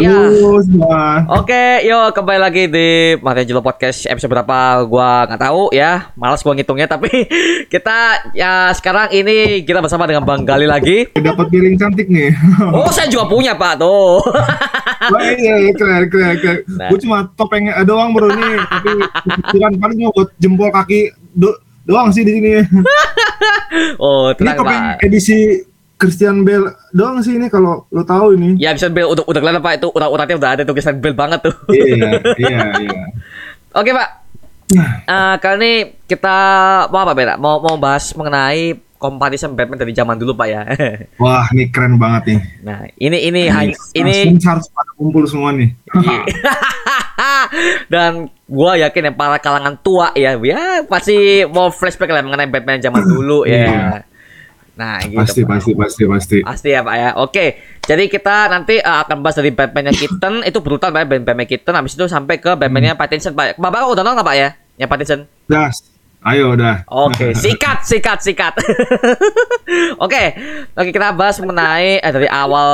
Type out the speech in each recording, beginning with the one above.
Oke, ya. Halo semua. Oke, yuk kembali lagi di Mati Jelo Podcast episode berapa gua nggak tahu ya. Malas gua ngitungnya tapi kita ya sekarang ini kita bersama dengan Bang Gali lagi. Dapat piring cantik nih. Oh, saya juga punya, Pak. Tuh. Wah iya, iya, keren, keren, keren. Nah. Gue cuma topengnya doang bro nih, tapi ukuran paling cuma buat jempol kaki do doang sih di sini. Oh, Ini tenang, topeng Pak. edisi Christian Bale doang sih ini kalau lo tahu ini. Ya bisa Bel udah udah kelihatan Pak itu urat-uratnya udah ada tulisan Bel banget tuh. Iya, iya, iya. Oke, Pak. Nah, Eh, kali ini kita mau apa beda? Mau mau bahas mengenai comparison Batman dari zaman dulu Pak ya. wah ini keren banget nih. nah ini ini hanya ini Langsung harus pada kumpul semua nih. dan gua yakin ya para kalangan tua ya, ya pasti mau flashback lah mengenai Batman zaman dulu ya. Iya. Nah, gitu. pasti, Pak. pasti, pasti, pasti. Pasti ya Pak ya. Oke, jadi kita nanti uh, akan bahas dari Batman-nya Keaton itu brutal Pak ya, Batman Keaton habis itu sampai ke Batman-nya Pattinson Pak. Bapak udah nonton nggak Pak ya? Ya Pattinson. Das, ayo udah. Oke, sikat, sikat, sikat. Oke, oke kita bahas mengenai eh, dari awal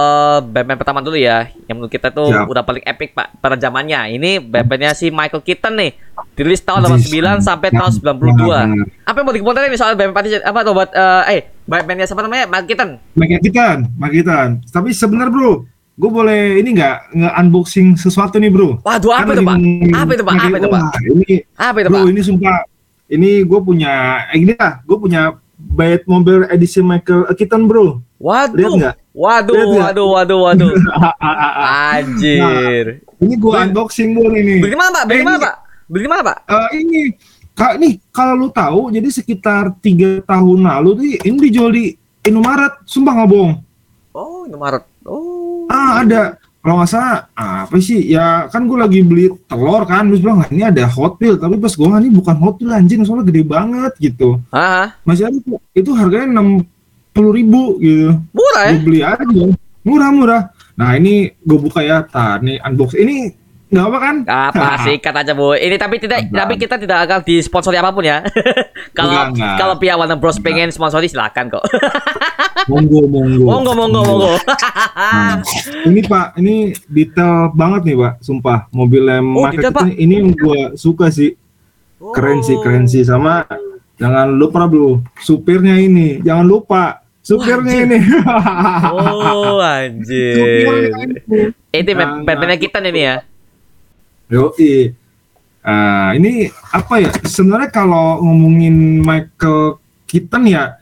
Batman pertama dulu ya, yang menurut kita tuh Siap. udah paling epic pak pada zamannya. Ini Batman-nya si Michael Keaton nih, dirilis tahun Yes. 89 sampai tahun 92. Benar-benar. Apa yang mau dikomentarin nih soal Batman Pattinson? Apa tuh buat eh eh Batman-nya siapa namanya? Michael Keaton. Magitan, Magitan. Tapi sebentar bro, gue boleh ini nggak nge-unboxing sesuatu nih bro? Waduh, apa Kan itu pak? Apa itu pak? Apa itu pak? Ini Apa itu bro, pak? ini sumpah, ini gue punya, eh, gini lah, gue punya Batmobile edisi Michael Keaton bro. Lihat Waduh, nggak? waduh, Lihat nggak? waduh, waduh, waduh. Anjir. ini gue unboxing dulu ini. Beli mana pak? Beli Eh, mana ini- pak? Beli mana pak? Eh, ini, kak, nih kalau lu tahu, jadi sekitar tiga tahun lalu tuh ini dijual di Indomaret, sumpah nggak bohong. Oh, Indomaret. Oh. Ah ada kalau nggak salah apa sih? Ya kan gue lagi beli telur kan. Terus bilang "Ah, ini ada hot wheel tapi pas gue ini bukan hot wheel anjing. Soalnya gede banget gitu. Ah, masih ada itu harganya enam puluh ribu gitu. Murah ya? gue beli aja. Murah murah. Nah ini gue buka ya. Tar nih unbox. Ini nggak apa kan Apa sikat aja bu. Ini tapi tidak, Enggak. tapi kita tidak akan disponsori apa pun ya. kalau Enggak, enggak. kalau pihak Warner Bros pengen sponsori silakan kok. monggo monggo monggo monggo monggo. Nah, ini pak ini detail banget nih pak sumpah mobilnya Oh, detail, Keaton ini yang gue suka sih keren sih keren sih sama jangan lupa bro supirnya ini jangan lupa supirnya Wah, ini Oh anjir. supirnya ini Jangan. Batman kita ini ya. Yoi. Ah, ini apa ya sebenarnya kalau ngomongin Michael Keaton ya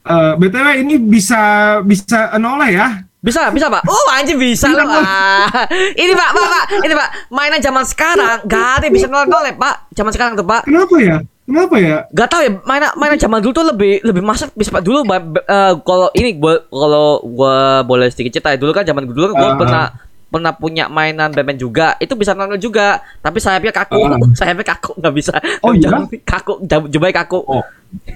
eh btw ini bisa bisa noleh ya Bisa, bisa pak. Oh anjir bisa loh. Ah. Ini pak, pak, pak. Ini pak. Mainan zaman sekarang gak ada yang bisa nolak nolak pak. Zaman sekarang tuh pak. kenapa ya kenapa ya Gak tau ya mainan mainan zaman dulu tuh lebih lebih masuk bisa pak dulu ba- eh, kalau ini gua kalau gua boleh sedikit cerita ya, dulu kan zaman dulu gua Ah. pernah pernah punya mainan Batman juga itu bisa nonton juga tapi sayapnya kaku Ah. sayapnya kaku nggak bisa Oh, iya? Kaku jumbai kaku oh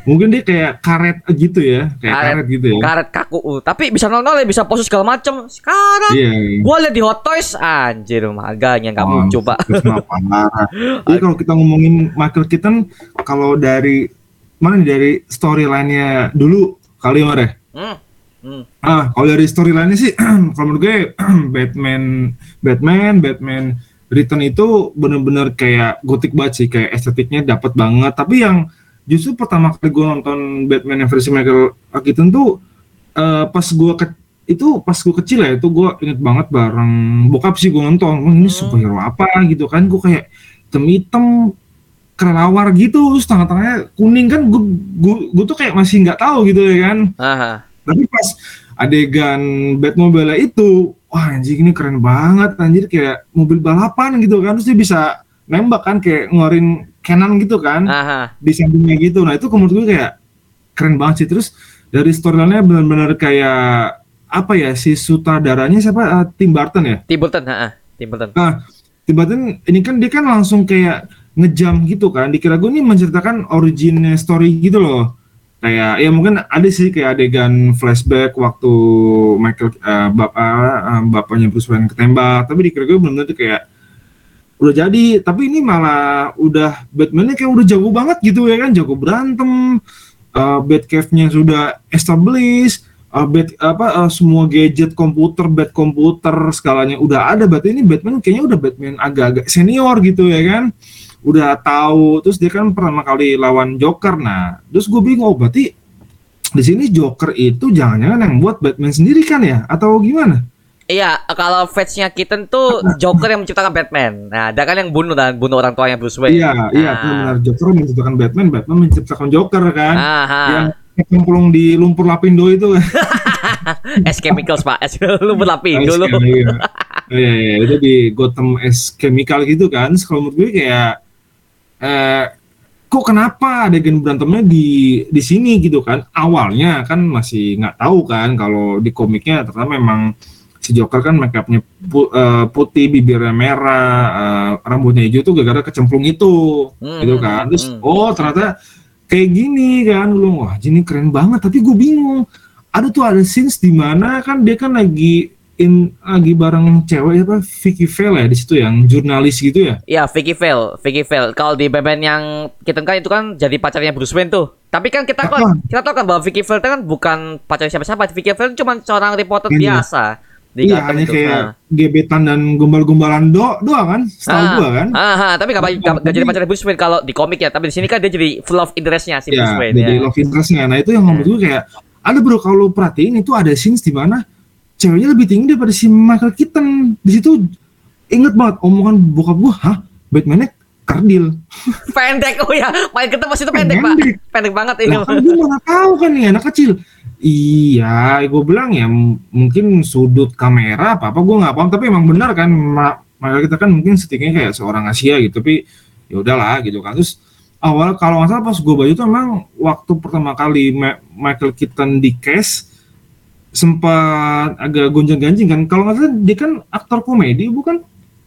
mungkin dia kayak karet gitu ya kayak karet, gitu ya karet kaku uh. tapi bisa nonton bisa pose segala macem sekarang iya iya. gua liat di Hot Toys anjir harganya nggak Oh, muncul pak terus kenapa parah. Jadi kalau kita ngomongin Michael Keaton, kalau dari mana nih dari storyline-nya dulu kali ya ya? hmm. Hmm. Ah, kalau dari storyline-nya sih, kalau menurut gue Batman, Batman, Batman Return itu bener-bener kayak gotik banget sih, kayak estetiknya dapat banget. Tapi yang justru pertama kali gue nonton Batman yang versi Michael Keaton tuh eh, pas gue ke itu pas gue kecil ya itu gue inget banget bareng bokap sih gue nonton Wah, ini Hmm. superhero apa gitu kan gue kayak hitam-hitam kelelawar gitu terus tengah-tengahnya kuning kan gue gue tuh kayak masih nggak tahu gitu ya kan Aha. Tapi pas adegan Batmobile itu wah anjing ini keren banget anjir kayak mobil balapan gitu kan terus dia bisa nembak kan kayak ngeluarin cannon gitu kan Aha. di sampingnya gitu nah itu menurut gue kayak keren banget sih terus dari storyline-nya benar-benar kayak apa ya si sutradaranya siapa Ah, Tim Burton ya Tim Burton, ha, Tim Burton. Nah, tiba-tiba ini kan dia kan langsung kayak ngejam gitu kan. Dikira gue nih menceritakan origin story gitu loh. Kayak ya mungkin ada sih kayak adegan flashback waktu Michael eh, bap- eh, eh, bapaknya Bruce Wayne ketembak. Tapi dikira gue benar-benar tuh kayak udah jadi. Tapi ini malah udah Batman-nya kayak udah jago banget gitu ya kan, jago berantem. Uh, Batcave-nya sudah established. uh, bat, apa uh, semua gadget komputer, bat komputer skalanya udah ada. Berarti ini Batman kayaknya udah Batman agak-agak senior gitu ya kan. Udah tahu. Terus dia kan pertama kali lawan Joker. Nah, terus gue bingung oh, berarti di sini Joker itu jangan-jangan yang buat Batman sendiri kan ya atau gimana? Iya, kalau fansnya Keaton tuh Joker yang menciptakan Batman. Nah, dia kan yang bunuh dan bunuh orang tuanya Bruce Wayne. Iya, iya Nah. benar. Joker menciptakan Batman, Batman menciptakan Joker kan. Aha. Yang kecemplung di lumpur lapindo itu kan. S chemicals pak, S lu berlapi Ice dulu. Chemical, Iya, iya, iya, itu di Gotham S Chemical gitu kan. Kalau menurut gue kayak eh kok kenapa adegan berantemnya di di sini gitu kan? Awalnya kan masih nggak tahu kan kalau di komiknya ternyata memang si Joker kan make upnya eh, putih, bibirnya merah, eh, rambutnya hijau tuh gara-gara kecemplung itu, Hmm, gitu kan. Terus hmm. oh ternyata kayak gini kan, lu wah ini keren banget. Tapi gue bingung. Ada tuh ada scenes di mana kan dia kan lagi in lagi bareng cewek apa Vicky Vale ya di situ yang jurnalis gitu ya. Iya, Vicky Vale, Vicky Vale. Kalau di Batman yang Keaton kan itu kan jadi pacarnya Bruce Wayne tuh. Tapi kan kita kan kita tahu kan bahwa Vicky Vale itu kan bukan pacar siapa-siapa. Vicky Vale cuma seorang reporter Ini. biasa di Iya hanya itu. kayak Nah. gebetan dan gombal-gombalan do doang kan, setahu Ah, gua kan. ah, ah, tapi gak, gak, gak jadi pacarnya Bruce Wayne kalau di komik ya. Tapi di sini kan dia jadi full of interestnya si Bruce Ya, Wayne. jadi ya. love interestnya. Nah itu yang menurut gue kayak ada bro kalau perhatiin itu ada scenes di mana ceweknya lebih tinggi daripada si Michael Keaton. Di situ inget banget omongan bokap gua, hah Batman-nya kardil. Pendek, oh ya. Main ketemu masih itu pendek, Pak. Pendek. Pendek banget ini. Lah kan gue mana tahu kan nih anak kecil. Iya, gue bilang ya mungkin sudut kamera apa apa gue nggak paham tapi emang benar kan Michael kita kan mungkin setingginya kayak seorang Asia gitu tapi ya udahlah gitu kan terus awal kalau nggak salah pas gue baca itu emang waktu pertama kali Ma- Michael Keaton di cast sempat agak gonjang-ganjing kan kalau nggak salah dia kan aktor komedi bukan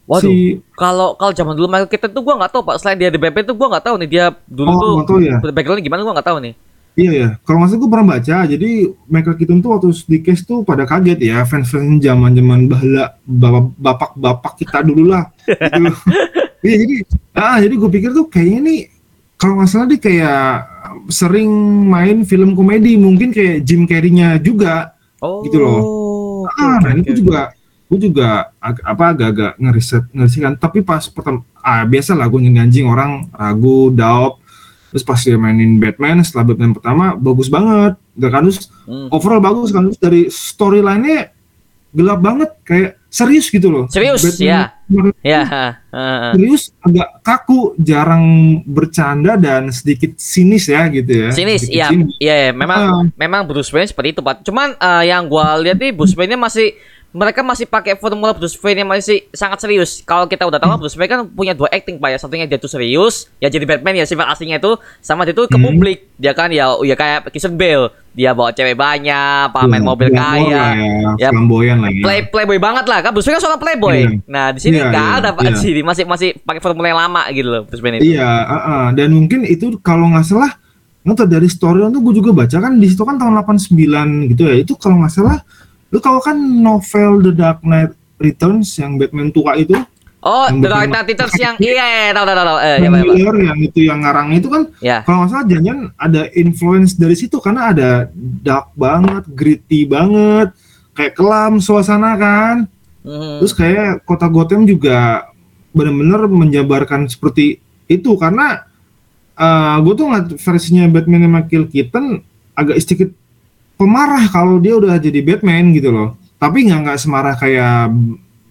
Waduh. si Kalau kalau zaman dulu Michael Keaton tuh gua nggak tahu Pak. Selain dia di Batman tuh gua nggak tahu nih dia dulu Oh, tuh tahu ya? backgroundnya gimana gua nggak tahu nih. Iya ya, kalau nggak salah gue pernah baca, jadi Michael Keaton tuh waktu di case tuh pada kaget ya, fans-fans zaman-zaman bahala bapak- bapak-bapak kita dulu lah. Gitu. Iya jadi, ah jadi gue pikir tuh kayaknya nih kalau nggak salah dia kayak sering main film komedi, mungkin kayak Jim Carrey-nya juga. Oh. Gitu loh. oke, ah, nah ini oke. gue juga gue juga ag- apa agak-agak ngeriset ngeriset kan, tapi pas pertama ah biasa lah gue nyanjing orang ragu, doubt, terus pas dia mainin Batman setelah Batman pertama bagus banget, udah kan terus Hmm. overall bagus kan terus dari storyline-nya gelap banget kayak serius gitu loh. Serius, ya. Ya. ha. Serius agak kaku, jarang bercanda dan sedikit sinis ya gitu ya. Sinis, iya, iya, iya. memang Ah. memang Bruce Wayne seperti itu, Pak. Cuman eh, yang gua lihat nih Bruce Wayne-nya masih mereka masih pakai formula Bruce Wayne yang masih sangat serius. Kalau kita udah tahu Hmm. Bruce Wayne kan punya dua acting Pak ya. Satunya dia tuh serius, ya jadi Batman ya sifat aslinya itu sama dia tuh ke Hmm. publik. Dia kan ya ya kayak Christian Bale. Dia bawa cewek banyak, pamer Iya, mobil glamour kaya. ya, Ya, flamboyan lah ya. Play playboy banget lah kan Bruce Wayne kan seorang playboy. Iya. Nah, di sini nggak iya, ada Pak di sini masih masih pakai formula yang lama gitu loh Bruce Wayne itu. Iya, dan mungkin itu kalau nggak salah nggak dari storyline tuh gue juga baca kan di situ kan tahun 89 gitu ya. Itu kalau nggak salah lu tahu kan novel The Dark Knight Returns yang Batman tua itu Oh, Yang The Dark Knight Returns yang iya, iya, tahu tahu tahu. Eh, ya, yang ya. Miller yang itu yang ngarang itu kan Ya. kalau nggak salah jangan ada influence dari situ karena ada dark banget, gritty banget, kayak kelam suasana kan. Mhm. Terus kayak kota Gotham juga benar-benar menjabarkan seperti itu karena gue tuh ngeliat versinya Batman yang Michael Keaton agak sedikit pemarah kalau dia udah jadi Batman gitu loh. Tapi nggak nggak semarah kayak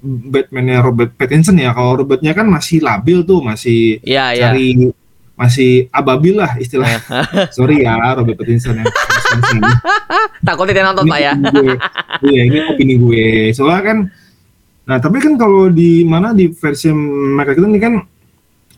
Batman-nya Robert Pattinson ya. Kalau Robertnya kan masih labil tuh, masih iya. cari masih ababil lah istilahnya. Sorry ya Robert Pattinson ya. Takutnya dia nonton Pak ya. Iya, ini opini gue. Soalnya kan Nah, tapi kan kalau di mana di versi mereka itu ini kan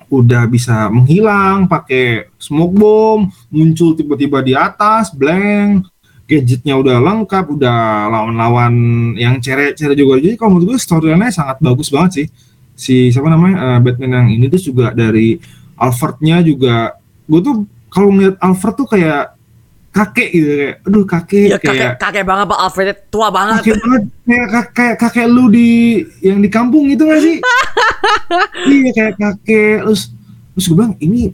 udah bisa menghilang pakai smoke bomb, muncul tiba-tiba di atas, blank, gadgetnya udah lengkap, udah lawan-lawan yang cere-cere juga. Jadi kalau menurut gue storyline-nya sangat bagus banget sih. Si siapa namanya eh, Batman yang ini tuh juga dari Alfrednya juga. Gue tuh kalau ngeliat Alfred tuh kayak kakek gitu kayak, aduh kakek Ya kakek kayak kakek banget Pak Alfred tua banget. kakek banget kayak kak- kayak kakek lu di yang di kampung itu gak sih iya kayak kakek terus terus gue bilang ini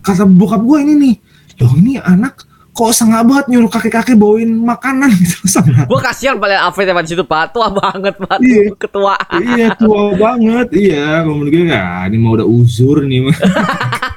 kata bokap gue ini nih loh ini anak kok sengak banget nyuruh kakek-kakek bawain makanan gitu sama Gue kasihan paling Alfred yang di situ pak, tua banget pak, Iya. ketua. iya tua banget. Iya menurut gue ya ini mau udah uzur nih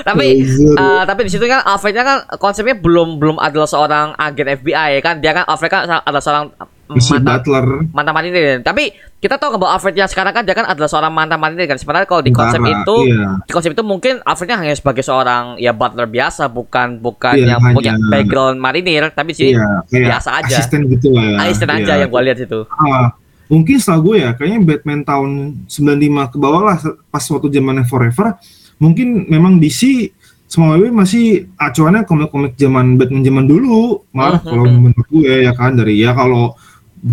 tapi eh, tapi di situ kan Alfrednya kan konsepnya belum belum adalah seorang agen FBI kan, dia kan Alfred kan adalah seorang mantan butler mantan marinir. Tapi kita tahu kan bahwa Alfred yang sekarang kan dia kan adalah seorang mantan marinir kan. Sebenarnya kalau di konsep itu iya. di konsep itu mungkin Alfrednya hanya sebagai seorang ya butler biasa, bukan bukan Iya, yang punya hanya- background marinir, tapi sini iya biasa aja. asisten gitu lah ya asisten aja Iya. yang gua lihat itu. Ah, mungkin setelah gue ya kayaknya Batman tahun 95 ke bawah lah pas waktu zamannya Forever mungkin memang DC semua WB masih acuannya komik-komik zaman Batman zaman dulu malah Mhm. kalau menurut gue ya kan dari ya kalau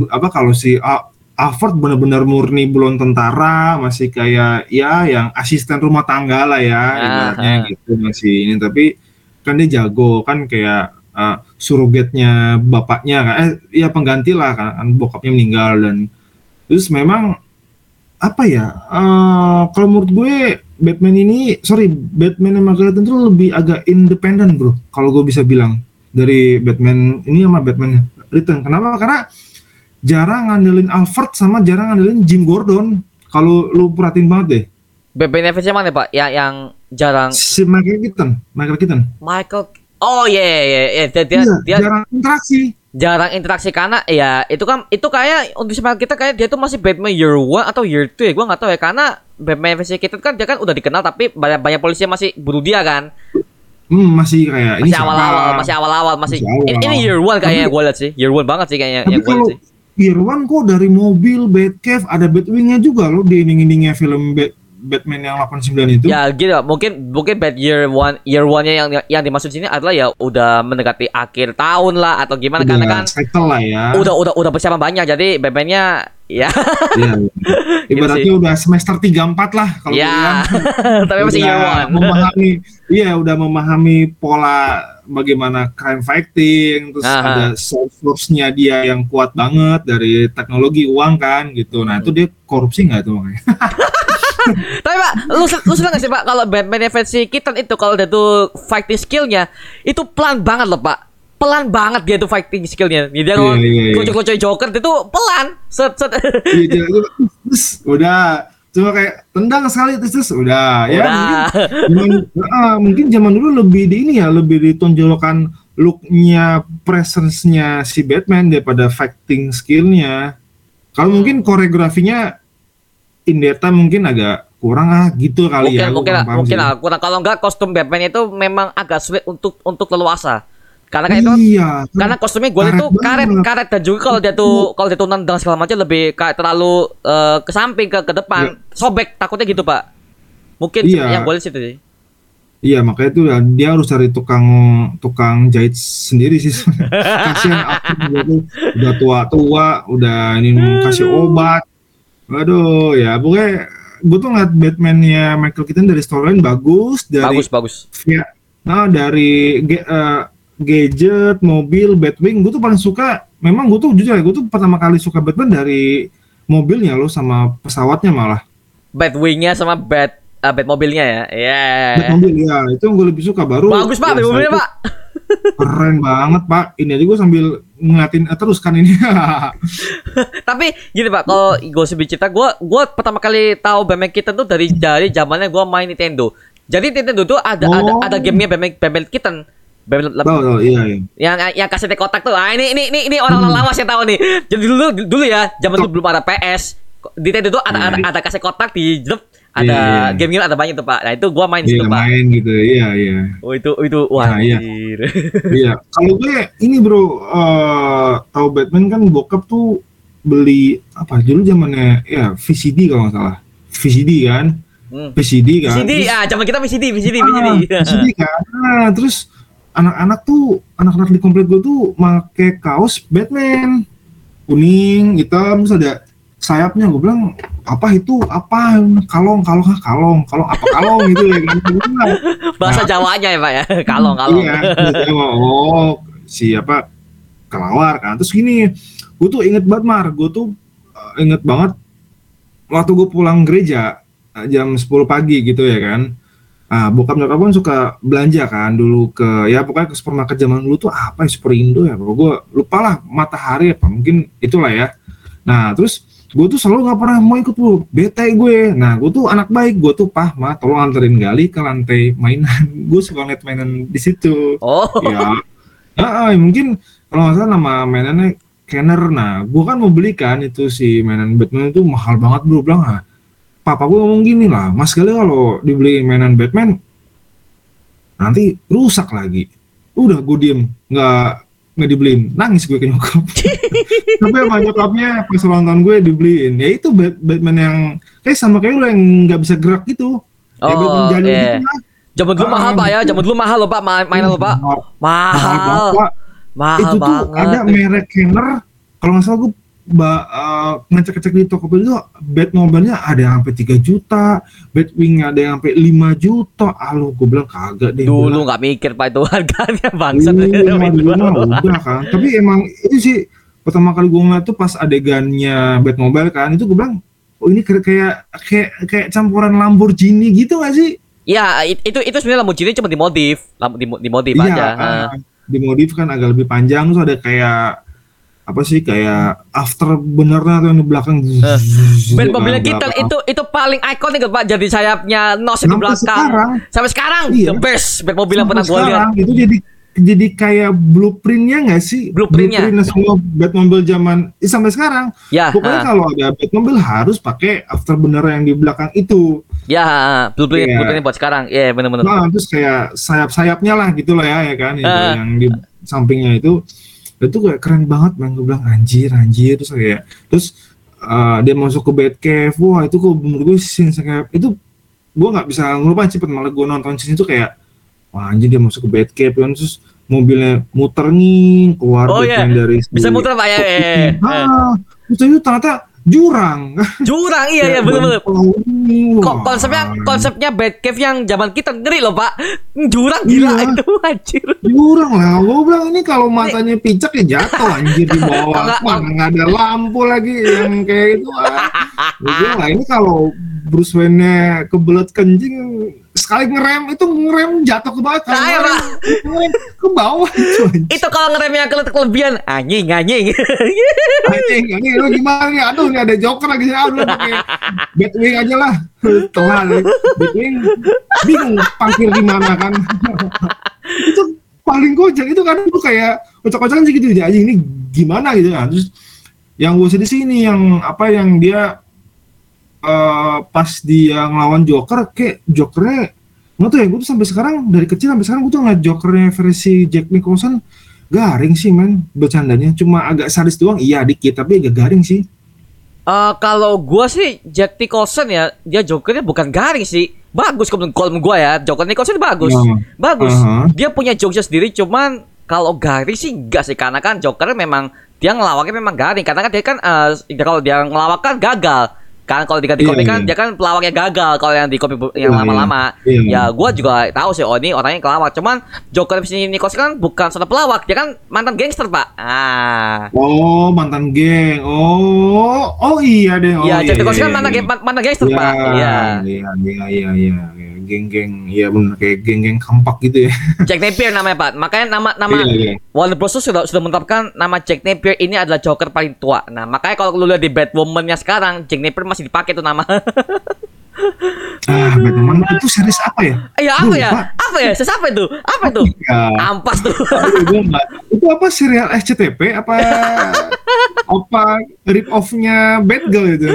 apa kalau si A- Alfred benar-benar murni belum tentara masih kayak ya yang asisten rumah tangga lah ya ibaratnya Aha. gitu masih ini tapi kan dia jago kan kayak uh, surrogatnya bapaknya kan eh ya pengganti lah kan, kan bokapnya meninggal dan terus memang apa ya eh, kalau menurut gue Batman ini sorry Batman yang Margaret itu lebih agak independen bro. Kalau gue bisa bilang. Dari Batman ini sama Batman Return. Kenapa? Karena jarang ngandelin Alfred sama jarang ngandelin Jim Gordon. Kalau lu perhatiin banget deh. Benefitnya mana pak? Yang yang jarang. Si Michael Keaton. Michael Keaton. Michael. Oh iya iya iya dia dia, iya, dia jarang interaksi. Jarang interaksi karena ya itu kan itu kayak untuk semangat kita kayak dia tuh masih Batman year one atau year two ya gue nggak tahu ya. Karena Batman versi kita kan dia kan udah dikenal tapi banyak banyak polisi yang masih bunuh dia kan? Hmm, masih kayak ini masih awal-awal masih awal-awal masih, Masih awal. ini, ini year one kayaknya gue lihat sih year one banget sih kayaknya Tapi kalau sih. Irwan kok dari mobil, Batcave, ada Batwingnya juga loh di ending-endingnya film Bat- Batman yang 89 itu. ya gitu mungkin mungkin bad year one year one nya yang yang dimaksud sini adalah ya udah mendekati akhir tahun lah atau gimana Udah karena kan lah ya. udah udah udah bersama banyak jadi Batman-nya ya Iya, iya. Ibaratnya udah semester 3 4 lah kalau gue bilang. ya tapi masih year one memahami iya udah memahami pola bagaimana crime fighting terus Aha. ada source-nya dia yang kuat banget dari teknologi uang kan gitu nah itu dia korupsi nggak tuh makanya Tapi pak, lu, lu seneng gak sih pak kalau Batman versi Keaton itu kalau dia tuh fighting skillnya itu pelan banget loh pak, pelan banget dia tuh fighting skillnya. Dia Iya, kalau iya, iya. kocok-kocok Joker itu pelan, set set. Iya, udah cuma kayak tendang sekali terus, terus udah, ya mungkin Udah. zaman ah, mungkin zaman dulu lebih di ini ya lebih ditonjolkan looknya presence-nya si Batman daripada fighting skillnya kalau Hmm. mungkin koreografinya Indeta mungkin agak kurang ah gitu kali mungkin ya mungkin kurang paham mungkin lah, kurang. Kalau enggak kostum Batman itu memang agak sulit untuk untuk leluasa. Karena kayak itu iya karena kostumnya gue itu karet karet. Dan juga kalau dia tuh kalau dia tuh nendang segala macam lebih kayak terlalu eh, ke samping ke ke depan. Sobek takutnya gitu pak. Mungkin Iya. yang lihat situ sih. Iya makanya itu ya, dia harus cari tukang tukang jahit sendiri sih. Kasihan aku udah tua-tua, udah ini kasih obat. Aduh ya pokoknya gue tuh ngeliat Batman-nya Michael Keaton dari storyline bagus dari bagus bagus via nah dari ge- eh, gadget, mobil, Batwing gue tuh paling suka memang gue tuh jujur ya gue tuh pertama kali suka Batman dari mobilnya loh sama pesawatnya malah. Batwingnya sama bat uh, Batmobilnya ya. Iya. Batmobil ya itu yang gue lebih suka baru. Bagus pak ya, Batmobilnya pak. Keren banget pak ini aja gue sambil ngeliatin eh, terus kan ini Tapi gini pak, kalau gue sebut cerita, gue gue pertama kali tahu Batman Kitten tuh dari dari zamannya gue main Nintendo. Jadi Nintendo tuh ada ada Oh. ada gamenya Batman Batman Kitten. Batman, tahu tahu iya iya yang yang kasih kotak tuh. Ah ini ini ini, ini orang-orang Hmm. lama saya tahu nih. Jadi dulu dulu ya, zaman dulu belum ada PS. Di Nintendo tuh ada Iya, ada, iya. ada kasih kotak di grup ada Iya, iya. game-game ada banyak tuh pak. Nah itu gue main iya situ pak. main gitu iya iya Oh itu itu wah. Nah, iya. iya kalau gue ini bro eh tahu Batman kan bokap tuh beli apa dulu zamannya ya VCD kalau nggak salah VCD kan Hmm. VCD kan VCD, Terus- ah zaman kita VCD, VCD, Ah, VCD. VCD kan nah terus anak-anak tuh anak-anak di komplek gue tuh make kaos Batman kuning hitam terus ada sayapnya gue bilang apa itu? Apa? Kalong kalong ah, kalong kalong apa kalong gitu ya kan Gua bilang, Bahasa Nah, Jawanya ya pak ya, kalong kalong. Iya, oh siapa kelawar kan. Terus gini, gue tuh inget banget Mar, gue tuh uh, inget banget waktu gue pulang gereja uh, jam 10 pagi gitu ya kan. ah bokap nyokap kan suka belanja kan dulu ke ya pokoknya ke supermarket zaman dulu tuh apa ya Superindo ya. Gue lupa lah Matahari apa mungkin itulah ya. Nah terus gue tuh selalu nggak pernah mau ikut tuh bete gue. Nah gue tuh anak baik. Gue tuh pah ma tolong anterin gali ke lantai mainan. Gue suka ngeliat mainan di situ. Oh. ya ah, ah, mungkin kalau nggak salah nama mainannya Kenner. Nah gue kan mau beli kan itu si mainan Batman itu mahal banget bro bilang ah papa gue ngomong gini lah mas kali kalau dibeli mainan Batman nanti rusak lagi. Udah gue diem. Nggak nggak dibeliin. Nangis gue ke nyokap. Tapi sama nyokapnya pas ulang tahun gue dibeliin. Ya itu Bat- Batman yang kayak sama kayak lo yang nggak bisa gerak gitu. Kayak Oh, Batman jadul iya. gitu lah. Zaman dulu Ah, mahal. Pak ya, zaman dulu mahal loh pak, Ma- mainan loh pak. Mahal. Mahal, banget. mahal itu tuh banget. ada merek Kenner. Kalau nggak salah gue eh, ngecek-ngecek di Tokopedia itu Batmobile-nya ada yang sampai 3 juta, Batwing ada yang sampai 5 juta. Alo, gue bilang kagak deh. Dulu nggak mikir pak itu harganya bangsat. Iya, udah kan. Tapi emang itu sih pertama kali gue ngeliat tuh pas adegannya Batmobile kan itu gue bilang oh ini kayak kayak kayak, campuran Lamborghini gitu gak sih? Ya it- itu itu sebenarnya Lamborghini cuma dimodif, Lam- dim- dimodif Iya, aja. ah, dimodif kan agak lebih panjang terus ada kayak apa sih kayak after benernya tuh yang di belakang Eh, Ben Gitu mobilnya kita itu itu paling ikonik pak jadi sayapnya nos di belakang. sekarang Sampai sekarang Iya. the best Ben mobil yang pernah gue lihat. itu jadi jadi kayak blueprintnya nggak sih Blueprintnya. semua Batmobile zaman eh, sampai sekarang Ya, pokoknya ah. kalau ada Batmobile harus pakai after bener yang di belakang itu ya blueprint Iya. blueprint buat sekarang. Iya benar-benar. nah terus kayak sayap-sayapnya lah gitu lah ya ya kan Ah. yang di sampingnya itu itu kayak keren banget man. Gue bilang anjir anjir. Terus kayak terus uh, dia masuk ke Batcave. Wah itu kok menurut gue scene kayak itu gue nggak bisa ngelupain sih malah gue nonton scene itu kayak wah anjir dia masuk ke Batcave. Kan terus mobilnya muter nih keluar Oh, Batman iya. dari si- Bisa muter pak. Ya. eh, eh. ah terus itu ternyata jurang Jurang iya iya benar-benar. Kok Wah. konsepnya konsepnya Batcave yang zaman kita ngeri loh pak. Jurang gila Iya. itu anjir. Jurang lah, gue bilang ini kalau matanya picak ya jatuh anjir di bawah. Mana nggak ada lampu lagi yang kayak itu. Ah. Gue bilang lah ini kalau Bruce Wayne-nya kebelet kencing sekali ngerem itu ngerem jatuh ke bawah. Kalau Nah, ngerem, ngerem ke bawah itu anjing. Itu kalau ngeremnya kele- kelebihan anjing anjing. Anjing, ini lu gimana nih? Aduh, ini ada Joker lagi. Aduh, pakai Batwing aja lah. Telah, Batwing bingung parkir di mana kan. itu paling kocak itu kan itu kayak kocak-kocakan sih gitu aja ini gimana gitu kan. Terus yang gue sedih sih ini yang apa yang dia eh pas dia ngelawan Joker kayak Jokernya nggak tuh ya gue tuh sampai sekarang dari kecil sampai sekarang gue tuh ngeliat Jokernya versi Jack Nicholson garing sih men bercandanya cuma agak sadis doang iya dikit tapi agak garing sih Eh kalau gua sih Jack Nicholson ya, dia Jokernya bukan garing sih. Bagus kalau kalau gua ya, Joker Nicholson bagus. Ya. Bagus. Aha. Dia punya jokesnya sendiri cuman kalau garing sih enggak sih karena kan Joker memang dia ngelawaknya memang garing karena kan dia kan eh, kalau dia ngelawak kan gagal. Kan kalau di, di Iya, komik kan iya. dia kan pelawaknya gagal kalau yang di komik yang Iya, lama-lama. iya. Ya gua juga tahu sih oh ini orangnya kelawak. Cuman Joker di Nicholson kan bukan seorang pelawak, dia kan mantan gangster, Pak. Ah. oh mantan geng oh oh iya deh oh Iya, Jack Nicholson kan iya, mantan iya. geng- mantan gangster, Iya, Pak. Iya. iya iya iya iya iya geng-geng iya bener kayak geng-geng kampak gitu ya Jack Napier namanya Pak. Makanya nama nama Iya, iya. Warner Bros sudah sudah menetapkan nama Jack Napier ini adalah Joker paling tua. Nah makanya kalau lu lihat di Batwoman-nya sekarang, Jack Napier masih dipakai tuh nama. ah Batman itu series apa ya ya apa Duh, ya? Pak. Apa ya? Sesapa itu? Apa itu? ya Ampas tuh. Aduh, itu apa serial SCTV apa apa rip off-nya Batgirl itu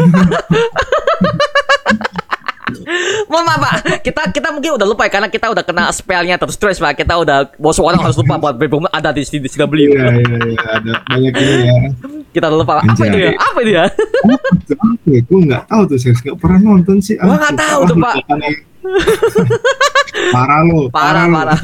Mohon maaf Pak, kita kita mungkin udah lupa ya karena kita udah kena spellnya terus terus Pak. Kita udah bos orang harus lupa buat ada di di CW. iya iya iya ada banyak ini ya Kita lupa. Apa itu ya? Apa itu ya? Itu apa ya? Gue nggak tahu tuh series nggak pernah nonton sih. Gua nggak Ah, tahu tuh, Pak. parah lo, Parah, parah.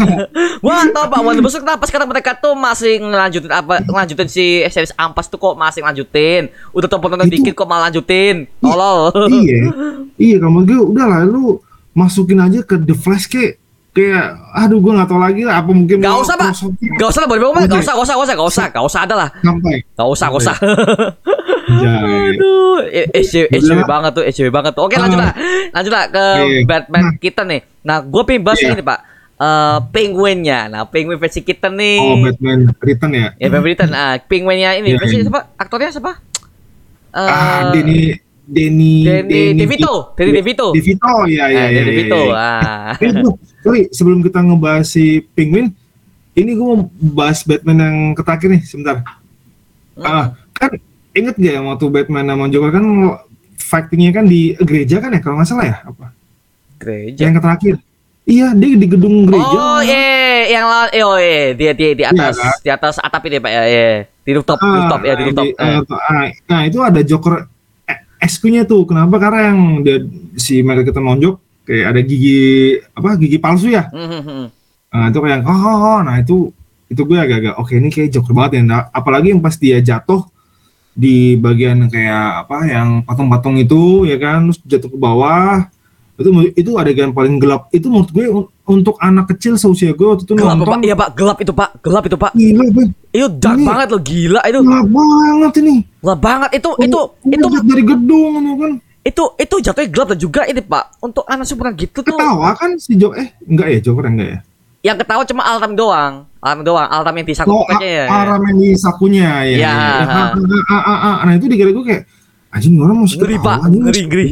Wah, tau Pak, Warner Bros kenapa sekarang mereka tuh masih ngelanjutin apa ngelanjutin si series Ampas tuh kok masih ngelanjutin. Udah tonton-tonton Itu- dikit kok malah lanjutin. Tolol. iya, iya kalau gue udah lah lu masukin aja ke The Flash kayak kayak aduh gue nggak tahu lagi lah apa mungkin Gak mau usah, Pak. crossover Gak usah lah, Boy Boy, Oke. Gak usah, gak usah, gak usah, gak usah, gak usah ada lah. sampai Gak usah, gak usah. Anjay. Aduh, eh, SJW, Gua SJW bilang- banget tuh, SJW banget tuh. Oke, Ah. lanjut lah. Lanjut lah ke Iya. Batman kita nih. Nah, gue pengen bahas Iya. ini, Pak. Eh, penguinnya. Nah, penguin versi kita nih. Oh, Batman Return ya? Ya, Batman Return. Ah, penguinnya ini Iya, versi iya. siapa? Aktornya siapa? Eh, ah, Denny Denny Danny DeVito, Danny DeVito. DeVito, ya ya ya. Ya, DeVito. ya. Ah. Eh, sorry, sebelum kita ngebahas si Penguin, ini gue mau bahas Batman yang terakhir nih, sebentar. Hmm. Ah, kan inget gak yang waktu Batman sama Joker kan fightingnya kan di gereja kan ya kalau nggak salah ya apa? Gereja. Yang terakhir. Iya, dia di gedung gereja. Oh, iya, yang lawan, eh, oh, iya, dia dia di atas, kan? di atas atap ini, Pak. Ya, iya. Di rooftop, Ah, rooftop ya, di rooftop. di- Eh. ah, ah, nah, itu ada Joker eh, SQ-nya tuh. Kenapa? Karena yang dia, si Michael Keaton nonjok kayak ada gigi apa? Gigi palsu ya. Hmm, hmm, hmm. Nah, itu kayak oh, oh, oh. nah itu itu gue agak-agak oke ini kayak Joker banget ya. Nah, apalagi yang pas dia jatuh di bagian kayak apa yang patung-patung itu ya kan terus jatuh ke bawah itu itu adegan paling gelap itu menurut gue un- untuk anak kecil seusia gue waktu itu Gelap, Pak. nonton Iya, Pak. Gelap itu, Pak. Gelap itu, Pak. gila gue Itu dark Ini- banget loh, gila itu. gelap banget ini Gelap banget itu itu Ini itu jatuh dari gedung gitu kan itu itu jatuhnya gelap dan juga ini Pak. Untuk anak seumuran gitu tuh ketawa kan si Jo eh enggak ya Joker enggak ya yang ketawa cuma Altam doang. Altam doang, Altam yang disangkut oh pokoknya ya. a- Aramen di sakunya ya, Ya. ya. Ah, ah, ah, ah. nah itu dikira gue kayak anjing orang masih Ngeri, Pak. Ngeri, ngeri.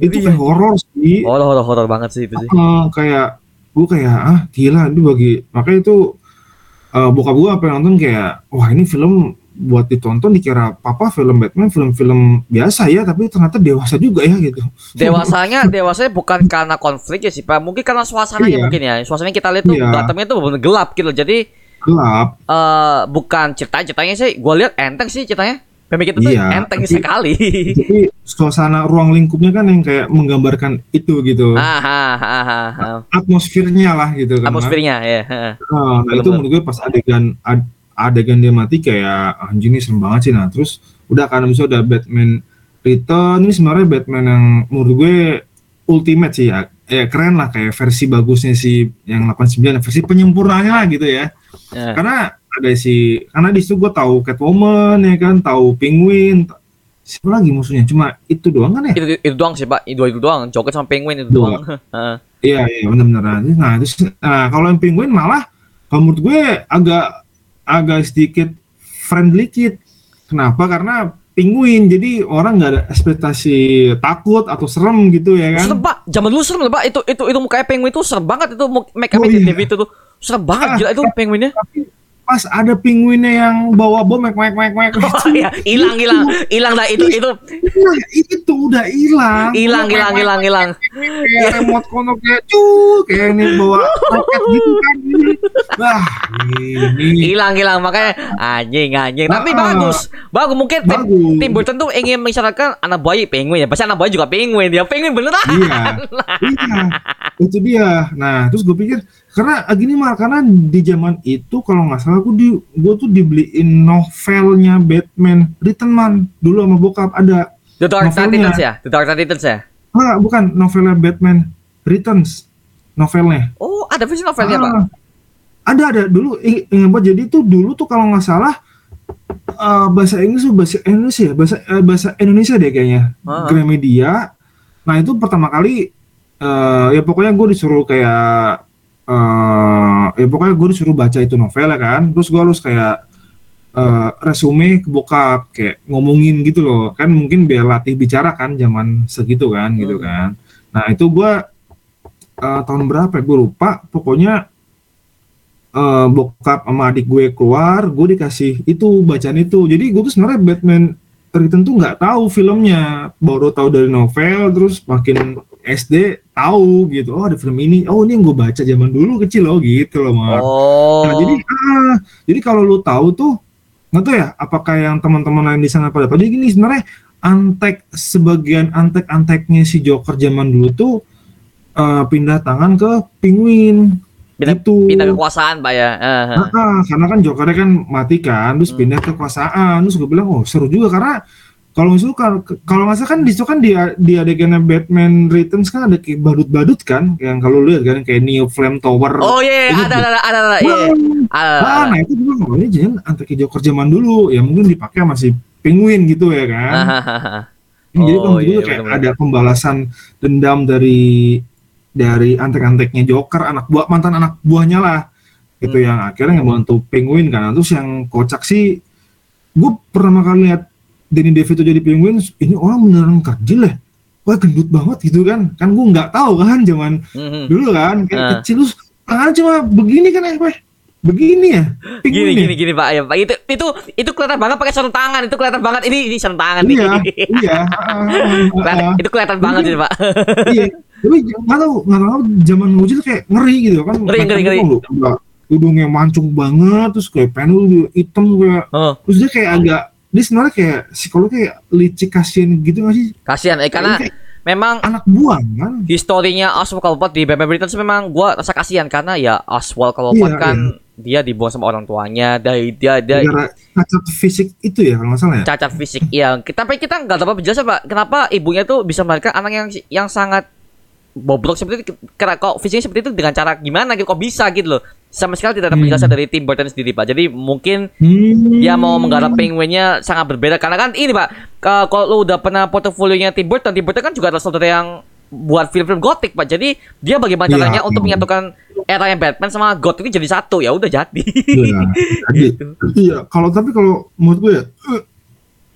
Itu Ngeri, kayak ya. horor sih Horor horor horor banget sih itu sih. Eh, kayak gue kayak ah gila itu bagi makanya itu eh bokap gue apa yang nonton kayak wah ini film buat ditonton dikira papa film Batman film-film biasa ya tapi ternyata dewasa juga ya gitu Dewasanya dewasanya bukan karena konflik ya sih Pak. Mungkin karena suasananya Iya. mungkin ya. Suasananya kita lihat tuh Iya. Gothamnya tuh benar gelap gitu. Jadi gelap eh bukan cerita ceritanya sih gue lihat enteng sih ceritanya. Pemikiran itu Iya, enteng tapi- sekali. tapi suasana ruang lingkupnya kan yang kayak menggambarkan itu gitu ah, ah, ah, ah, ah. atmosfernya lah gitu kan Atmosfernya ya. Nah, nah Bener-bener. itu menurut gue pas adegan ad- adegan dia mati kayak anjing ini serem banget sih nah terus udah kan misalnya ada Batman Return ini sebenarnya Batman yang menurut gue ultimate sih ya ya keren lah kayak versi bagusnya si yang 89 versi penyempurnanya lah gitu ya Ya. karena ada si karena di situ gue tahu Catwoman ya kan tahu Penguin siapa lagi musuhnya cuma itu doang kan ya itu, itu doang sih pak itu itu doang Joker sama Penguin itu doang Heeh. Iya iya benar-benar. Nah terus nah kalau yang penguin malah kalau menurut gue agak agak sedikit friendly kid. Kenapa? Karena penguin jadi orang nggak ada ekspektasi takut atau serem gitu ya kan. serem pak zaman dulu serem pak itu itu itu mukanya Penguin itu serem banget itu make up Oh, iya. itu tuh serem banget Ah, gila itu Penguinnya Tapi pas ada penguinnya yang bawa bom mek mek mek mek oh iya. Hilang hilang. Hilang dah itu itu. Nah, itu udah hilang. hilang hilang hilang hilang. Kayak remote kono kayak cu kayak ini bawa roket gitu kan. Wah, ini. Hilang hilang. Makanya anjing anjing. Tapi Ah, bagus. Bagus. Mungkin tim, bagus. tim Burton tuh ingin mengisyaratkan anak buaya penguin ya. Pasti anak buaya juga penguin. Ya penguin beneran. Iya, iya, itu dia. Nah, terus gue pikir karena ah, gini mah karena di zaman itu kalau nggak salah gue di gue tuh dibeliin novelnya Batman Return Man dulu sama bokap ada. The Dark Knight. Returns ya The Dark Knight Returns ya Ah, bukan novelnya Batman Returns novelnya. oh ada versi novelnya pak Ah, ada ada dulu ing- ingat banget jadi tuh dulu tuh kalau nggak salah eh, bahasa Inggris tuh bahasa Indonesia ya bahasa eh, bahasa Indonesia deh kayaknya Ah. Gramedia nah itu pertama kali eh, ya pokoknya gue disuruh kayak eh ya pokoknya gue disuruh baca itu novel ya kan. Terus gue harus kayak eh, resume ke bokap kayak ngomongin gitu loh. Kan mungkin biar latih bicara kan zaman segitu kan gitu Hmm. kan. Nah itu gue eh, tahun berapa ya? Gue lupa. Pokoknya eh, bokap sama adik gue keluar gue dikasih itu bacaan itu. Jadi gue tuh sebenarnya Batman Return tuh nggak tahu filmnya. Baru tahu dari novel terus makin SD tahu gitu oh ada film ini oh ini yang gue baca zaman dulu kecil loh gitu loh Mar. oh Nah, jadi ah, jadi kalau lu tahu tuh nggak tahu ya apakah yang teman-teman lain di sana pada tahu jadi gini sebenarnya antek sebagian antek-anteknya si Joker zaman dulu tuh eh, pindah tangan ke Penguin Pindah- gitu. pindah kekuasaan pak ya Eh, eh. Ah, ah, karena kan Jokernya kan mati kan, terus Hmm. pindah kekuasaan, terus gue bilang oh seru juga karena kalau misalnya kalau kalau salah kan di situ kan di di adegannya Batman Returns kan ada kayak badut-badut kan, yang kalau lihat kan kayak Neo Flame Tower. oh iya Ingat ada ada ada ada ada iya Nah, ada, nah, nah itu gue bilang oh jangan antek Joker zaman dulu, ya mungkin dipakai masih penguin gitu ya kan. Hahaha. Jadi Oh, menurut iya, gue kayak ada pembalasan dendam dari dari antek-anteknya Joker, anak buah mantan anak buahnya lah. Itu Hmm. yang akhirnya ngebantu penguin kan. Terus yang kocak sih gue pertama kali lihat Danny DeVito jadi penguin, ini orang beneran kerdil ya. Wah gendut banget gitu kan. Kan gue nggak tahu kan zaman Mhm. dulu kan kayak Ah. kecil terus tangannya cuma begini kan eh Weh. begini ya Gini ya? gini gini Pak ya Pak itu itu itu kelihatan banget pakai sarung tangan itu kelihatan banget ini ini sarung tangan nih. iya iya ah, ah, Kelihatan- itu kelihatan banget ini Pak. iya tapi nggak tahu nggak tahu zaman nguji tuh kayak ngeri gitu kan Ngeri, ngeri, ngeri. Hidungnya mancung banget terus kayak penul hitam kayak Oh, terus dia kayak agak dia sebenarnya kayak psikolog kayak licik kasihan gitu nggak sih? Kasihan eh karena Kayak memang anak buah kan? historinya Oswald Cobblepot di Batman Returns memang gua rasa kasihan karena ya Oswald Cobblepot Iya, kan dia dibuang sama orang tuanya dari dia dia cacat fisik itu ya kalau nggak salah ya? Cacat fisik ya kita tapi kita nggak dapat penjelasan pak kenapa ibunya tuh bisa melahirkan anak yang yang sangat bobrok seperti itu? Karena kok fisiknya seperti itu? Dengan cara gimana gitu? Kok bisa gitu loh sama sekali tidak ada Hmm. penjelasan dari Tim Burton sendiri pak jadi mungkin Hmm. dia mau menggarap penguinnya sangat berbeda karena kan ini pak kalau lu udah pernah portofolionya Tim Burton Tim Burton kan juga adalah saudara yang buat film-film gotik pak jadi dia bagaimana Iya, caranya untuk iya. menyatukan era yang Batman sama gotik ini jadi satu ya udah jadi Iya, Gitu. iya. Kalau tapi kalau menurut gue ya, eh,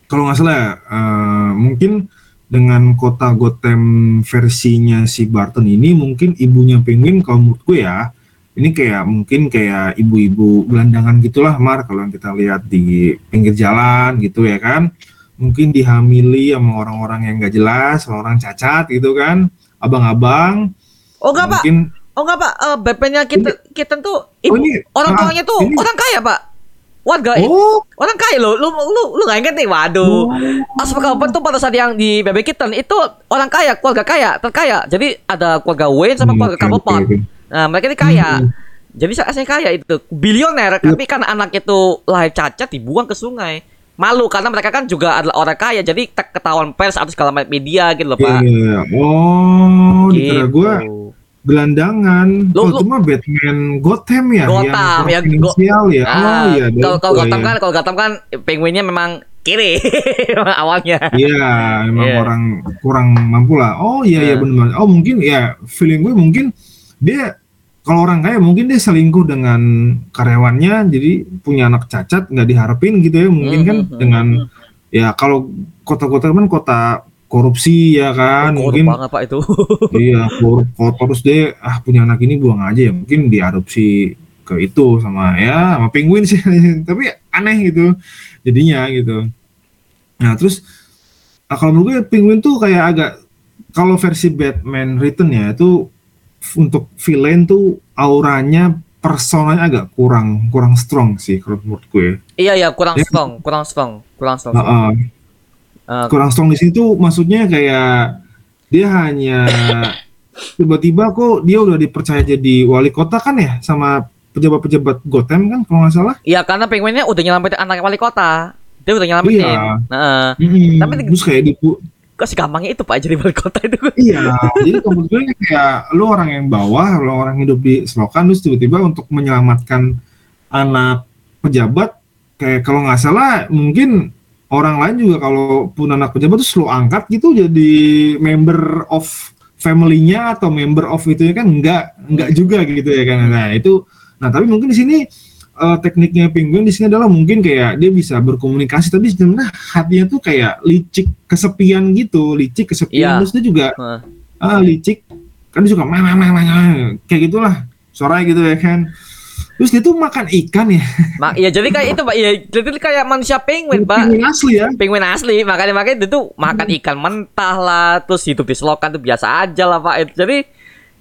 kalau nggak salah ya, eh, mungkin dengan kota Gotham versinya si Barton ini, mungkin ibunya Penguin kalau menurut gue ya, ini kayak mungkin kayak ibu-ibu gelandangan gitulah, Mar. Kalau yang kita lihat di pinggir jalan gitu ya kan, mungkin dihamili sama orang-orang yang nggak jelas, orang cacat gitu kan, abang-abang. oh enggak pak Oh enggak pak, Eh, Batman-nya kita kita tuh ibu Oh, ini- orang tuanya tuh ini- orang kaya pak, warga oh, orang kaya lo, lu lu lu nggak inget nih, waduh. Asal kapan tuh pada saat yang di Baby Kitten itu orang kaya, keluarga kaya, terkaya. Jadi ada keluarga Wayne sama Hmm, keluarga Cobblepot. oke, oke. Nah mereka ini kaya. Hmm. Jadi aslinya kaya itu, bilioner. Tapi karena anak itu lahir cacat dibuang ke sungai. Malu karena mereka kan juga adalah orang kaya, jadi ketahuan pers atau segala media gitu loh pak. Iya, oh, dikira Gitu. gue gelandangan. Lu- oh, mah Batman Gotham ya, Gotham, ya, yang go- inisial ya. Ah, oh iya, kalau kalau Gotham ya. kan kalau Gotham kan penguinnya memang kiri awalnya. Iya, emang Iya. orang kurang mampu lah. Oh iya iya Nah. benar. Oh mungkin ya feeling gue mungkin dia kalau orang kaya mungkin dia selingkuh dengan karyawannya, jadi punya anak cacat nggak diharapin gitu ya. Mungkin kan Mhm. dengan ya kalau kota-kota kan kota korupsi ya kan, Korup mungkin banget pak itu. iya korup kotor terus dia ah punya anak ini buang aja ya mungkin diadopsi ke itu sama ya sama penguin sih tapi aneh gitu jadinya gitu nah terus ah, kalau menurut gue penguin tuh kayak agak kalau versi Batman Return ya itu untuk villain tuh auranya personanya agak kurang kurang strong sih kalau menurut gue iya iya kurang Ya. strong, kurang strong, kurang strong. Ah, Eh, kurang strong di situ maksudnya kayak dia hanya tiba-tiba kok dia udah dipercaya jadi wali kota kan ya sama pejabat-pejabat Gotham kan kalau nggak salah Iya karena penguinnya udah nyelamatin anak wali kota. Dia udah nyelamatin. Iya. Nah, Mm-mm. Tapi- terus kayak dipu kok segampangnya itu pak jadi wali kota itu. iya jadi kalau gue kayak lu orang yang bawah lu orang hidup di selokan terus tiba-tiba untuk menyelamatkan anak pejabat kayak kalau nggak salah mungkin orang lain juga kalau pun anak pejabat terus lu angkat gitu jadi member of family-nya atau member of itu ya kan enggak enggak juga gitu ya kan nah itu nah tapi mungkin di sini eh, tekniknya penguin di sini adalah mungkin kayak dia bisa berkomunikasi tapi sebenarnya hatinya tuh kayak licik kesepian gitu licik kesepian. Iya. terus dia juga Nah, ah licik. Kan dia suka mah mah mah kayak gitulah suaranya gitu ya kan. Terus dia tuh makan ikan ya. Mak, iya jadi kayak itu pak, iya jadi kayak manusia penguin pak. penguin asli ya. Penguin asli, makanya makanya dia tuh makan ikan mentah lah, terus hidup di selokan tuh biasa aja lah pak. Jadi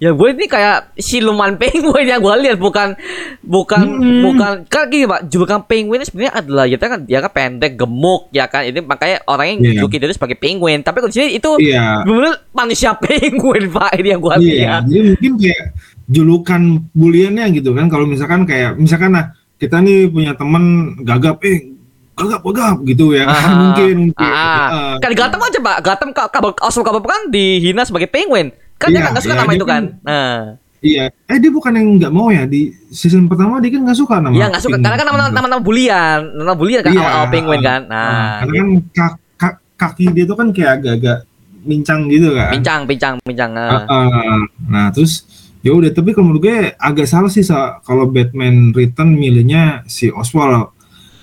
ya gue ini kayak siluman penguin yang gue lihat bukan bukan Hmm. bukan kan gini pak julukan penguin ini sebenarnya adalah ya kan dia kan pendek gemuk ya kan ini makanya orang yang Iya. juluki dia itu sebagai penguin tapi kalau di sini itu iya benar manusia penguin pak ini yang gue Iya, lihat jadi mungkin kayak julukan buliannya gitu kan. Kalau misalkan kayak misalkan nah kita nih punya temen gagap, eh gagap gagap gitu ya. kan Ah, mungkin mungkin. ah, Ah, kan Gatam aja pak Gatam kabel asal kabel kan dihina sebagai penguin kan dia Iya, kan nggak suka iya, nama dia itu kan kan- nah Iya, eh dia bukan yang nggak mau ya di season pertama dia kan nggak suka nama. Iya nggak suka karena kan nama nama nama bulian, nama bulian kan Iya. awal penguin kan. Nah, Nah, karena kan ka- ka- kaki dia tuh kan kayak agak-agak mincang gitu kan. pincang pincang pincang. Ah, ah. ah. Nah terus ya udah tapi kalau menurut gue agak salah sih Sa. kalau Batman Return milihnya si Oswald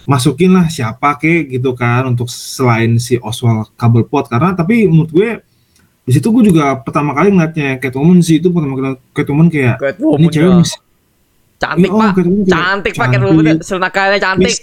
masukin lah siapa kek gitu kan untuk selain si Oswald Cobblepot karena tapi menurut gue di situ gue juga pertama kali ngeliatnya Catwoman sih itu pertama kali Catwoman kayak ini Catwoman cewek ya. mis- cantik Iya, oh, pak, kayak cantik pak cantik. Catwoman Selnakalnya cantik.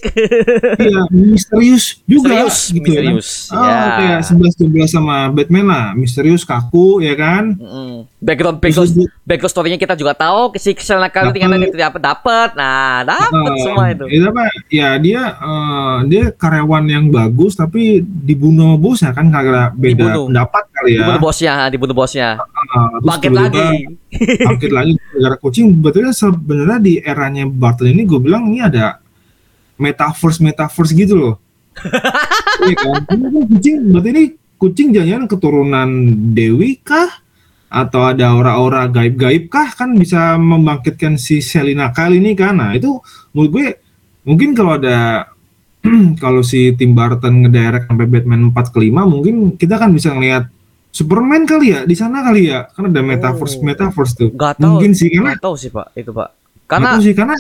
iya misterius juga Misterius, gitu misterius. kan. Oh, Ya. kayak 11 12 sama Batman lah, misterius kaku ya kan. Mm. Background background background story-nya kita juga tahu si tinggal itu dapat dapat. Nah, dapat Eh, semua itu. Ya, apa, ya dia eh, dia karyawan yang bagus tapi dibunuh bosnya kan karena beda Dibunuh. pendapat kali ya. Dibunuh bosnya, dibunuh bosnya. Ah, terus Bangkit lagi. Bangkit lagi gara kucing. Betulnya sebenarnya di eranya Barton ini gue bilang ini ada metaverse metaverse gitu loh. Iya kan? Ini kan kucing berarti ini kucing jangan keturunan Dewi kah? Atau ada aura-aura gaib-gaib kah kan bisa membangkitkan si Selina kali ini kan? Nah itu menurut gue mungkin kalau ada kalau si Tim Burton ngedirect sampai Batman 4 ke 5 mungkin kita kan bisa ngelihat Superman kali ya di sana kali ya kan ada metaverse Oh. metaverse tuh Gak tahu. mungkin sih karena Gak tahu sih pak itu pak. Karena sih karena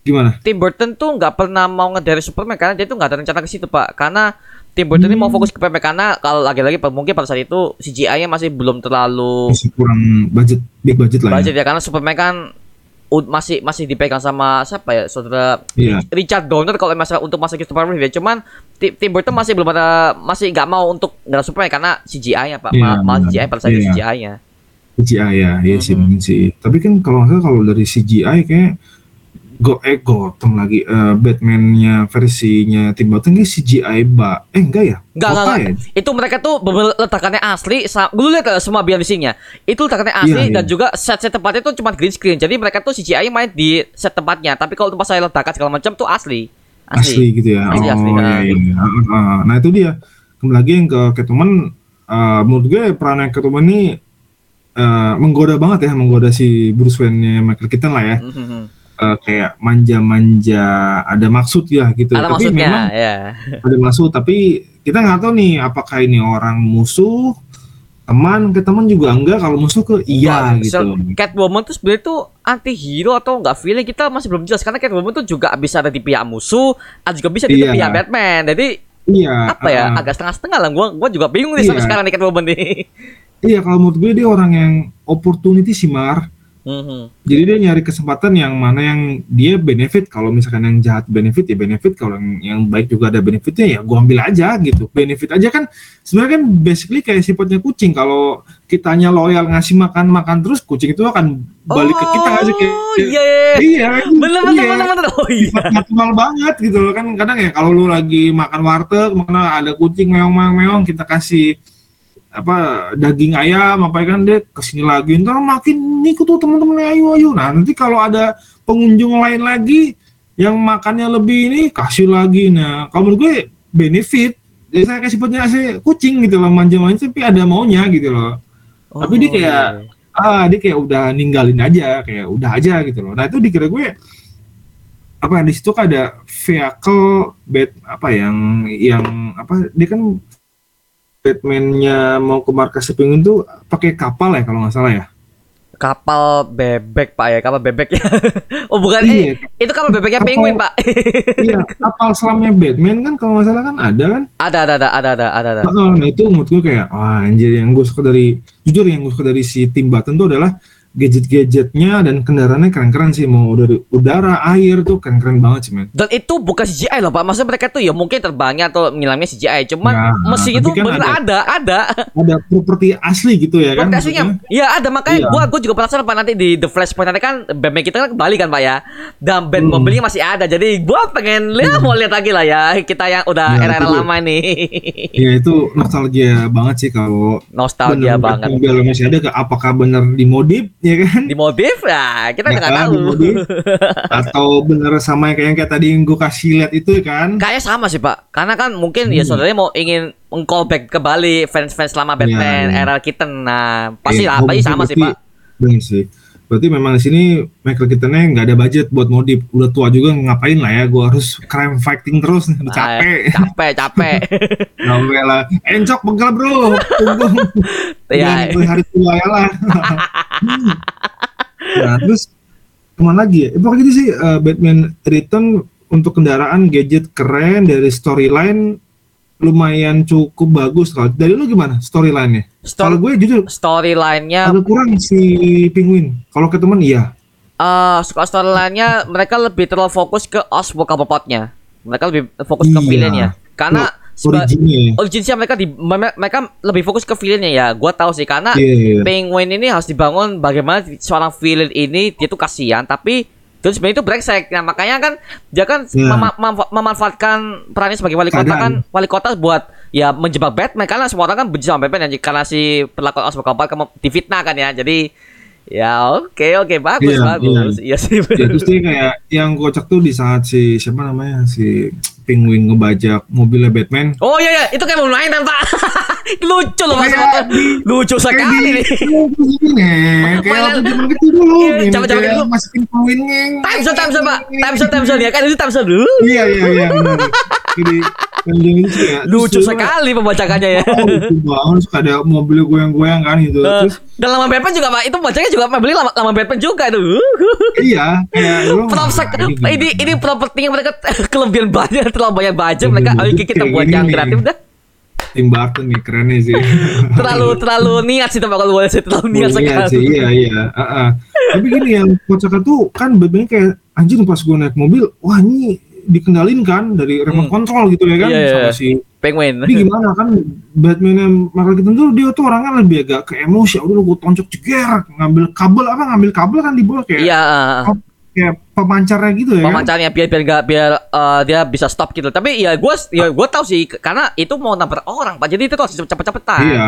gimana Tim Burton tuh nggak pernah mau ngedari Superman karena dia tuh nggak ada rencana ke situ pak. Karena Tim Burton ini mau Hmm. fokus ke Batman karena kalau lagi-lagi mungkin pada saat itu CGI-nya masih belum terlalu masih kurang budget big budget lah budget ya ya karena Superman kan masih masih dipegang sama siapa ya saudara Iya. Richard Donner kalau masalah untuk masa Christopher Reeve ya cuman Ti- Tim Burton masih belum ada masih nggak mau untuk nggak Superman karena CGI-nya pak Iya, Ma- malah benar. CGI pada saat itu Iya. CGI-nya CGI ya iya sih Mhm. mungkin sih tapi kan kalau nggak kalau dari CGI kayak Go eh Gotham lagi eh, Batman-nya versinya Tim Burton ini CGI ba eh enggak ya Enggak, Kota enggak, ya. Itu mereka tuh letakannya asli. Gue lihat eh, semua behind scene-nya. Itu letakannya asli Iya, iya. dan juga set-set tempatnya tuh cuma green screen. Jadi mereka tuh CGI main di set tempatnya. Tapi kalau tempat saya letakkan segala macam tuh asli. asli, Asli. gitu ya Asli, oh asli, iya, iya, iya. Ah, ah. nah itu dia kembali lagi yang ke Catwoman eh, menurut gue peran Catwoman ini eh, menggoda banget ya menggoda si Bruce Wayne-nya Michael Keaton lah ya Mhm. Eh, kayak manja-manja ada maksud ya gitu Ada tapi maksudnya, memang ya. ada maksud tapi kita nggak tahu nih apakah ini orang musuh teman ke teman juga enggak kalau musuh ke iya gitu Catwoman tuh sebenarnya tuh anti hero atau enggak feeling kita masih belum jelas karena Catwoman tuh juga bisa ada di pihak musuh, ada juga bisa di Iya. pihak Batman. Jadi iya apa ya? uh, Agak setengah-setengah lah. Gua gua juga bingung nih sampai Iya. sekarang nih Catwoman nih. iya kalau menurut gue dia orang yang opportunity sih Mar Mhm. jadi dia nyari kesempatan yang mana yang dia benefit kalau misalkan yang jahat benefit ya benefit kalau yang, yang baik juga ada benefitnya ya gua ambil aja gitu benefit aja kan sebenarnya kan basically kayak sifatnya kucing kalau kitanya loyal ngasih makan makan terus kucing itu akan balik ke kita sih kayak Oh, iya. iya. iya Bener bener iya. bener bener. Oh iya. sifat natural banget gitu loh kan kadang ya kalau lu lagi makan warteg mana ada kucing meong meong meong kita kasih apa daging ayam apa ya kan dia ke sini lagi. Ntar makin ikut tuh teman-teman ayo ayo. Nah nanti kalau ada pengunjung lain lagi yang makannya lebih ini kasih lagi. Nah kalau menurut gue benefit. Jadi saya kasih sifatnya kasih kucing gitu loh manja-manja tapi ada maunya gitu loh. Tapi dia Oh, kayak- iya. ah dia kayak udah ninggalin aja kayak udah aja gitu loh. Nah itu dikira gue apa di situ kan ada vehicle bed apa yang yang apa dia kan Batman-nya mau ke markas penguin tuh pakai kapal ya kalau nggak salah ya? Kapal bebek pak ya kapal bebek ya. Oh bukan Iya. eh, itu kapal bebeknya Kapal- penguin pak. iya kapal selamnya Batman kan kalau nggak salah kan ada kan? Ada ada ada ada ada ada ada. Nah itu menurut gue kayak wah anjir yang gue suka dari jujur yang gue suka dari si Tim Burton tuh adalah gadget-gadgetnya dan kendaraannya keren-keren sih. Mau dari udara air tuh keren-keren banget sih men. Dan itu bukan CGI loh pak. Maksudnya mereka tuh ya mungkin terbangnya atau ngilangnya CGI cuman Ya, mesin itu kan bener ada ada ada. Properti asli gitu ya kan aslinya? Iya ada. Makanya Iya. gua gua juga penasaran pak. Nanti di The Flashpoint nanti kan band kita kan kembali kan pak ya? Dan band Hmm. mobilnya masih ada. Jadi gua pengen lihat mau lihat lagi lah ya kita yang udah Ya, era-era lama nih Iya itu nostalgia banget sih kalau nostalgia bener banget. mobil masih ada. Apakah bener dimodif ya kan? Di mobil ya kita Ya nggak kan, tahu. Atau bener sama yang kayak, tadi yang gue kasih lihat itu kan? Kayak sama sih pak. Karena kan mungkin ya Hmm. saudaranya mau ingin meng-callback kembali fans-fans lama Batman Iya, iya. era kita nah pasti Eh, lah pasti sama sih pak. bener sih Berarti memang di sini Michael Keatonnya nggak ada budget buat modif. Udah tua juga ngapain lah ya. Gue harus crime fighting terus. Udah capek. Ah, capek, capek. Sampai lah. Encok pegel bro. Tunggu. Iya. Jangan hari tua ya lah. nah terus ke mana lagi ya? Eh, pokoknya gitu sih eh, Batman Return untuk kendaraan gadget keren dari storyline lumayan cukup bagus kalau dari lu gimana storyline-nya? Kalau Story, gue jujur storyline-nya agak kurang si Penguin. Kalau ke temen iya. eh suka storyline-nya mereka lebih terlalu fokus ke Oswald Cobblepot-nya. Mereka lebih fokus ke Iya. villain-nya. Karena Originnya. originnya mereka di me- mereka lebih fokus ke villain-nya ya. Gua tahu sih karena Iya, iya. Penguin ini harus dibangun bagaimana seorang villain ini dia tuh kasihan tapi terus sebenarnya itu brengsek. Nah, makanya kan dia kan Iya. mema- mem- memanfaatkan perannya sebagai wali kota kan wali kota buat ya menjebak Batman karena semua orang kan benci sama Batman ya karena si perlakuan Oswald Cobblepot kamu difitnah kan ya. Jadi ya oke oke bagus Iya, bagus. Iya sih. Ya, dia kayak yang kocak tuh di saat si siapa namanya si Penguin ngebajak mobilnya Batman. Oh iya iya, itu kayak mau main Pak. Lucu loh Mas. Lucu sekali nih. Kayak Mainan- waktu zaman kecil dulu. Iya, Ini zaman-zaman kayak kecil. Masukin Penguin ngeng. Time zone, time zone, Pak. Time zone, time zone ya kan itu time zone dulu. Iya iya iya. Jadi ya. Lucu terus sekali pembacakannya ya. Oh, lucu banget. Suka ada mobil goyang-goyang kan gitu. Eh, Terus Dan lama Batman juga Pak, itu bacanya juga beli lama, lama Batman juga itu. iya wah, ini ini properti yang mereka kelebihan banyak terlalu banyak budget mereka Iya, ayo kita buat yang kreatif dah Tim Burton nih kerennya sih. terlalu terlalu niat sih Pak kalau boleh sih terlalu niat Oh, iya sekali sih, iya iya. Heeh. Tapi gini yang kocaknya tuh kan Batman kayak anjir pas gue naik mobil, wah ini dikendalin kan dari remote Hmm. control gitu ya kan Iya, iya, sama iya. si penguin Ini gimana kan Batman yang Michael Keaton tuh dia tuh orangnya lebih agak ke emosi, udah gue tonjok jeger, ngambil kabel apa ngambil kabel kan di bawah kayak iya kayak pemancarnya gitu ya kan. pemancarnya biar biar nggak biar eh, dia bisa stop gitu tapi ya gue ya gue tahu sih karena itu mau nabrak orang pak jadi itu tuh harus cepet-cepetan Iya.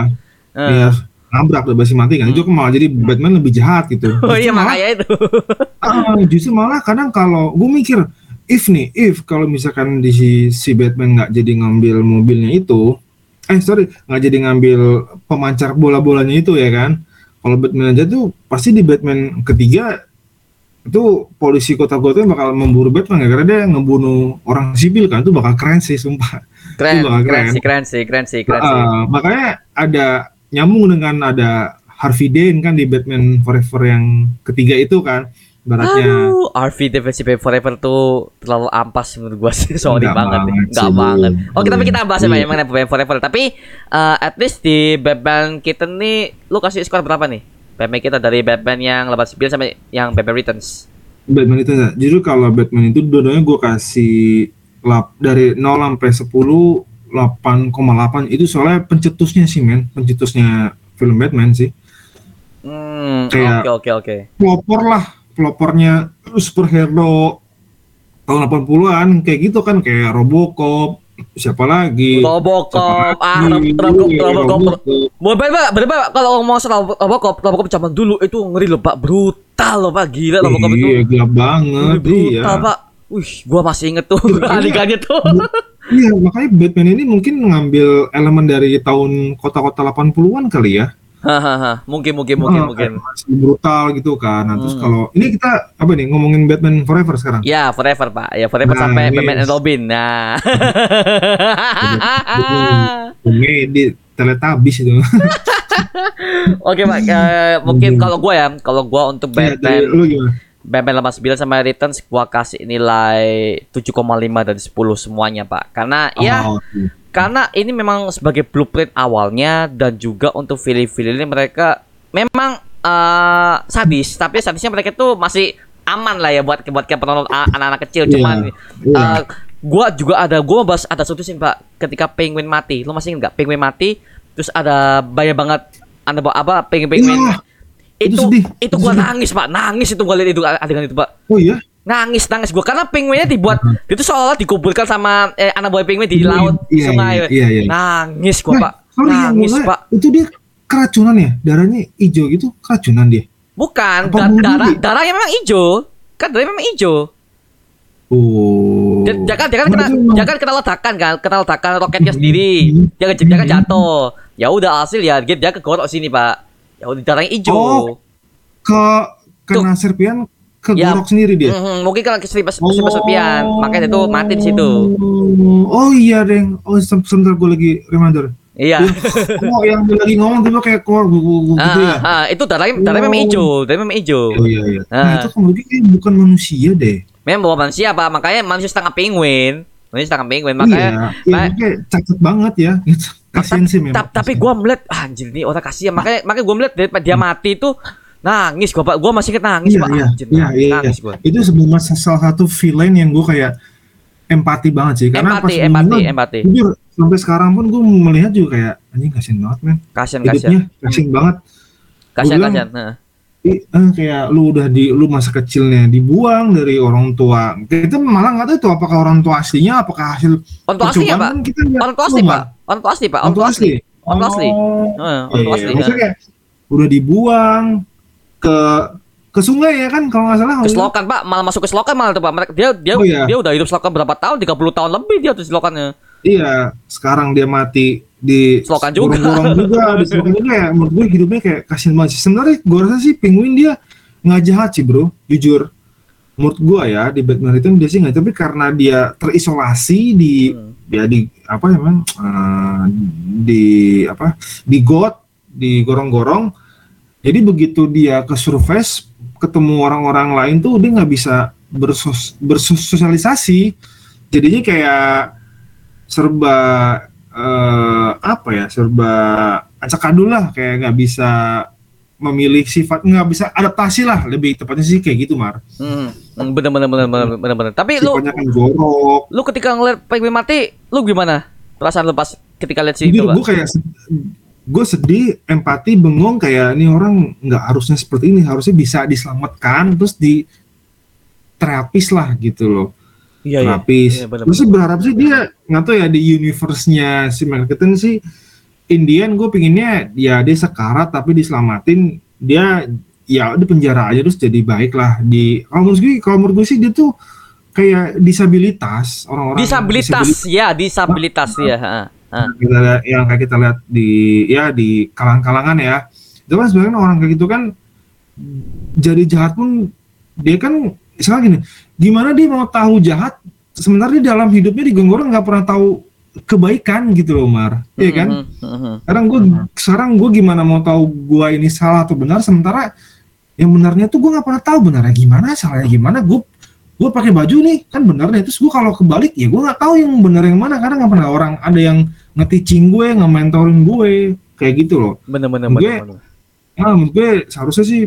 Eh. Iya. Nabrak udah basi mati kan. Itu kan malah jadi Batman lebih jahat gitu. oh iya Justru malah- makanya itu Ah, justru malah kadang kalau gue mikir if nih if kalau misalkan di si, si Batman nggak jadi ngambil mobilnya itu eh sorry nggak jadi ngambil pemancar bola-bolanya itu ya kan? Kalau Batman aja tuh pasti di Batman ketiga itu polisi kota Gotham bakal memburu Batman ya karena dia ngebunuh orang sipil kan itu bakal keren sih sumpah. Keren Itu bakal keren keren. sih keren sih keren sih keren sih. Makanya ada nyambung dengan ada Harvey Dent kan di Batman Forever yang ketiga itu kan baratnya Aduh, RV Defensive Forever tuh terlalu ampas menurut gua sih. Sorry banget nih. banget Enggak banget. Oke, tapi kita bahas Pak, Iya. mengenai Batman Forever. Tapi eh, at least di Batman kita nih lu kasih skor berapa nih? Batman kita dari Batman yang 89 sampai yang Batman Returns. Batman itu ya. Jujur kalau Batman itu dua-duanya gue kasih lap, dari 0 sampai 10 8,8 itu soalnya pencetusnya sih men, pencetusnya film Batman sih. Hmm, oke oke oke. Pelopor lah, pelopornya superhero tahun 80-an kayak gitu kan kayak Robocop, siapa lagi? Robocop, ah, Robocop, Iya, Robocop. Bener Pak. Kalau ngomong soal Robocop, Robocop zaman dulu itu ngeri loh Pak, brutal loh Pak, gila Robocop itu. Iya, gelap banget, iya. Pak. Wih, gua masih inget tuh Iya. adegannya tuh. Iya, makanya Batman ini mungkin ngambil elemen dari tahun kota-kota 80-an kali ya. Hahaha, mungkin mungkin mungkin Ah, mungkin. masih brutal gitu kan. Nah, terus Hmm. kalau ini kita apa nih ngomongin Batman Forever sekarang? Ya, forever Pak. Ya, forever Nah, sampai yes. Batman and Robin. Nah. Komedi teletabis itu. Oke, Pak. Eh, mungkin kalau gua ya, kalau gua untuk Iya, Batman lu gimana? Batman 89 sama Returns gua kasih nilai 7,5 dari 10 semuanya, Pak. Karena ya Oh, oke. Karena ini memang sebagai blueprint awalnya dan juga untuk film-film ini mereka memang eh, sadis, tapi sadisnya mereka tuh masih aman lah ya buat buat kayak penonton anak-anak kecil Iya, cuman iya. eh, gua juga ada gua bahas ada satu scene Pak ketika penguin mati. Lo masih ingat nggak penguin mati terus ada banyak banget anda bawa apa penguin penguin Iya, itu itu sedih, itu itu gua sedih. nangis Pak nangis itu gua lihat itu adegan itu Pak Oh iya? Nangis nangis gua karena penguinnya dibuat itu seolah dikuburkan sama eh, anak buah penguin di Iya, laut iya, sungai iya, iya, iya. nangis gua Nah, pak nangis mulai, pak Itu dia keracunan ya? Darahnya hijau gitu, keracunan dia. bukan Apa da- darah diri? darahnya memang hijau kan darahnya memang hijau Oh. dia, dia kan dia kan kena dia kan kena ledakan kan kena ledakan roketnya sendiri Hmm. dia dia kan jatuh ya udah hasil ya dia dia kegorok sini pak ya udah darahnya hijau Oh. ke kena serpian Ya. kegorok sendiri dia. Mhm, mungkin kalau keseripet serpian, makanya dia tuh mati di situ. Oh iya, Deng. Oh, se- sebentar gue lagi reminder. Iya. Oh, yang lagi ngomong tiba kayak gu- gu- Ah, gitu ya. ah, ah, itu darahnya darahnya memang Oh. hijau, darahnya memang hijau. Oh iya iya. Nah, Ah. itu kemudian kayak bukan manusia deh. Memang bawa manusia apa? Makanya manusia setengah penguin. Manusia setengah penguin, makanya iya, iya makanya cacat banget ya. Gitu. Kasian sih memang. Ta- tapi gua melihat anjir nih orang kasihan makanya makanya gua melihat dia mati itu nangis gua Pak. Gua masih inget nangis iya, Pak. iya, Anjir, iya, iya, nangis iya. gua. Itu sebenarnya salah satu villain yang gue kayak empati banget sih. Karena Empati, pas empati, gua- empati. jujur, sampai sekarang pun gue melihat juga kayak anjing kasian banget men. Kasihan Hidupnya kasihan. kasian banget. Kasihan bilang- kasihan. Heeh. I- eh, kayak lu udah di lu masa kecilnya dibuang dari orang tua. Kita malah nggak tahu itu apakah orang tua aslinya, apakah hasil Orang tua asli ya, Pak? Orang tua asli, Pak. Orang tua asli, Pak. Orang tua asli. Orang tua asli. Oh. Orang tua Iya, asli. kayak udah dibuang ke ke sungai ya kan kalau nggak salah. Ke selokan, Pak. Malah masuk ke selokan malah tuh, Pak. Mereka dia dia Oh, iya. dia udah hidup selokan berapa tahun? 30 tahun lebih dia tuh selokannya. Iya, sekarang dia mati di Selokan juga. gorong-gorong juga, di selokan juga ya. Menurut gue hidupnya kayak kasihan banget sih. Sebenarnya gue rasa sih penguin dia nggak jahat sih bro, jujur. Menurut gue ya di Batman itu dia sih nggak, tapi karena dia terisolasi di Hmm. ya di apa ya eh, di apa di got di gorong-gorong. Jadi begitu dia ke surface ketemu orang-orang lain tuh dia nggak bisa bersos bersosialisasi. Jadinya kayak serba eh, apa ya serba acak adul lah kayak nggak bisa memilih sifat nggak bisa adaptasi lah lebih tepatnya sih kayak gitu mar Hmm, hmm, bener bener bener bener bener bener. Tapi lu kan jorok lu ketika ngeliat penguin mati, lu gimana? Perasaan lu pas ketika lihat jadi itu, gue kayak gue sedih empati bengong kayak ini orang nggak harusnya seperti ini harusnya bisa diselamatkan terus di terapis lah gitu loh Iya, iya. terapis Iya, bener, terus berharap sih dia nggak tahu ya di universe-nya si Keaton sih Indian gue pinginnya ya dia sekarat tapi diselamatin dia ya di penjara aja terus jadi baik lah di kalau menurut gue kalau menurut gue sih dia tuh kayak disabilitas orang-orang Disabilitas, ya, disabilitas ya. Heeh. kita yang kayak kita lihat di ya di kalangan-kalangan ya. Itu kan sebenarnya orang kayak gitu kan jadi jahat pun dia kan misalnya gini gimana dia mau tahu jahat? Sebenarnya di dalam hidupnya di Gonggoro nggak pernah tahu kebaikan gitu loh Mar. Iya kan? Mhm, mhm. sekarang gue sekarang gue gimana mau tahu gue ini salah atau benar? Sementara yang benarnya tuh gue nggak pernah tahu benarnya gimana salahnya gimana. Gue gue pakai baju nih kan benarnya terus gue kalau kebalik ya gue nggak tahu yang benar yang mana karena nggak pernah orang ada yang nge-teaching gue nge-mentorin gue kayak gitu loh Bener bener Gue- bener. bener. nah menurut gue seharusnya sih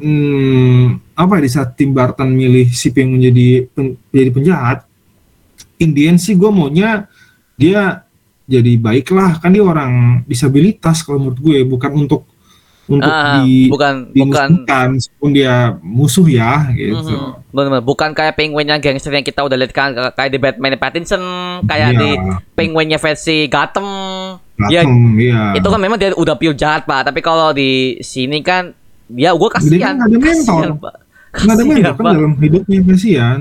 hmm, apa ya di saat Tim Burton milih si pengen menjadi pen, jadi penjahat Indian sih gue maunya dia jadi baik lah kan dia orang disabilitas kalau menurut gue bukan untuk untuk Ah, di bukan bukan meskipun dia musuh ya gitu Mhm. Bener-bener. bukan kayak penguin yang gangster yang kita udah lihat kan kayak di Batman Pattinson, kayak Iya. di penguinnya versi Gotham. Ya, Gotham, iya. itu kan memang dia udah pure jahat, Pak. Tapi kalau di sini kan dia gua Dia kasihan. kan nggak ada mentor. Kasihan, Pak. nggak ada Kasihan, mentor kan dalam hidupnya kasihan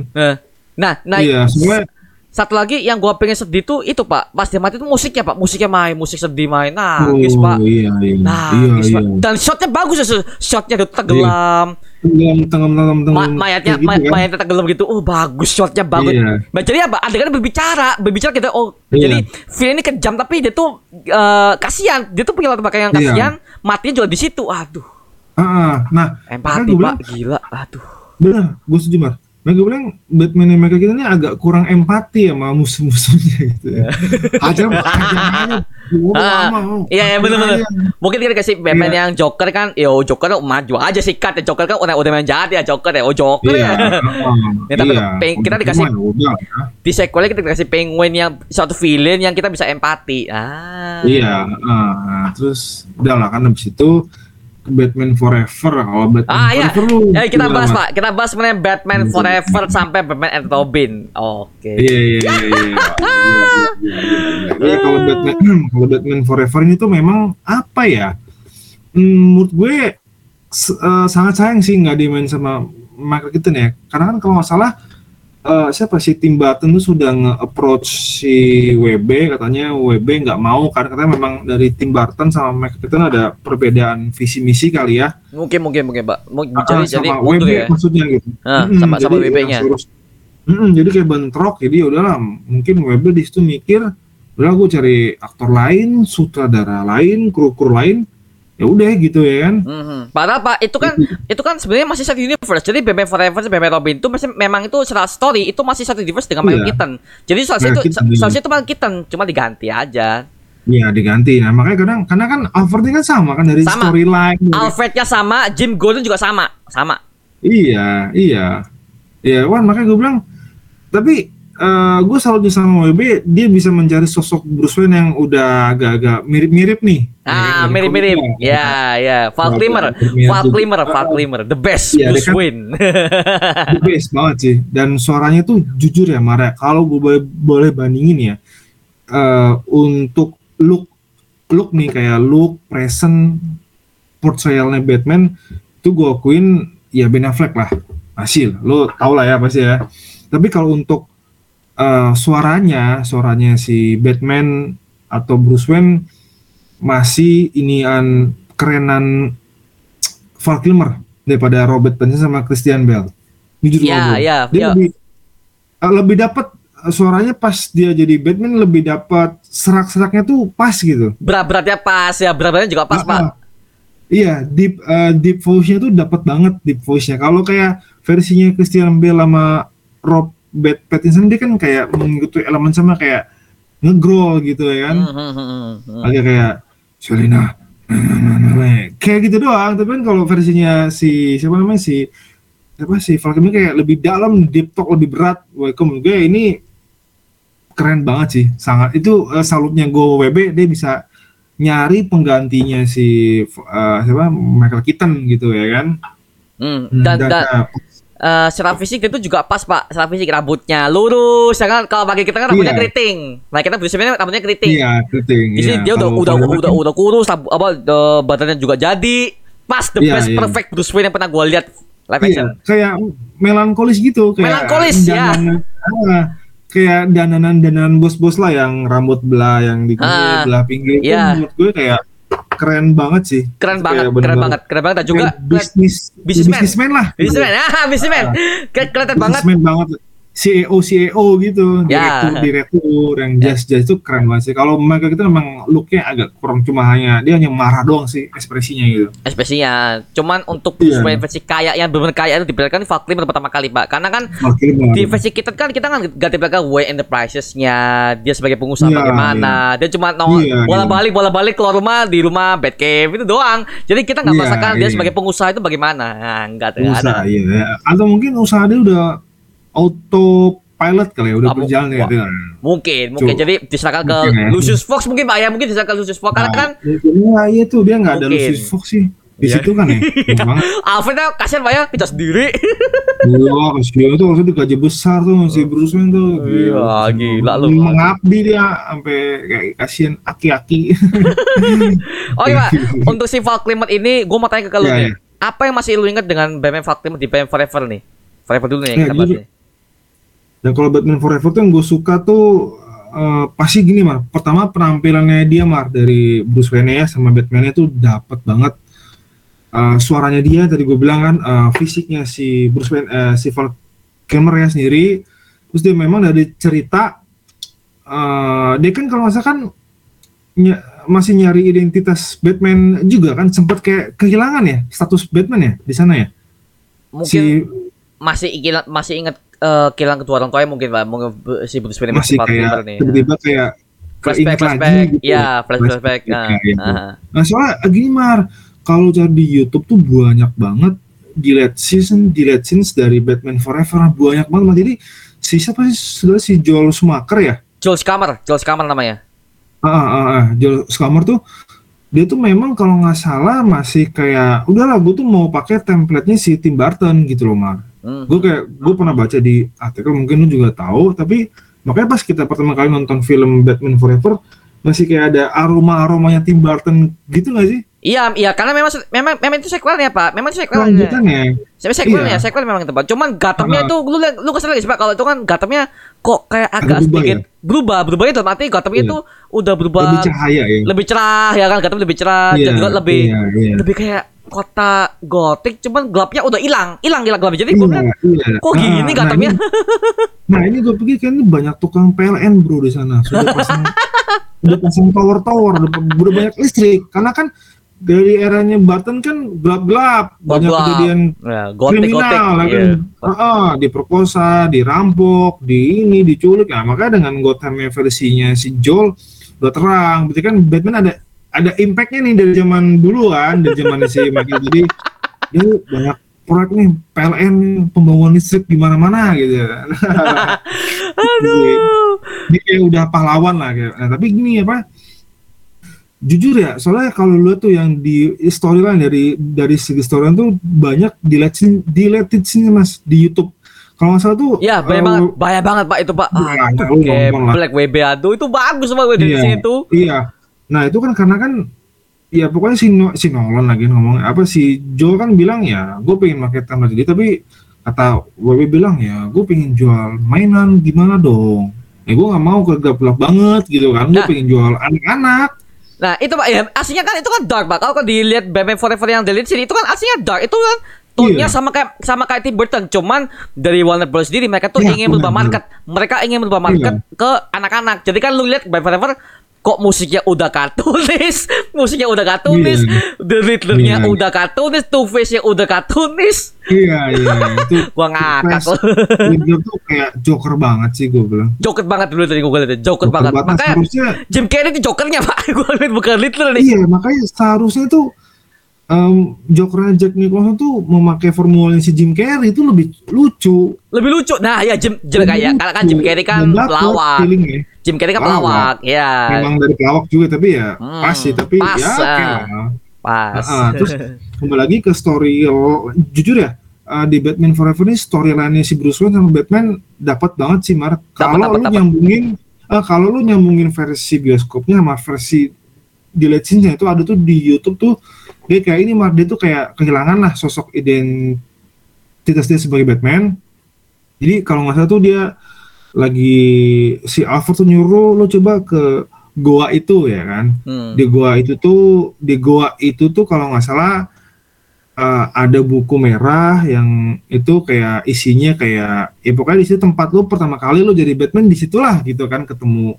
Nah, nah iya soalnya satu lagi yang gua pengen sedih tuh itu Pak, pas dia mati tuh musiknya Pak, musiknya main, musik sedih main, nangis oh, Pak, iya iya nangis iya Pak. iya Dan shotnya bagus ya, shotnya tuh tenggelam, tenggelam tenggelam tenggelam Ma- mayatnya gitu may- kan. mayatnya tenggelam gitu, oh bagus shotnya bagus. Iya. Nah, jadi apa? Adegan berbicara, berbicara kita oh Iya. jadi film ini kejam tapi dia tuh eh, kasihan, dia tuh punya latar belakang yang Iya. kasihan, matinya juga di situ. Aduh, Ah, ah. nah empati gue Pak, bilang gila. Aduh. bener gue setuju nah gue bilang Batman yang mereka kita ini agak kurang empati sama musuh-musuhnya gitu ya aja aja Ah, iya, iya, bener-bener. Aja. Mungkin kita kasih Batman Iya. yang Joker kan, yo Joker maju aja sikat ya Joker kan udah udah main jahat ya Joker ya, oh Joker iya ya. Ya, tapi iya. peng- kita Udah, dikasih- ya ya. Di sequelnya kita dikasih penguin yang suatu villain yang kita bisa empati. Ah. Iya, nah, terus udah lah kan habis itu Batman Forever kalau Batman Ah iya, Forever lu ya, kita bahas pak, kita bahas mengenai Batman Hmm. Forever sampai Batman and Robin. Oke. Iya iya iya iya. Iya, iya, iya, iya. Iya, kalau Batman kalau Batman Forever ini tuh memang apa ya? Hmm, menurut gue eh, sangat sayang sih nggak dimain sama Michael Keaton ya. Karena kan kalau nggak salah eh, siapa sih Tim Burton tuh sudah nge-approach si WB katanya WB nggak mau karena katanya memang dari Tim Burton sama Michael Keaton ada perbedaan visi misi kali ya Mungkin mungkin mungkin, Pak. Mau Ah, jadi jadi sama mundur WB ya. maksudnya gitu Ah, Mm-mm, sama- sama jadi WB-nya. yang suruh- jadi kayak bentrok jadi ya udahlah mungkin WB di situ mikir udah gue cari aktor lain sutradara lain kru kru lain ya udah gitu ya kan Mhm. Padahal Pak itu kan itu kan sebenarnya masih satu universe. Jadi Batman Forever, Batman Robin itu masih memang itu secara story itu masih satu universe dengan Michael Iya. Keaton. Jadi soalnya Michael itu iya. soalnya itu Michael Keaton cuma diganti aja. ya diganti nah makanya kadang karena kan Alfrednya kan sama kan dari storyline Alfrednya sama, Jim Gordon juga sama, sama. Iya, iya. Ya, Wan, makanya gue bilang, tapi gue selalu sama WB, dia bisa mencari sosok Bruce Wayne yang udah agak-agak mirip-mirip nih. Ah, mirip-mirip. Ya, ya. Val Kilmer, Val. Kilmer, Val Kilmer, the best dia Bruce kan- Wayne. The best banget sih. Dan suaranya tuh jujur ya, Mara. Kalau gue boleh, boleh bandingin ya, eh, untuk look, look nih kayak look, present, portrayalnya Batman, itu gue akuin ya Ben Affleck lah. Hasil, lo tau lah ya pasti ya. Tapi kalau untuk eh, suaranya, suaranya si Batman atau Bruce Wayne masih inian kerenan Val Kilmer daripada Robert Pattinson sama Christian Bale. Jujur Iya, gua, bro. iya, Dia iya. lebih eh, lebih dapat eh, suaranya pas dia jadi Batman lebih dapat serak-seraknya tuh pas gitu. Berat-beratnya pas ya, berat-beratnya juga pas, Ah, Pak. ah. Iya, deep eh, deep voice-nya tuh dapat banget deep voice-nya. Kalau kayak versinya Christian Bale sama Rob Bat Pattinson dia kan kayak mengikuti elemen sama kayak ngegrowl gitu ya kan. Hmm, hmm, hmm, agak kayak Selena kayak gitu doang. Tapi kan kalau versinya si siapa namanya si apa si Falcon kayak lebih dalam deep talk lebih berat. Welcome gue ini keren banget sih. Sangat itu eh, salutnya Go WB dia bisa nyari penggantinya si eh, siapa Michael Keaton gitu ya kan? Hmm, Dan, dan, eh, eh, secara fisik itu juga pas pak secara fisik rambutnya lurus ya kan kalau bagi kita kan rambutnya Iya. keriting nah kita Bruce Wayne rambutnya keriting iya keriting di sini iya. dia udah Kalau udah Falcon udah udah kurus rambut- apa eh, badannya juga jadi pas the Iya, best iya. perfect Bruce Wayne yang pernah gue lihat live Iya, action kayak melankolis gitu, kayak Melankolis, ya. dananan- ah, kayak dananan-dananan bos-bos lah yang rambut belah yang di Ah, belah pinggir itu iya. menurut gue kayak keren banget sih. keren banget keren bener-bener banget keren banget dan juga bisnis businessman lah. businessman ah businessman Ke- kelihatan banget Businessman banget. CEO CEO gitu, Ya. direktur direktur yang Ya. jas jas itu keren banget sih. Kalau mereka itu memang looknya agak kurang cuma hanya dia hanya marah doang sih ekspresinya gitu. ekspresinya cuman untuk Bruce Iya. Versi kaya yang benar kaya itu diperlihatkan di Val Kilmer pertama kali pak karena kan banget. di versi kita kan kita kan gak diperlihatkan Way Enterprises-nya dia sebagai pengusaha Iya, bagaimana dia cuma nongol Iya, bola iya. balik bola balik keluar rumah di rumah Batcave itu doang jadi kita nggak Iya, merasakan dia iya. sebagai pengusaha itu bagaimana nah, usaha ada iya ya. atau mungkin usaha dia udah autopilot kali ya udah Ah, berjalan ya mungkin mungkin jadi diserahkan ke Mungkin ya. Lucius Fox mungkin pak ya mungkin diserahkan ke Lucius Fox karena Nah, kan mungkin ya, iya tuh dia nggak ada. Lucius Fox sih di Iya. situ kan ya Iya Alfred tuh kasihan pak ya kita sendiri Wah, kasihan tuh harusnya digaji besar tuh si Bruce Wayne tuh. Iya, gila lu. Mengabdi dia sampai kayak kasihan aki-aki. oke pak untuk si Val Kilmer ini gue mau tanya ke lu Iya, nih iya. apa yang masih lu inget dengan Batman Val Kilmer di Batman Forever nih Forever dulu nih yang Ya, kita bahas. Dan kalau Batman Forever tuh yang gue suka tuh eh, pasti gini mar. Pertama penampilannya dia mar dari Bruce Wayne ya sama Batman-nya tuh dapat banget. Eh, suaranya dia tadi gue bilang kan eh, fisiknya si Bruce Wayne eh, si Val Kilmer ya sendiri. Terus dia memang dari cerita eh, dia kan kalau salah kan ny- masih nyari identitas Batman juga kan sempat kayak kehilangan ya status Batman ya di sana ya. mungkin si masih masih inget eh, kehilangan kedua orang tuanya mungkin pak mungkin si Bruce Wayne masih kayak tiba-tiba kayak flashback keinget lagi flashback gitu. ya flashback flashback nah, Flashback, gitu. ah. Nah soalnya gini Mar, kalau cari di YouTube tuh banyak banget delete season, delete scenes dari Batman Forever banyak banget. Jadi si siapa sih sudah si Joel Schumacher ya? Joel Skammer Joel Skammer namanya Ah, ah, ah, ah, Joel Schumacher tuh dia tuh memang kalau nggak salah masih kayak udahlah gue tuh mau pakai template-nya si Tim Burton gitu loh Mar. Hmm. Gue kayak gue pernah baca di artikel mungkin lu juga tahu tapi makanya pas kita pertama kali nonton film Batman Forever masih kayak ada aroma aromanya Tim Burton gitu nggak sih? Iya, iya karena memang memang memang itu sequelnya, Pak. Memang itu sequelnya. Kelanjutannya. Sebenarnya sequelnya, Iya. sequel memang itu, Pak. Cuman Gothamnya Ah. itu lu lu kesel lagi sih, Pak. Kalau itu kan Gothamnya kok kayak agak berubah sedikit berubah, berubah itu arti Gothamnya Iya. itu udah berubah Lebih cahaya ya. lebih cerah ya kan Gotham lebih cerah Iya, dan juga lebih iya, iya. lebih kayak kota gotik cuman gelapnya udah hilang. Hilang hilang gelapnya. Jadi gue Iya, bilang iya. kok Ah, gini nah, Gothamnya ini- Nah ini gue pikir kan banyak tukang PLN bro di sana. Sudah pasang udah pasang tower tower udah, banyak listrik. Karena kan dari eranya Barton kan gelap-gelap. Banyak Gelap. kejadian ya, gotik gotik kriminal lah Iya. kan Ah, ah, diperkosa dirampok di ini diculik. Ya makanya dengan Gothamnya versinya si Joel udah terang. Berarti kan Batman ada ada impactnya nih dari zaman dulu kan dari zaman si Michael jadi dia banyak proyek nih PLN pembangunan listrik di mana-mana gitu aduh dia kayak udah pahlawan lah kayak. Nah, tapi gini apa? Jujur ya, soalnya kalau lu tuh yang di storyline dari dari segi storyline tuh banyak dilihatin dilihatin sini mas di YouTube. Kalau nggak salah tuh ya bahaya eh, banget bahaya banget pak itu pak ah, itu ngomong lah. Black WB aduh itu bagus dari Iya. sini tuh Iya. Nah itu kan karena kan ya pokoknya si, No- si Nolan lagi ngomong apa si Joel kan bilang ya gue pengen pakai teknologi tapi kata WB bilang ya gue pengen jual mainan gimana dong ya gue nggak mau ke gelap banget gitu kan gue Nah. pengen jual anak-anak Nah itu pak ya aslinya kan itu kan dark pak. Kalau kan dilihat Batman Forever yang dilihat sini itu kan aslinya dark. Itu kan tone-nya Iya. sama kayak sama kayak Tim Burton. Cuman dari Warner Bros sendiri mereka tuh Iya, ingin berubah benar, market. Mereka ingin berubah market ke anak-anak. Jadi kan lu lihat Batman Forever kok musiknya udah kartunis, musiknya udah kartunis, Iya. The Riddler-nya Iya. udah kartunis, Two Face-nya udah kartunis. Iya iya itu Gua ngakak Riddler tuh kayak Joker banget sih gue bilang. Joker banget dulu tadi gue lihat, Joker, banget. banget. Makanya Seharusnya Jim Carrey itu Jokernya pak. gue lihat bukan Riddler nih. iya makanya seharusnya tuh em Joker Jack Nicholson tuh memakai formulanya si Jim Carrey itu lebih lucu. Lebih lucu. Nah ya Jim, Jim kayak kan Jim. Carrey kan Dan dapet pelawak. feelingnya. Jim Carrey kan Pelawak. pelawak, ya. Memang dari pelawak juga tapi ya Hmm, pas sih tapi pas, ya oke ah. lah. Pas. Ah, terus kembali lagi ke story jujur ya eh, di Batman Forever ini storyline-nya si Bruce Wayne sama Batman dapat banget sih Mar. Kalau lu dapat. nyambungin eh, kalau lu nyambungin versi bioskopnya sama versi deleted scene-nya itu ada tuh di YouTube tuh dia kayak ini Mar dia tuh kayak kehilangan lah sosok identitas dia sebagai Batman. Jadi kalau nggak salah tuh dia lagi si Alfred tuh nyuruh lo coba ke goa itu ya kan Hmm. di gua itu tuh di gua itu tuh kalau nggak salah eh, ada buku merah yang itu kayak isinya kayak ya pokoknya di situ tempat lu pertama kali lu jadi Batman di situlah gitu kan ketemu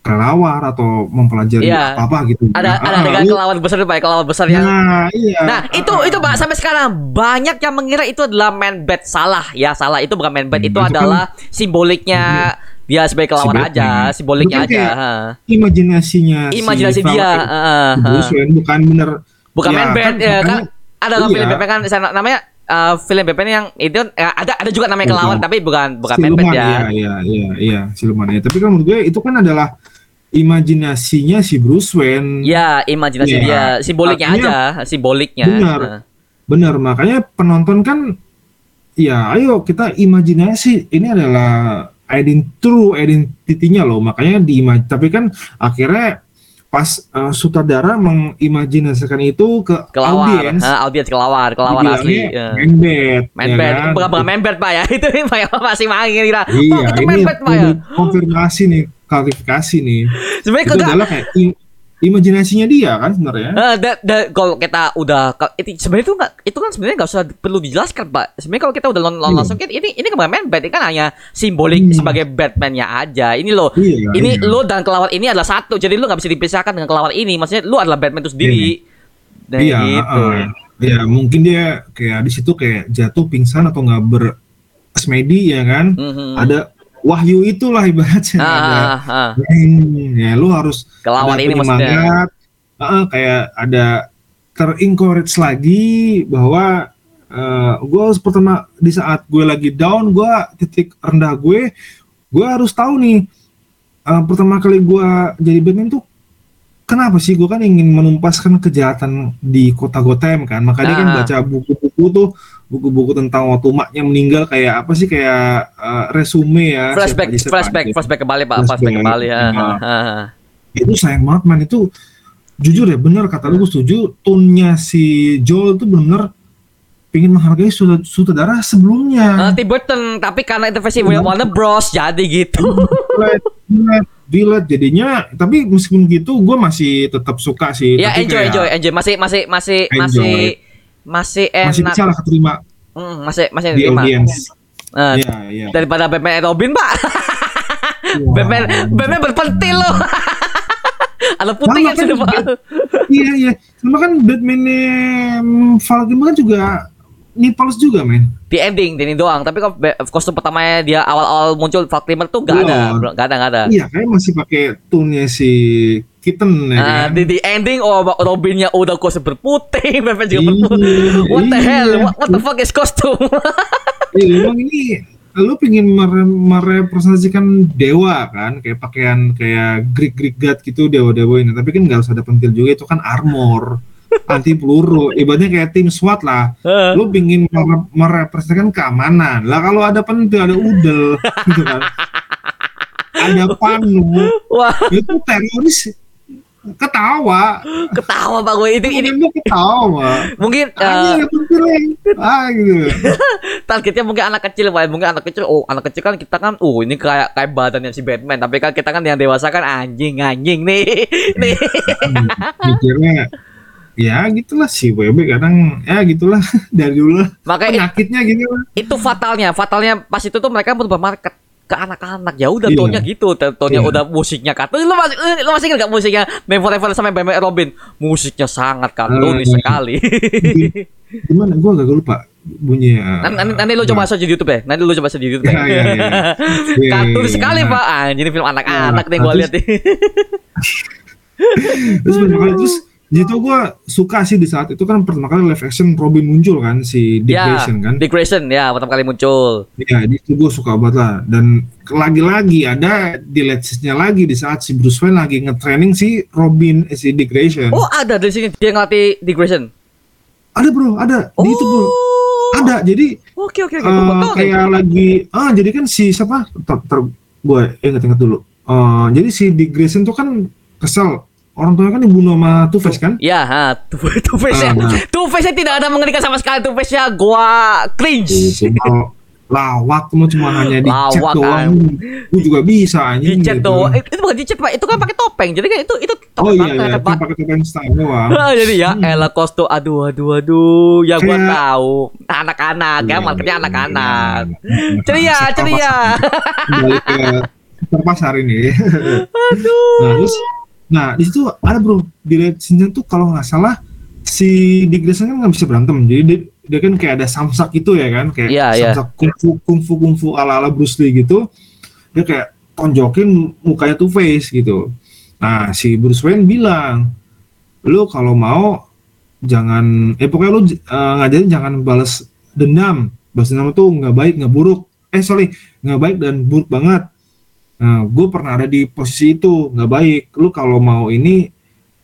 kelawar atau mempelajari Iya. apa apa gitu Ada Nah, ada ah, dengan lu- kelawar besar Pak, ya, kelawar besar yang nah iya Nah, itu Ah, itu Pak sampai sekarang banyak yang mengira itu adalah man bat salah. Ya, salah itu bukan man bat, Hmm, itu itu kan- adalah simboliknya dia sebagai kelawar Si aja, simboliknya Itu kan aja. ha. imajinasinya si Imajinasi Val- dia, ah, ah, ah. Wayne bukan bener Bukan Ya, man bat kan ya kan. Ada kan iya. film kan namanya eh, film Batman yang itu eh, ada ada juga namanya kelawar tapi bukan bukan man bat siluman ya. iya iya iya iya siluman ya tapi kan menurut gue itu kan adalah imajinasinya si Bruce Wayne Ya, imajinasi Iya. dia, simboliknya Artinya- aja, simboliknya. Benar. Nah. benar makanya penonton kan ya ayo kita imajinasi ini adalah ident true identitinya loh makanya di tapi kan akhirnya pas uh, sutradara mengimajinasikan itu ke Kelawar, audiens audiens kelawar, kelawar asli. dibilangnya ya. bad Main ya kan? bukan bukan main bad pak ya, itu Pak ya, masih manggil kira. iya oh, itu bad pak ya. konfirmasi nih klarifikasi nih Sebenarnya itu adalah kayak imajinasinya dia kan sebenarnya. Eh, da, da- kalau kita udah itu sebenarnya itu nggak itu kan sebenarnya nggak usah perlu dijelaskan pak. Sebenarnya kalau kita udah lon- lon- Iya. langsung ini ini kan bad ini kan hanya simbolik Hmm. sebagai Batman-nya aja. Ini loh Iya, ini iya. lo dan kelawar ini adalah satu. Jadi lo nggak bisa dipisahkan dengan kelawar ini. Maksudnya lo adalah Batman itu sendiri. Nah, iya gitu. uh, ya mungkin dia kayak di situ kayak jatuh pingsan atau nggak bersemedi ya kan? Mhm. ada wahyu itulah ibaratnya. Ah, ada ah, ah. Hmm, ya lu harus kelawar ada ini maksudnya. Penyemangat, uh, kayak ada terencourage lagi bahwa gue harus pertama di saat gue lagi down gue titik rendah gue gue harus tahu nih uh, pertama kali gue jadi Batman tuh kenapa sih? Gue kan ingin menumpaskan kejahatan di kota Gotham kan. Makanya dia kan Ah. baca buku-buku tuh buku-buku tentang waktu maknya meninggal kayak apa sih kayak uh, resume ya flashback siapa flashback aja. flashback kembali pak flashback Flashback, kembali ah, iya. ah, ah. itu sayang banget man itu jujur ya bener kata lu gue setuju tone-nya si Joel itu bener pengen menghargai sut- sutradara sebelumnya Eh, Tim Burton, tapi karena intervensi Iya. Warner Bros jadi gitu. Dilihat, jadinya tapi meskipun gitu gue masih tetap suka sih ya Tapi enjoy kayak enjoy enjoy masih masih masih Enjoy. masih masih masih enak. bisa lah keterima Hmm, masih masih di terima. audience Eh, Iya, iya. daripada Batman and Robin, Pak. Wah. Batman Batman berpentil loh. Ada putih Sama kan sudah, Pak. iya iya sama kan Val Kilmer kan juga nipples juga men Di ending, di ini doang. Tapi kok kostum pertamanya dia awal-awal muncul Val Kilmer tuh gak ada, belum gak ada, gak ada. iya kayak masih pakai tone-nya si Kitten ya Ah, kan di, di ending oh Robinnya udah kostum berputih, Batman juga Iya, berputih. What the iya. hell? What, what the fuck is kostum? Iya, emang ini lu pengen mere- merepresentasikan dewa kan kayak pakaian kayak Greek Greek god gitu dewa dewa ini tapi kan nggak usah ada pentil juga itu kan armor anti peluru. Ibaratnya kayak tim SWAT lah. Heeh. lu pingin mere- merepresentasikan keamanan. Lah kalau ada pentil ada udel. Gitu kan. Ada panu. Wah, itu teroris ketawa. Ketawa Pak gue itu ini ini ketawa. Mungkin ah gitu. Targetnya mungkin anak kecil Pak. mungkin anak kecil oh anak kecil kan kita kan oh ini kayak kayak badannya si Batman. Tapi kan kita kan yang dewasa kan anjing anjing nih. Nih. Mikirnya ya gitulah. Si WB kadang ya gitulah. Dari dulu makanya penyakitnya gitu lah. itu fatalnya. Fatalnya pas itu tuh mereka mau market ke anak-anak. Ya udah Iya. tonnya gitu. Tonnya Iya. udah musiknya kata lu masih eh, lu masih ingat gak musiknya? Never Ever sampai Batman and Robin. Musiknya sangat kartunis Eh, sekali. Gimana? Gua agak lupa bunyinya nanti, nanti, nanti lu coba search di YouTube ya. Nanti lu coba search di YouTube ya. Iya, iya, iya. Iya, kartunis iya, sekali iya. pak. Anjing ini film anak-anak Nah, nih gua terus- lihat nih. Terus terus di situ gua suka sih di saat itu kan pertama kali live action Robin muncul kan si Dick ya Grayson kan. Dick Grayson ya pertama kali muncul. Ya di situ gua suka banget lah. Dan lagi-lagi ada di nya lagi di saat si Bruce Wayne lagi nge-training si Robin eh, si Dick Grayson. Oh ada di sini dia ngelatih Dick Grayson? Ada bro ada. Di itu bro. Oh. ada jadi Oke oke oke. Baru tahu nih. kayak lagi ah jadi kan si siapa? Ter, ter gue inget-inget dulu. Eh, jadi si Dick Grayson tuh kan kesel orang tuanya kan dibunuh sama Two Face kan Ya, ha, Two Two Face nya Ah, nah. Two Face nya tidak ada mengerikan sama sekali. Two Face nya gua cringe. cuma lawak cuma cuma hanya dicet Lawak, doang gue juga bisa anjing Dicet gitu. doang. Itu, itu bukan dicet pak. Itu kan pakai topeng. Jadi kan itu itu oh topeng iya iya kan Pak. pakai topeng style doang Ah, Jadi ya, elah kostum. Aduh, aduh, aduh. Ya gua Kayak- tahu. Anak-anak, ya Iya, marketnya iya, anak-anak. iya. Ceria, ceria. kembali ke pasar ini Aduh. Nah, terus nah di situ ada bro. Di Red Sinjan tuh kalau nggak salah si Dick Grayson kan nggak bisa berantem. Jadi dia, dia kan kayak ada samsak gitu ya kan? Kayak Iya, iya. samsak kungfu kungfu kungfu ala ala Bruce Lee gitu. Dia kayak tonjokin mukanya Two Face gitu. Nah si Bruce Wayne bilang lu kalau mau jangan eh pokoknya lu eh, ngajarin jangan balas dendam. Balas dendam itu nggak baik nggak buruk. Eh sorry nggak baik dan buruk banget Nah, gue pernah ada di posisi itu nggak baik. Lu kalau mau ini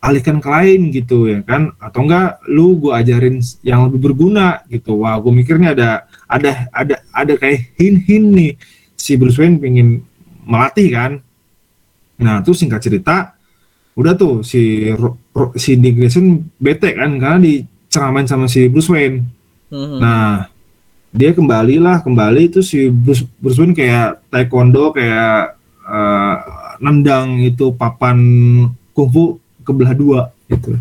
alihkan ke lain gitu ya kan? Atau enggak lu gue ajarin yang lebih berguna gitu. Wah, gue mikirnya ada ada ada ada kayak hin-hin nih si Bruce Wayne pengen melatih kan. Nah, terus singkat cerita udah tuh si Ro- Ro- si Dick Grayson bete kan karena diceramain sama si Bruce Wayne. Mhm. Nah, dia kembali lah, kembali itu si Bruce, Bruce Wayne kayak taekwondo kayak eh, nendang itu papan kungfu ke belah dua gitu.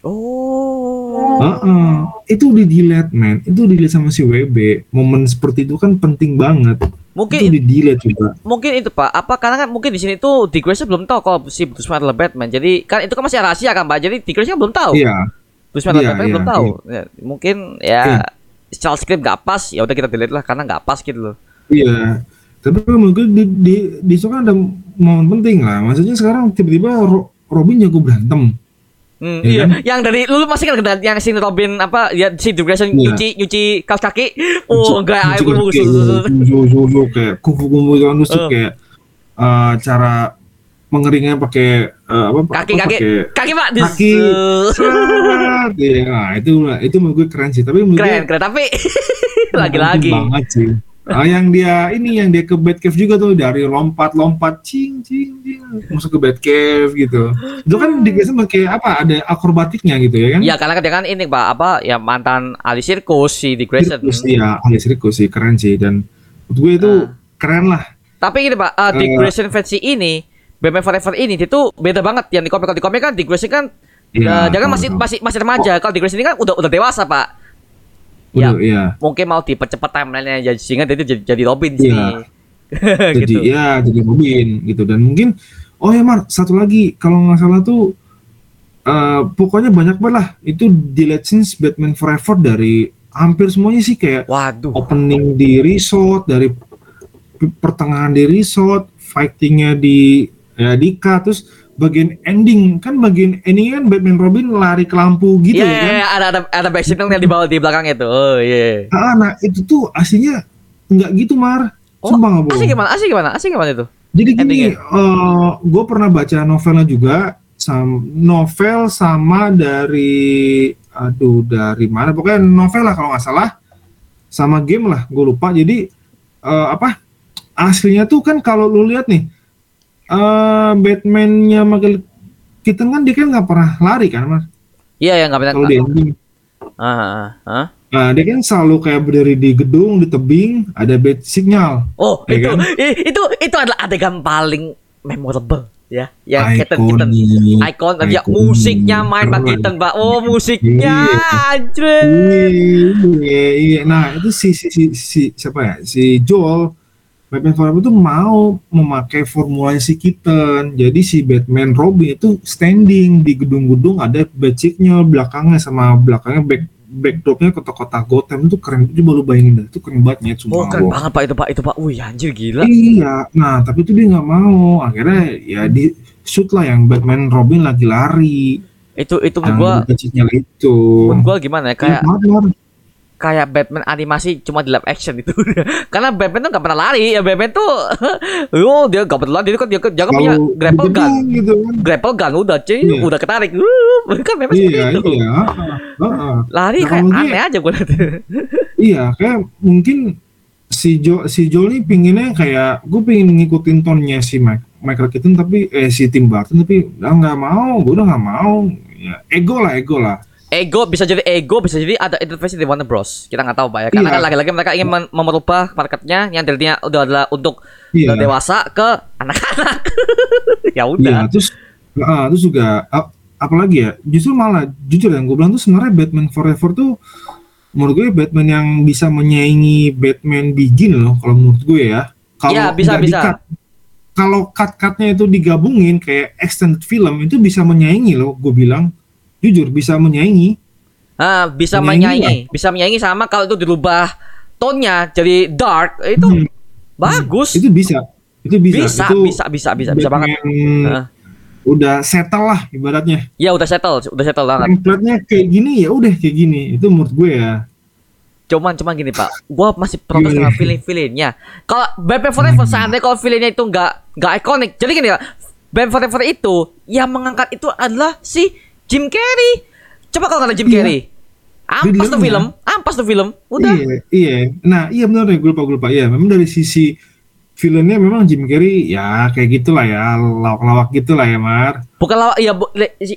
Oh. Heeh. Itu di delete man, itu dilihat sama si WB. Momen seperti itu kan penting banget. Mungkin itu di delete juga. mungkin itu pak apa karena kan mungkin di sini tuh Grayson belum tahu kalau si Bruce Wayne adalah Batman jadi kan itu kan masih rahasia kan pak jadi Dick Grayson belum tahu Iya, Bruce Wayne adalah Iya, Batman iya, belum tahu Ya, mungkin ya Iya. secara script gak pas ya udah kita delete lah karena nggak pas gitu loh iya. Tapi menurut gue di, di, di situ kan ada momen penting lah. Maksudnya sekarang tiba-tiba Ro- Robin jago berantem. Hmm, Iya iya, kan? yang dari lu masih kan yang si Robin apa ya si Dick Grayson Iya. nyuci nyuci kaos kaki oh enggak aku susu, susu, kayak kufu kufu kan tuh Eh. kayak eh, cara mengeringnya pakai eh, apa kaki apa, kaki pakai kaki pak Kaki. Iya, nah, itu itu menurut gue keren sih tapi menurut keren gue keren tapi lagi-lagi banget sih Ah, yang dia ini yang dia ke Batcave juga tuh dari lompat-lompat cing cing cing masuk ke Batcave gitu. Itu kan biasanya pakai apa? Ada akrobatiknya gitu ya kan? Ya karena kan dia kan ini pak apa ya mantan ahli sirkus si Dick Grayson. Sirkus iya, ahli sirkus sih keren sih dan menurut gue itu Ah. keren lah. Tapi gini pak, uh, Dick Eh. Grayson versi ini, Batman Forever ini dia tuh beda banget. Yang di komik kalau di komik kan Dick Grayson kan Iya, uh, dia kan masih masih masih remaja. Kalau Dick Grayson ini kan udah udah dewasa pak. Ya. Udah, iya. Mungkin mau dipercepat timelinenya jadi sehingga dia tuh jadi, jadi Robin Iya. sini. Jadi gitu. ya jadi Robin gitu dan mungkin oh ya Mar satu lagi kalau nggak salah tuh eh, pokoknya banyak banget lah itu deleted scenes Batman Forever dari hampir semuanya sih kayak Waduh. opening di resort dari pertengahan di resort fightingnya di ya di cut terus bagian ending kan bagian ending kan Batman Robin lari ke lampu gitu Iya, ya iya, kan iya, ada ada ada back signal yang di bawah di belakang itu. Oh iya. Ah, nah itu tuh aslinya nggak gitu Mar Oh, Sumpah nggak asli gimana? Asli gimana? Asli gimana itu? Jadi gini, Endingnya? gue pernah baca novelnya juga, sam novel sama dari, aduh dari mana? Pokoknya novel lah kalau nggak salah, sama game lah, gue lupa. Jadi eh, apa? Aslinya tuh kan kalau lu lihat nih, eh Batman-nya Michael Keaton kan dia kan nggak pernah lari kan, mas? Iya, ya nggak benar. Kalau di ending, Ah, ah, ah. nah dia kan selalu kayak berdiri di gedung, di tebing, ada bat signal. Oh, Ya itu, kan? itu itu adalah adegan paling memorable ya. Yang Keaton. Icon ya Ikonik. musiknya main Pak. Keaton, Pak. Oh, musiknya Iya. anjir. Iya, iya. Nah, itu si, si, si, si siapa ya? Si Joel Batman Forever itu mau memakai formula si Keaton. Jadi si Batman Robin itu standing di gedung-gedung ada basic-nya belakangnya sama belakangnya back backdropnya kota-kota Gotham itu keren. Itu baru bayangin dah. Itu keren banget ya, Oh, sumpah. keren banget Pak itu, Pak. Itu, Pak. Wih, anjir gila. Iya, nah tapi itu dia nggak mau. Akhirnya ya di shoot lah yang Batman Robin lagi lari. Itu itu menurut gua itu. menurut gua gimana ya? Kayak Iya, Mar. Kayak Batman animasi cuma di live action itu. Karena Batman tuh gak pernah lari. Ya Batman tuh oh dia gak pernah lari. Dia kan dia, dia kan punya Selalu grapple gun. gitu kan. Grapple gun udah cuy, Iya. udah ketarik. Uh, kan Batman seperti Iya, itu. iya. Lari Nah, kayak dia- aneh aja gue liat. Iya, kayak mungkin si Jo si Joel nih pinginnya kayak gue pengen ngikutin tonnya si Mike, Michael Keaton tapi eh si Tim Burton tapi udah nggak mau, gue udah nggak mau. Ya, ego lah, ego lah. Ego bisa jadi ego, bisa jadi ada intervensi dari Warner Bros. Kita nggak tahu pak ya. Karena Iya. kan lagi-lagi mereka ingin men- merubah marketnya yang tadinya udah adalah untuk Iya. udah dewasa ke anak-anak. ya Iya, udah. terus ah, terus juga ap- apalagi ya? Justru malah jujur yang gue bilang tuh sebenarnya Batman Forever tuh menurut gue Batman yang bisa menyaingi Batman Begin loh kalau menurut gue ya. Kalau Iya, bisa, bisa. Kalau cut-cutnya itu digabungin kayak extended film itu bisa menyaingi loh, gue bilang jujur bisa menyaingi. Ah, bisa Menyaingi menyaingi, bisa menyaingi sama kalau itu dirubah tone-nya jadi dark itu Hmm. bagus. Itu bisa, itu bisa. bisa, itu bisa, bisa, bisa, bisa banget. Udah settle lah ibaratnya. Ya udah settle, udah settle banget. Template-nya kayak gini ya udah kayak gini. Itu menurut gue ya. Cuman cuman gini pak, gua masih protes Gimana? sama feeling feelingnya. Kalau Batman Forever seandainya kalau feelingnya itu nggak nggak ikonik, jadi gini ya, Batman Forever itu yang mengangkat itu adalah si Jim Carrey. Coba kalau nggak ada Jim Iya. Carrey, ampas tuh film, ampas tuh film, udah. Iya, iya. Nah, iya benar ya, gue lupa, gue lupa. Iya, memang dari sisi filmnya memang Jim Carrey ya kayak gitulah ya, lawak-lawak gitulah ya, Mar. Bukan lawak, ya bu,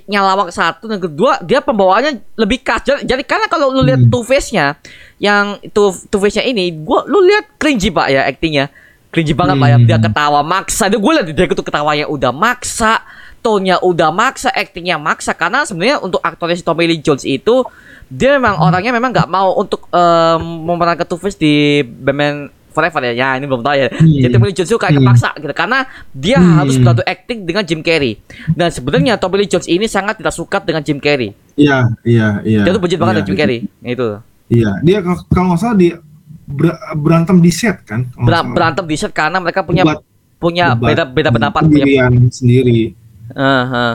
nyalawak satu dan kedua dia pembawaannya lebih khas. Jadi, jadi karena kalau lu lihat Hmm. two face-nya, yang two two face-nya ini, gua lu lihat cringy pak ya actingnya, cringy banget pak ya. Dia Hmm. ketawa maksa. Dia gue lihat dia itu ketawanya udah maksa, tone-nya udah maksa, actingnya maksa. Karena sebenarnya untuk aktornya si Tommy Lee Jones itu dia memang Hmm. orangnya memang nggak mau untuk em, memerankan two face di Batman Forever ya. Ya ini belum tahu ya. Hmm. Jadi Tommy Lee Jones itu kayak Hmm. kepaksa gitu karena dia Hmm. harus beradu acting dengan Jim Carrey. Dan sebenarnya Tommy Lee Jones ini sangat tidak suka dengan Jim Carrey. Iya, iya, iya. Dia tuh benci banget iya, dengan Jim Carrey. Itu. Iya, dia kalau nggak salah dia ber- berantem di set kan? Ber- berantem di set karena mereka punya Debat- punya debat beda beda pendapat punya. sendiri. Eh.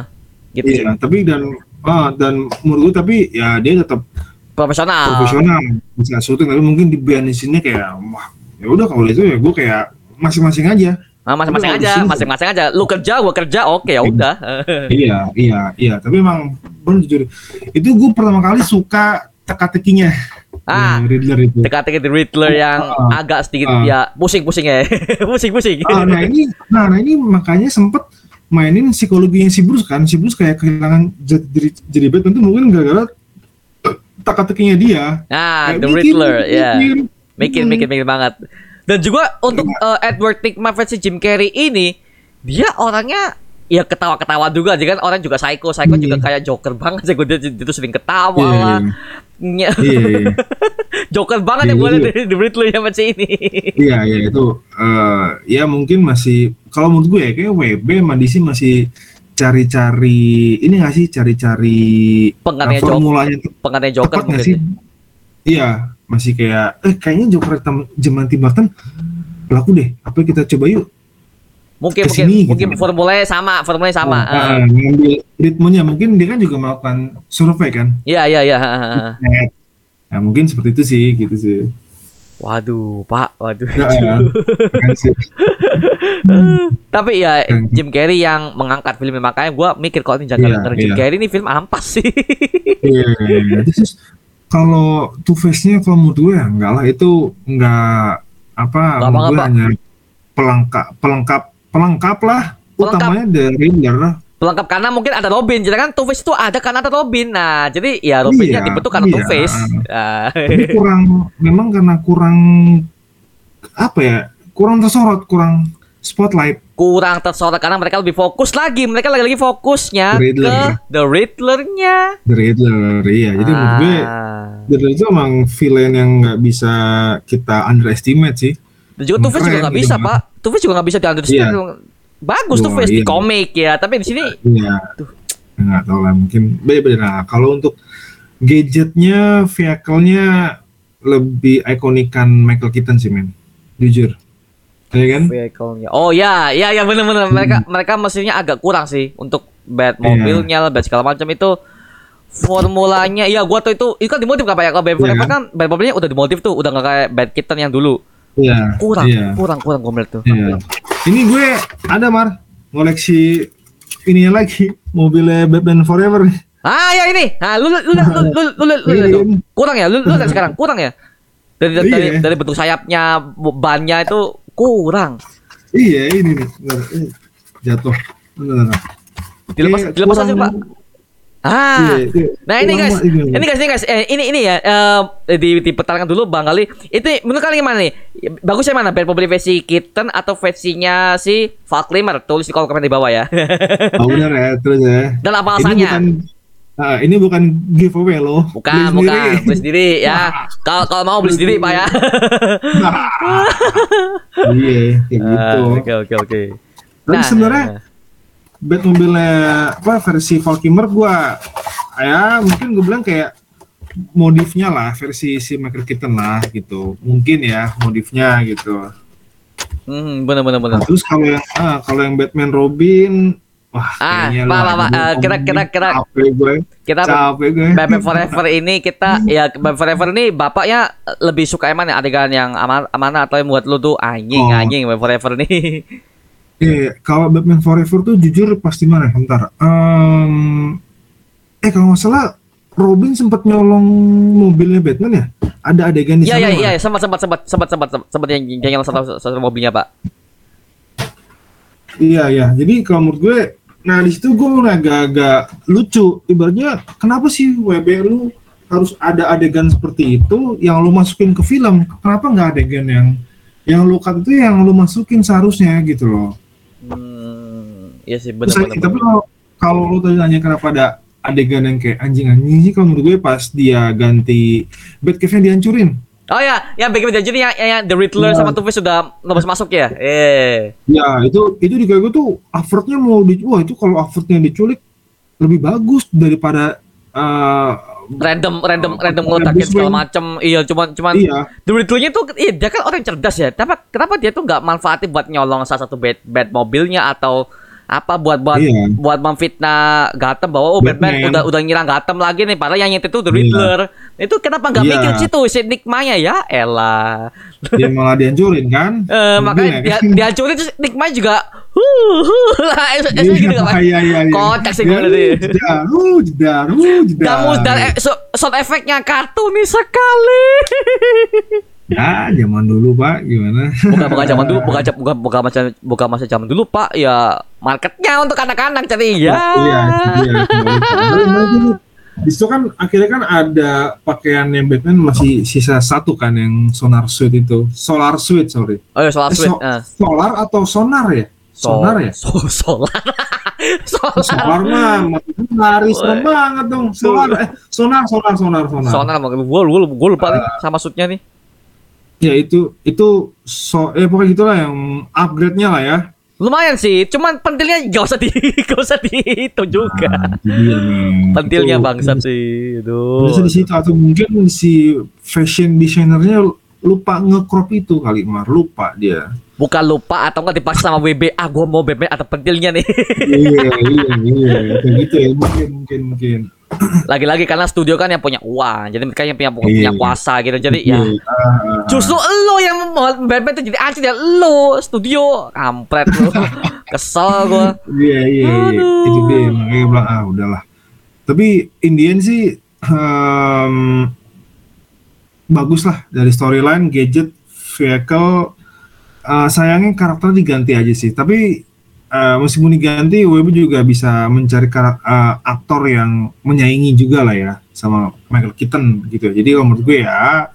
gitu. Iya, tapi dan ah, dan menurut gue tapi ya dia tetap Profesional. profesional bisa syuting tapi mungkin di band di sini kayak wah ya udah kalau itu ya gue kayak masing-masing aja Nah, masing-masing aja, masing-masing aja. Lu kerja, gua kerja, oke ya udah. iya iya iya tapi emang bener jujur itu gue pertama kali suka teka-tekinya Ah. Riddler itu. Teka-teki Riddler yang Ah. agak sedikit Ah. ya pusing-pusing ya. Pusing-pusing. Ah, nah ini, nah, nah ini makanya sempet mainin psikologinya si Bruce kan, si Bruce kayak kehilangan jadi jadi, Batman tuh mungkin gara-gara teka-tekinya dia. Nah, Kayak The mikir, Riddler, ya. Mikir, Hmm. mikir, mikir banget. Dan juga untuk uh, Edward Nigma versi Jim Carrey ini, dia orangnya ya ketawa-ketawa juga, dia kan orang juga psycho, psycho Hmm. juga kayak Joker banget sih, dia, dia tuh sering ketawa Iya, lah. iya. Nya- Iya, iya. Joker banget Iya, yang boleh iya. dari The Riddler yang versi ini. Iya, iya itu eh, ya mungkin masih kalau menurut gue ya kayak WB DC masih cari-cari ini nggak sih cari-cari Penggantinya eh, Joker, formulanya Joker nggak mungkin. sih? Iya, masih kayak eh kayaknya Joker zaman Tim Burton laku deh. Apa kita coba yuk? Mungkin mungkin ke sini gitu. mungkin formulanya sama, formulanya sama. Ah, ah. ngambil ritmenya mungkin dia kan juga melakukan survei kan. Iya, iya, iya. ah, ah, ah. Nah, mungkin seperti itu sih gitu sih. Waduh, Pak, waduh. Ya, sih. Tapi ya. Jim Carrey yang mengangkat film makanya gua mikir kalau ini jangan Iya, gara Jim iya. Carrey ini film ampas sih. Iya, iya, iya. Terus kalau Two Face-nya kalau menurut gue ya enggak lah itu enggak apa Nggak menurut gue apa-apa. hanya pelengkap pelengkap pelengkap lah Pelengkap. utamanya dari Riddler Pelengkap karena mungkin ada Robin, jadi kan Two Face itu ada karena ada Robin. Nah, jadi ya Robinnya Iya, dibentuk karena iya. Two Face. Ah. Tapi kurang memang karena kurang apa ya kurang tersorot kurang spotlight kurang tersorot karena mereka lebih fokus lagi. Mereka lagi-lagi fokusnya The Riddler. ke The Riddler-nya. dari Riddler iya jadi menurut gue Ah. Riddler itu emang villain yang nggak bisa kita underestimate sih Dan juga Two Face juga nggak gitu, bisa. Pak. Two Face juga nggak bisa di-understand. Bagus Two Face di komik ya, tapi di sini Iya. Nggak tahu lah mungkin beda-beda. Nah, kalau untuk gadgetnya, vehicle-nya lebih ikonikan Michael Keaton sih, men. Jujur. Ya kan? vehicle-nya. Oh ya, ya ya benar-benar mereka mereka mesinnya agak kurang sih untuk bed Iya. mobilnya lah, bed segala macam itu formulanya ya gua tuh itu itu kan dimodif apa ya kalau bed Iya. Forever kan bed mobilnya udah dimodif tuh udah nggak kayak bed kitten yang dulu Iya. kurang Iya. kurang kurang melihat tuh Iya. Ini gue ada Mar ngoleksi ininya lagi mobilnya Batman Forever. ah ya ini nah lu lu lu lu lu lu, lu, lu, lu. Iya. kurang ya lu lu sekarang kurang ya dari dari, dari, Iya. dari bentuk sayapnya bannya itu kurang Iya, ini nih. Ini jatuh. Dilepas dilepas aja pak ah Iya, iya. Nah ini guys, ini. ini guys, ini guys, eh, ini ini ya eh, di dipertahankan dulu Bang Ali. Itu menurut kalian gimana nih? Bagusnya mana? Batmobile versi Kitten atau versinya si Val Kilmer? Tulis di kolom komen di bawah ya. Oh, benar ya, terus ya. Dan apa Ini alasannya? bukan ah, ini bukan giveaway loh. Bukan, Beli bukan, sendiri. beli sendiri ya. Kalau kalau mau beli sendiri Pak ya. iya, kayak gitu. Ah, Oke oke oke. Tapi sebenarnya Batmobile apa versi Valkymer gua ya mungkin gue bilang kayak modifnya lah versi si Michael Keaton lah gitu. Mungkin ya modifnya gitu. Hmm, benar benar benar. Nah, terus kalau yang ah, kalau yang Batman Robin wah Ah, kayaknya Pak, lah, Pak, Pak, eh, kira- kira- kira- capek gue. Kita Capek gue. Batman Forever ini kita ya Batman Forever ini bapaknya lebih suka yang mana adegan yang aman mana atau yang buat lu tuh anjing Oh. anjing Batman Forever nih. Eh, kalau Batman Forever tuh jujur pasti mana? Bentar. Em, eh kalau nggak salah Robin sempat nyolong mobilnya Batman ya? Ada adegan di Iya sana. iya iya Mas? sempat sempat sempat sempat sempat sempat yang yang yang satu satu mobilnya pak. Iya iya. Jadi kalau menurut gue, nah di situ gue agak-agak lucu. Ibaratnya kenapa sih WB lu harus ada adegan seperti itu yang lu masukin ke film? Kenapa nggak adegan yang yang lu cut itu yang lu masukin seharusnya gitu loh? Iya sih benar benar. tapi kalau kalau lu tadi nanya kenapa ada adegan yang kayak anjing-anjing sih kalau menurut gue pas dia ganti Batcave-nya dihancurin. Oh ya, yang Batman jadi yang, yang, yang The Riddler Iya. sama Two Face sudah lebas masuk ya. Eh, Ya itu itu di kayak gue tuh effortnya mau di wah itu kalau effortnya diculik lebih bagus daripada eh, random random Oh, random Bruce segala macam. Iya, cuman cuman iya The Riddler-nya tuh iya, dia kan orang cerdas ya. Kenapa kenapa dia tuh nggak manfaatin buat nyolong salah satu bed bed mobilnya atau apa buat buat Iya. buat memfitnah Gotham bahwa oh Batman, Batman. udah udah nyerang Gotham lagi nih padahal yang nyetir itu The Iya. Riddler. Itu kenapa nggak Iya. mikir situ si Nikmanya ya elah. dia malah dihancurin kan Eh, makanya dia dihancurin terus Nikmanya juga huh, huh, lah, itu itu gitu kan. Iya, iya, iya. Kocak sih gue itu. Jedar, uh, jedar, uh, jedar. Kamu dan eh, so, sound efeknya kartunis sekali. Ya, zaman dulu Pak, gimana? bukan bukan zaman dulu, bukan bukan bukan masa bukan masa zaman dulu, Pak. Ya marketnya untuk anak-anak jadi ya. Iya, itu dia. Lalu nanti di situ kan akhirnya kan ada pakaian yang Batman masih sisa satu kan yang sonar suit itu. Solar suit, sorry. Oh ya solar Eh, sweet. so- eh. Solar atau sonar ya? So- Sonar ya? So, solar. solar. Solar mah lari serem banget dong. Solar eh sonar sonar sonar sonar. Sonar gue gue gue lupa nih sama suitnya nih. Ya itu itu so eh pokoknya gitulah yang upgrade-nya lah ya. Lumayan sih, cuman pentilnya gak usah di gak usah juga. Nah, itu dia nih. Pentilnya Itu- bangsat sih. Bisa di situ atau mungkin si fashion designernya lupa nge-crop itu kali Mar, lupa dia. Bukan lupa atau enggak dipaksa sama WB. Ah, gua mau BB atau pentilnya nih. iya, iya, iya, kayak gitu ya, mungkin mungkin mungkin. Lagi-lagi karena studio kan yang punya uang, jadi mereka yang punya punya Iya. kuasa gitu. Jadi ya Iya. Justru lo yang Batman itu jadi anjing ya lo studio kampret lo kesel gua Iya iya iya itu dia makanya bilang ah udahlah. Tapi Indian sih em, bagus lah dari storyline, gadget, vehicle. Eh, sayangnya karakter diganti aja sih. Tapi eh, meskipun diganti, WB juga bisa mencari karak- eh, aktor yang menyaingi juga lah ya sama Michael Keaton gitu. Jadi kalau menurut gue ya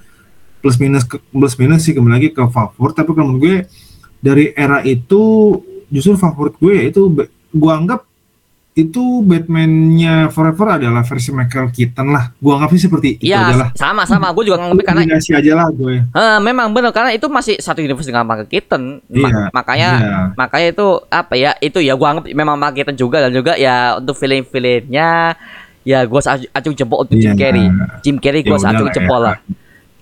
plus minus ke- plus minus sih kembali lagi ke favorit. Tapi kalau menurut gue dari era itu justru favorit gue ya itu gue anggap itu Batman-nya Forever adalah versi Michael Keaton lah. Gue anggap sih seperti itu ya sama sama gue juga ngambil karena Kombinasi aja lah gue. eh, memang benar karena itu masih satu universe dengan Michael Keaton Ma- Iya, makanya iya. makanya itu apa ya itu ya gua anggap memang Michael Keaton juga dan juga ya untuk film-filmnya ya gua acung, jempol untuk Jim Iya. Carrey Jim Carrey Ya gua udah acung lah jempol ya. lah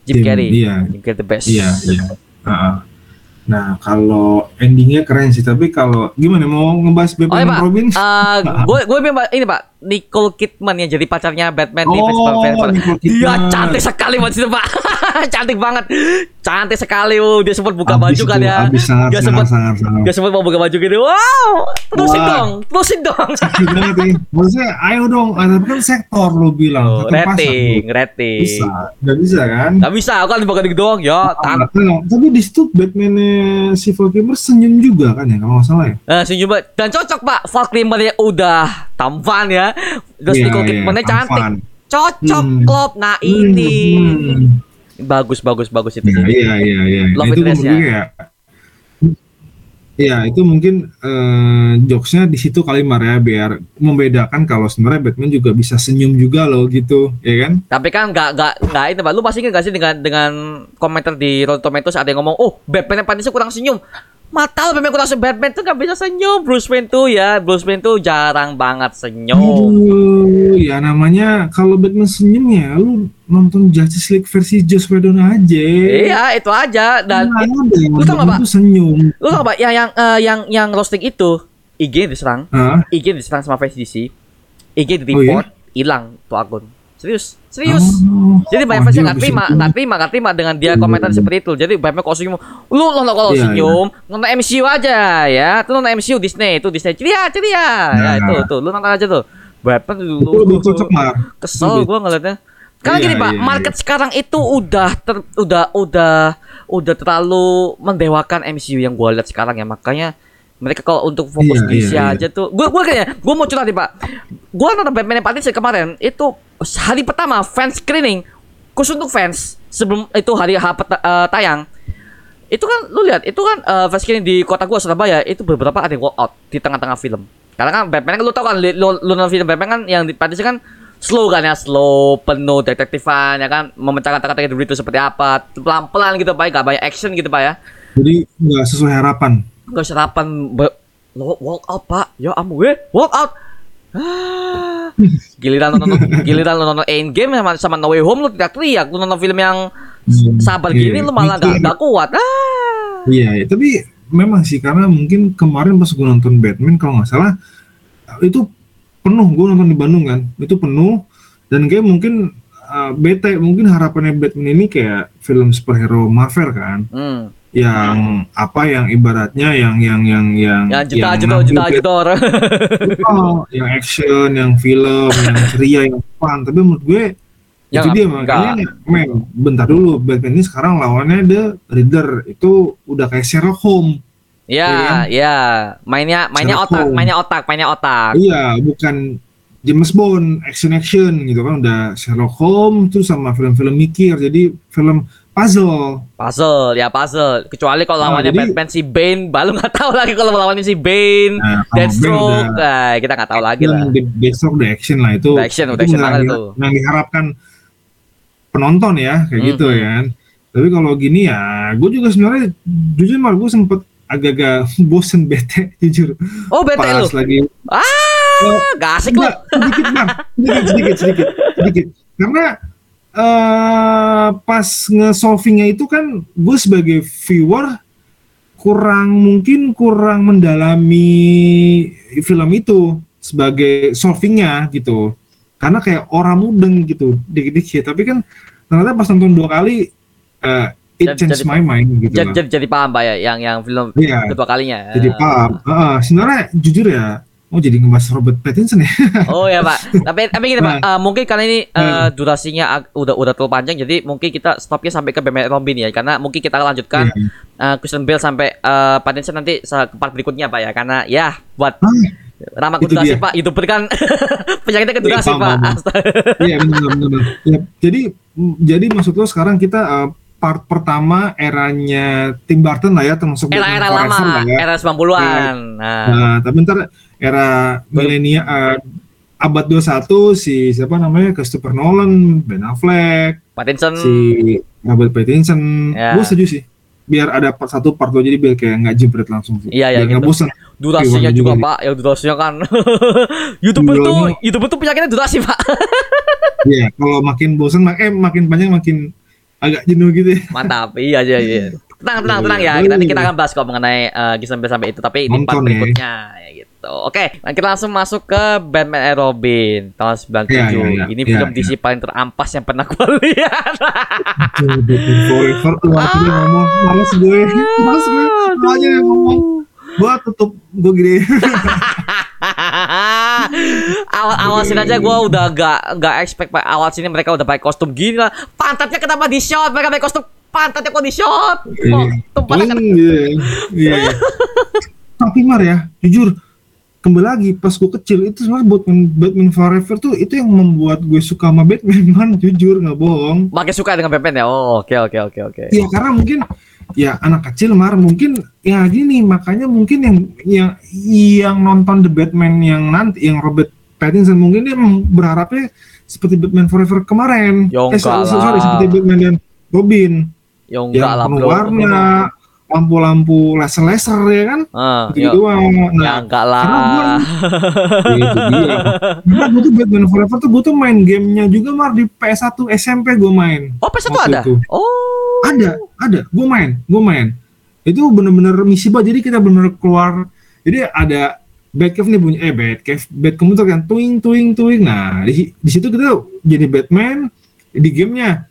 Jim Jim, Carrey iya. Jim Carrey the best Iya, iya. Heeh. Nah, kalau endingnya keren sih, tapi kalau gimana mau ngebahas Oh Batman dan pak, Robin? gue gue memang ini pak Nicole Kidman yang jadi pacarnya Batman di Oh, Festival Festival. Nicole Dia cantik sekali buat situ pak, cantik banget, cantik sekali. Oh, dia sempat buka Abis baju kan itu, ya, abis sangat, dia sempat dia sempat mau buka baju gitu. Wow, terusin Wah. dong, terusin dong. Sakit banget nih. Maksudnya, ayo dong. Ah, tapi kan sektor lo bilang. Oh, sektor pasar, rating, rating. Bisa, nggak bisa kan? Gak bisa, aku kan dibuka gitu doang ya. Nah, tapi di situ Batman si Val Kilmer senyum juga kan ya kalau nggak salah ya. Eh, senyum banget. Dan cocok pak, Val Kilmer udah tampan ya, terus Iya, Nicole iya, Kidman-nya cantik, tampan. cocok Hmm. klop. Nah ini Hmm. bagus, bagus, bagus itu. Sih. iya iya iya. Love itu gue ya. Iya, itu mungkin eh, jokesnya di situ kali Mar ya biar membedakan kalau sebenarnya Batman juga bisa senyum juga loh gitu, ya kan? Tapi kan nggak nggak nggak itu pak. Lu pasti ingat gak sih dengan dengan komentar di Rotten Tomatoes ada yang ngomong, oh Batman yang panisnya kurang senyum. Mata lu Batman kurang. Batman tuh nggak bisa senyum. Bruce Wayne tuh ya, Bruce Wayne tuh jarang banget senyum. Aduh, ya namanya kalau Batman senyum ya lu nonton Justice League versi Joss Whedon aja. Iya itu aja dan Nah, it- ada yang lu tau Batman Pak? senyum. lu tau pak yang yang eh, yang yang roasting itu IG diserang, Hah? IG diserang sama fans DC, IG di Oh, iya? report, hilang tuh akun. Serius, serius. Oh, Jadi banyak oh, dia yang nggak terima, nggak terima, nggak terima dengan dia komentar seperti itu. Jadi Batman kalau senyum, lu nonton kalau Iya, senyum, nonton MCU aja ya. Tuh nonton MCU Disney, itu Disney ceria, ceria. Ya Nah. itu tuh, lu nonton aja tuh. Itu lebih cocok Mar. Kesel gua ngeliatnya. Karena Iya, gini pak, iya, market sekarang itu udah ter, udah udah udah terlalu mendewakan MCU yang gua lihat sekarang ya. Makanya mereka kalau untuk fokus Iya, DC iya, iya. aja tuh, gua gua kayaknya, gua mau curhat nih pak. Gua nonton Batman yang Patricia kemarin itu hari pertama fans screening khusus untuk fans sebelum itu hari H eh, tayang itu kan lu lihat itu kan eh, fans screening di kota gua Surabaya itu beberapa ada yang walk out di tengah-tengah film karena kan Batman kan lu tau kan lu, lu nonton film Batman kan yang di Patricia kan slow kan ya slow penuh detektifan ya kan memecahkan teka-teki itu seperti apa pelan-pelan gitu pak gak banyak action gitu pak ya Jadi nggak sesuai harapan. Gak sarapan walk out pak. Ya ampun gue walk out. Ah, giliran nonton giliran nonton Endgame sama sama No Way Home lu tidak teriak. Lu nonton film yang Hmm, sabar iya. gini lu malah gak, gak kuat. Ah. Iya, ya, tapi memang sih karena mungkin kemarin pas gue nonton Batman kalau nggak salah itu penuh. Gue nonton di Bandung kan itu penuh. Dan kayak mungkin uh, bete mungkin harapannya Batman ini kayak film superhero Marvel kan. Hmm. Yang apa yang ibaratnya yang yang yang yang Ya juta yang juta juta juta orang. Oh, yang action, yang film, yang ceria, yang fun. Tapi menurut gue Yang itu dia makanya men bentar dulu Batman ini sekarang lawannya The Riddler itu udah kayak Sherlock Holmes Ya, ya. Mainnya mainnya Sherlock otak, Holmes. mainnya otak, mainnya otak. iya bukan James Bond action action gitu kan udah Sherlock Holmes terus sama film-film mikir jadi film puzzle Puzzle, ya puzzle. Kecuali kalau Nah, lawannya jadi- Batman si Bane, baru nggak tahu lagi kalau lawannya si Bane, nah Deathstroke, udah nah, kita nggak tahu lagi lah. Deathstroke udah action lah itu Udah action, udah itu action banget itu. yang diharapkan penonton ya kayak gitu Mhm. ya kan tapi kalau gini ya gue juga sebenarnya jujur malah gue sempet agak-agak bosen bete jujur Oh, bete lu. pas lagi Ah, gak asik lu. Sedikit bang, sedikit, sedikit, sedikit, sedikit. Karena eh pas nge-solvingnya itu kan gue sebagai viewer kurang mungkin kurang mendalami film itu sebagai solvingnya gitu. Karena kayak orang mudeng gitu, dikit-dikit. Tapi kan ternyata pas nonton dua kali, eh it Jadi- changed jadi- my mind gitu. Jadi, lah. jadi, jadi paham Pak ya, yang yang film Iya. kedua kalinya. Jadi paham. Heeh, sebenarnya jujur ya, oh jadi ngebahas Robert Pattinson ya. Oh ya Pak. Tapi tapi gini Pak, eh, mungkin karena ini Hmm. durasinya ag- udah udah terlalu panjang, jadi mungkin kita stopnya sampai ke Batman Robin ya, karena mungkin kita lanjutkan Iya. eh, Christian Bale sampai eh, Pattinson nanti ke part berikutnya Pak ya, karena ya buat Ah, ramah itu durasi dia. Pak, youtuber kan penyakitnya ke Iya, durasi paham, Pak. Iya benar benar. Ya, jadi jadi maksud lo sekarang kita uh, part pertama eranya Tim Burton lah ya termasuk Era-era Forever lama, lah ya. era 90-an. Nah, Nah, tapi ntar era milenial uh, abad 21 si siapa namanya Christopher Nolan, Ben Affleck, Pattinson si Robert Pattinson. Ya. Gue setuju sih. Biar ada part satu part dua jadi biar kayak nggak jebret langsung sih. Iya, iya, gitu. bosan. durasinya Iya, juga juga. Pak, yang durasinya kan YouTuber tuh, Duranya- YouTuber tuh penyakitnya durasi Pak. Iya, kalau makin bosan mak- eh makin panjang makin agak jenuh gitu ya. Mantap, iya iya iya. Tenang tenang Iya, tenang ya. iya. Kita nanti kita akan bahas kok mengenai uh, sampai sampai itu, tapi di part ya. berikutnya ya gitu. Oke, nah kita langsung masuk ke Batman and Robin tahun 97. Iya, iya, iya. Ini Iya, film iya. DC paling terampas yang pernah gue lihat. Forever tuh aku dia ngomong males gue males gue semuanya yang ngomong gua tutup gue gini awal awal sini aja gue udah gak gak expect Pak. awal sini mereka udah pakai kostum gini lah. Pantatnya kenapa di shot? Mereka pakai kostum pantatnya kok di shot? Kok tumpah paling kan? gitu ya. iya tapi Mar ya jujur kembali lagi pas gue kecil itu sebenarnya Batman Batman Forever tuh itu yang membuat gue suka sama Batman man jujur nggak bohong Makin suka dengan Batman ya. Oh, oke oke oke oke. ya karena mungkin ya anak kecil Mar mungkin ya gini makanya mungkin yang yang yang nonton The Batman yang nanti yang Robert Pattinson mungkin dia berharapnya seperti Batman Forever kemarin. Ya eh sorry, sorry lah. seperti Batman dan Robin. Ya yang lah, penuh warna lampu-lampu laser-laser ya kan? Ah, gitu ya, doang. Ya nah enggak karena lah. Ya, itu dia. Karena gue tuh Batman Forever tuh gue tuh main gamenya juga mar. Di PS1 SMP gue main. Oh, PS1 Waktu ada? itu. Oh. ada ada. Gue main gue main. Itu bener-bener misi banget. Jadi kita bener-bener keluar. Jadi ada Batcave nih bunyi eh Batcave Bat komputer kan tuing tuing tuing nah di, di situ kita jadi Batman di gamenya.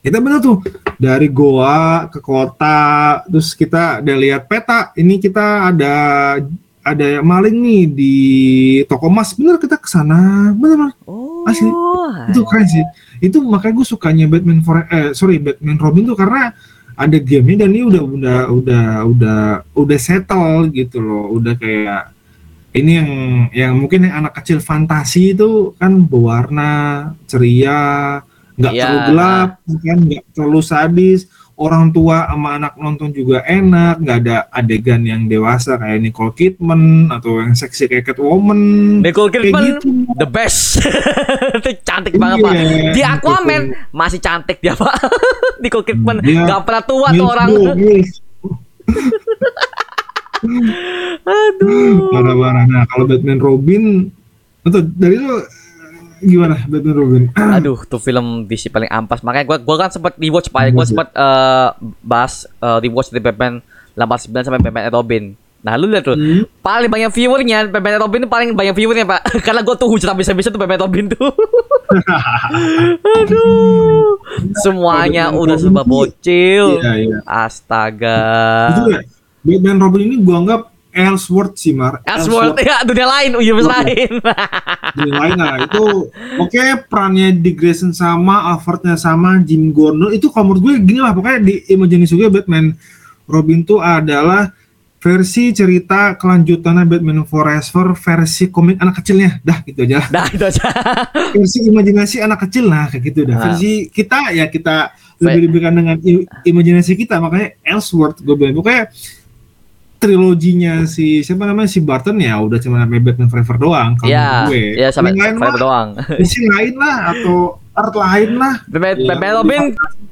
Kita bener tuh dari goa ke kota terus kita udah lihat peta. Ini kita ada ada maling nih di toko emas. Bener kita ke sana bener bener Oh. Asli. itu keren sih. Itu makanya gue sukanya Batman for eh sorry Batman Robin tuh karena ada gamenya dan ini udah udah udah udah udah settle gitu loh. Udah kayak ini yang yang mungkin yang anak kecil fantasi itu kan berwarna ceria nggak Iya. terlalu gelap kan? Nggak terlalu sadis orang tua sama anak nonton juga enak nggak ada adegan yang dewasa kayak Nicole Kidman atau yang seksi kayak Catwoman Nicole kayak Kidman gitu the best. Itu cantik banget, Pak. Iya, Di gitu. Aquaman masih cantik dia, Pak. Nicole Kidman Dia nggak pernah tua tuh orang. Aduh. Parah-parah. Nah, kalau Batman Robin atau dari lu gimana Batman Robin? Aduh, tuh film DC paling ampas. Makanya gua gua kan sempat rewatch Pak. Gua Rewatch ya? sempat eh, bahas eh, rewatch dari Batman 89 sampai Batman and Robin. Nah, lu lihat tuh. Hmm. Paling banyak viewernya Batman and Robin itu paling banyak viewernya, Pak. Karena gue tuh hujat habis-habisan tuh Batman and Robin tuh. Aduh. Semuanya Batman udah serba tuh- bocil. Iya, iya. Astaga. Itu ya, Batman Robin ini gua anggap Elseworld sih, Mar. Elseworld ya dunia lain, universe Iya. lain. Dunia lain lah. Itu oke perannya Dick Grayson sama, Alfrednya sama, Jim Gordon itu kalau menurut gue gini lah pokoknya di imajinasi gue Batman Robin tuh adalah versi cerita kelanjutannya Batman Forever versi komik anak kecilnya dah gitu aja. Nah, itu aja. versi imajinasi anak kecil lah kayak gitu dah Ah. versi kita ya kita lebih lebihkan dengan imajinasi kita makanya Elseworld gue bilang pokoknya triloginya si siapa namanya si Barton ya udah cuma namanya Batman Forever doang kalau Ya, menurut gue ya sampai yang lain sampai mah doang. misi lain lah atau art lain lah Batman, Iya. Batman Robin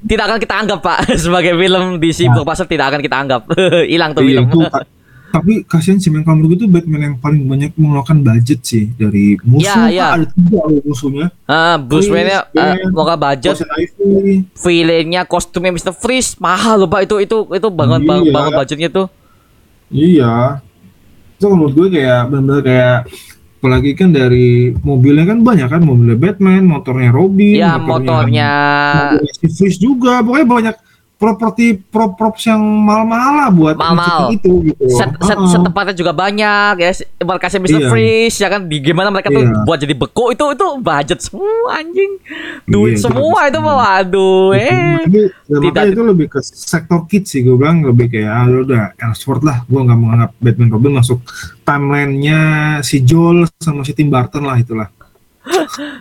tidak akan kita anggap, Pak, sebagai film DC Nah. blockbuster tidak akan kita anggap. Hilang tuh Iya, film. itu, tapi kasihan sih menurut gue itu Batman yang paling banyak mengeluarkan budget sih dari musuh Iya, iya. ada tiga loh musuhnya Ah, Bruce Chris, Wayne-nya Ben, uh, budget, villainnya, kostumnya Mr. Freeze mahal loh, Pak. Itu itu itu banget banget, Iya. banget budgetnya tuh. Iya. Itu menurut gue kayak benar-benar kayak apalagi kan dari mobilnya kan banyak kan mobilnya Batman, motornya Robin, Ya, motornya motornya si Freeze juga. Pokoknya banyak properti prop props yang mahal-mahal lah buat menciptakan itu gitu. set, set, Heeh. set tempatnya juga banyak ya markasnya Mr. Iya. Freeze ya kan di gimana mereka tuh Iya. buat jadi beko itu itu budget semua anjing duit Iya, semua itu semua. waduh eh ya, Tidak- makanya itu lebih ke sektor kids sih gue bilang lebih kayak ah, udah Elseworld lah gue nggak menganggap Batman Robin masuk timelinenya si Joel sama si Tim Burton lah itulah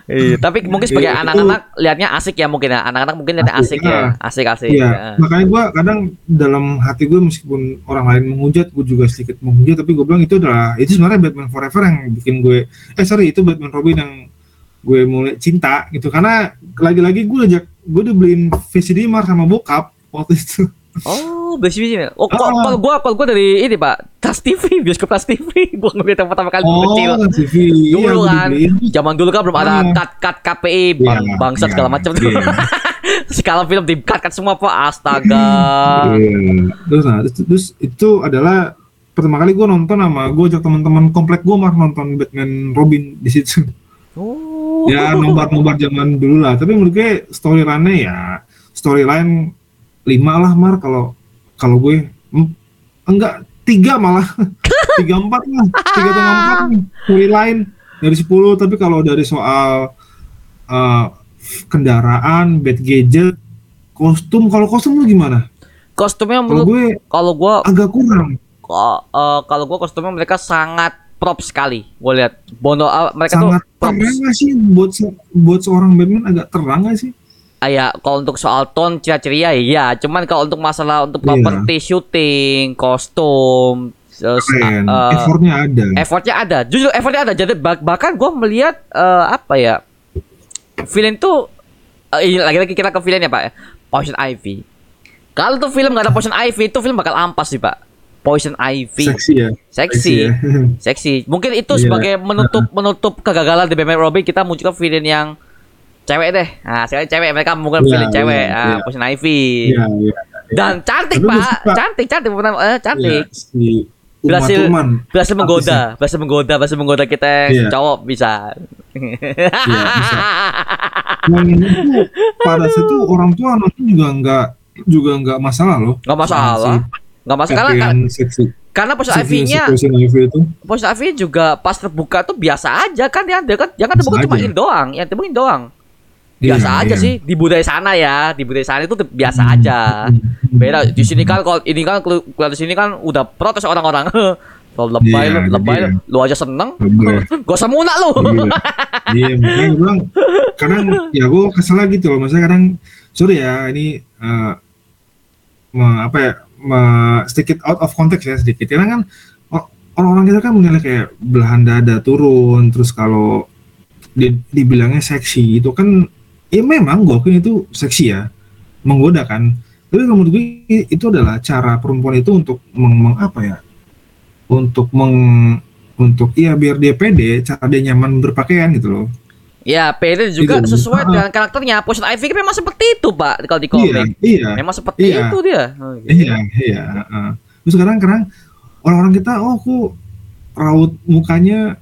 Iya, tapi mungkin sebagai Iya, anak-anak lihatnya asik ya mungkin ya. Anak-anak mungkin lihatnya asik, Asik, ya. Asik-asik. Iya, ya. makanya gue kadang dalam hati gue meskipun orang lain menghujat, gue juga sedikit menghujat, tapi gue bilang itu adalah itu sebenarnya Batman Forever yang bikin gue, eh sorry itu Batman Robin yang gue mulai cinta gitu, karena lagi-lagi gue ajak gue udah beliin VCD Mar sama bokap waktu itu. Oh, besi besi. Oh, kok Ah. kalau gua kalau gua dari ini, Pak. Tas TV, bioskop Tas TV. Gua ngeliat yang pertama kali gua kecil. TV, Dulu iya, kan. dibeliin. Zaman dulu kan belum ada Ah. cut-cut KPI, bang, Iya, bangsat iya, segala macam tuh. iya. Film di cut-cut semua, Pak. Astaga. Iya. Terus, nah, terus, terus itu adalah pertama kali gue nonton sama gue ajak teman-teman komplek gue mah nonton Batman Robin di situ. Oh. ya nobar-nobar zaman dulu lah tapi menurut gue storyline-nya ya storyline lima lah mar kalau kalau gue mm, enggak tiga malah. Tiga empat lah tiga atau empat nih storyline dari sepuluh. Tapi kalau dari soal uh, kendaraan bad gadget kostum kalau kostum lu gimana? Kostumnya kalau menurut gue kalau gua agak kurang. Eh, kalau gua kostumnya mereka sangat prop sekali. Gua lihat. Bono ah, mereka sangat tuh props. terang nggak sih? Buat se- buat seorang Batman agak terang nggak sih ya, kalau untuk soal tone ceria-ceria ya, cuman kalau untuk masalah untuk Iya. properti syuting, kostum, terus, uh, effortnya ada effortnya ada. Jujur effortnya ada. Jadi bah- bahkan gue melihat eh, apa ya, villain tuh ini lagi-lagi kita ke villain ya pak ya, Poison Ivy. Kalau tuh film gak ada Poison Ivy, itu film bakal ampas sih pak. Poison Ivy, seksi ya seksi, ya. seksi. Mungkin itu Iya. sebagai menutup menutup kegagalan di Batman Robin kita munculkan villain yang cewek deh. Nah, sekali cewek mereka mungkin Iya, villain cewek, iya, ah. Poison Ivy. Iya, iya. Dan cantik Tapi pak, suka. cantik, cantik, benar, eh, cantik. Iya, si Berhasil- Thurman. Berhasil menggoda, berhasil menggoda, berhasil menggoda kita yang Iya. cowok bisa. bisa. Yang itu pada saat itu orang tua nonton juga nggak juga nggak masalah loh. Nggak masalah. Nggak masalah karena karena Ivy itu. Poison Ivy juga pas terbuka tuh biasa aja kan dia kan dia kan terbuka cuma ini doang, yang terbuka doang. Biasa Iya, aja iya. sih di budaya sana ya, di budaya sana itu biasa aja. Beda di sini kan kalau ini kan kalau di sini kan udah protes orang-orang. Kalau lebay Iya, lu, lebay iya. lu, aja seneng. Gak usah munak lu. Iya, iya makanya gue bilang kadang ya gue kesel lagi gitu loh, maksudnya kadang sorry ya ini eh, me- apa ya me- sedikit out of context ya sedikit karena kan orang-orang kita kan menilai kayak belahan dada turun terus kalau di- dibilangnya seksi itu kan ya memang gue akuin itu seksi ya menggoda kan tapi menurut gue itu adalah cara perempuan itu untuk meng, meng- apa ya untuk meng untuk iya biar dia pede cara dia nyaman berpakaian gitu loh Ya, PD juga Gitu. sesuai Ah. dengan karakternya. Poison Ivy kan memang seperti itu, Pak, kalau di iya komik. iya Memang seperti Iya. itu dia. Oh, gitu. iya iya heeh. terus sekarang sekarang orang-orang kita oh kok raut mukanya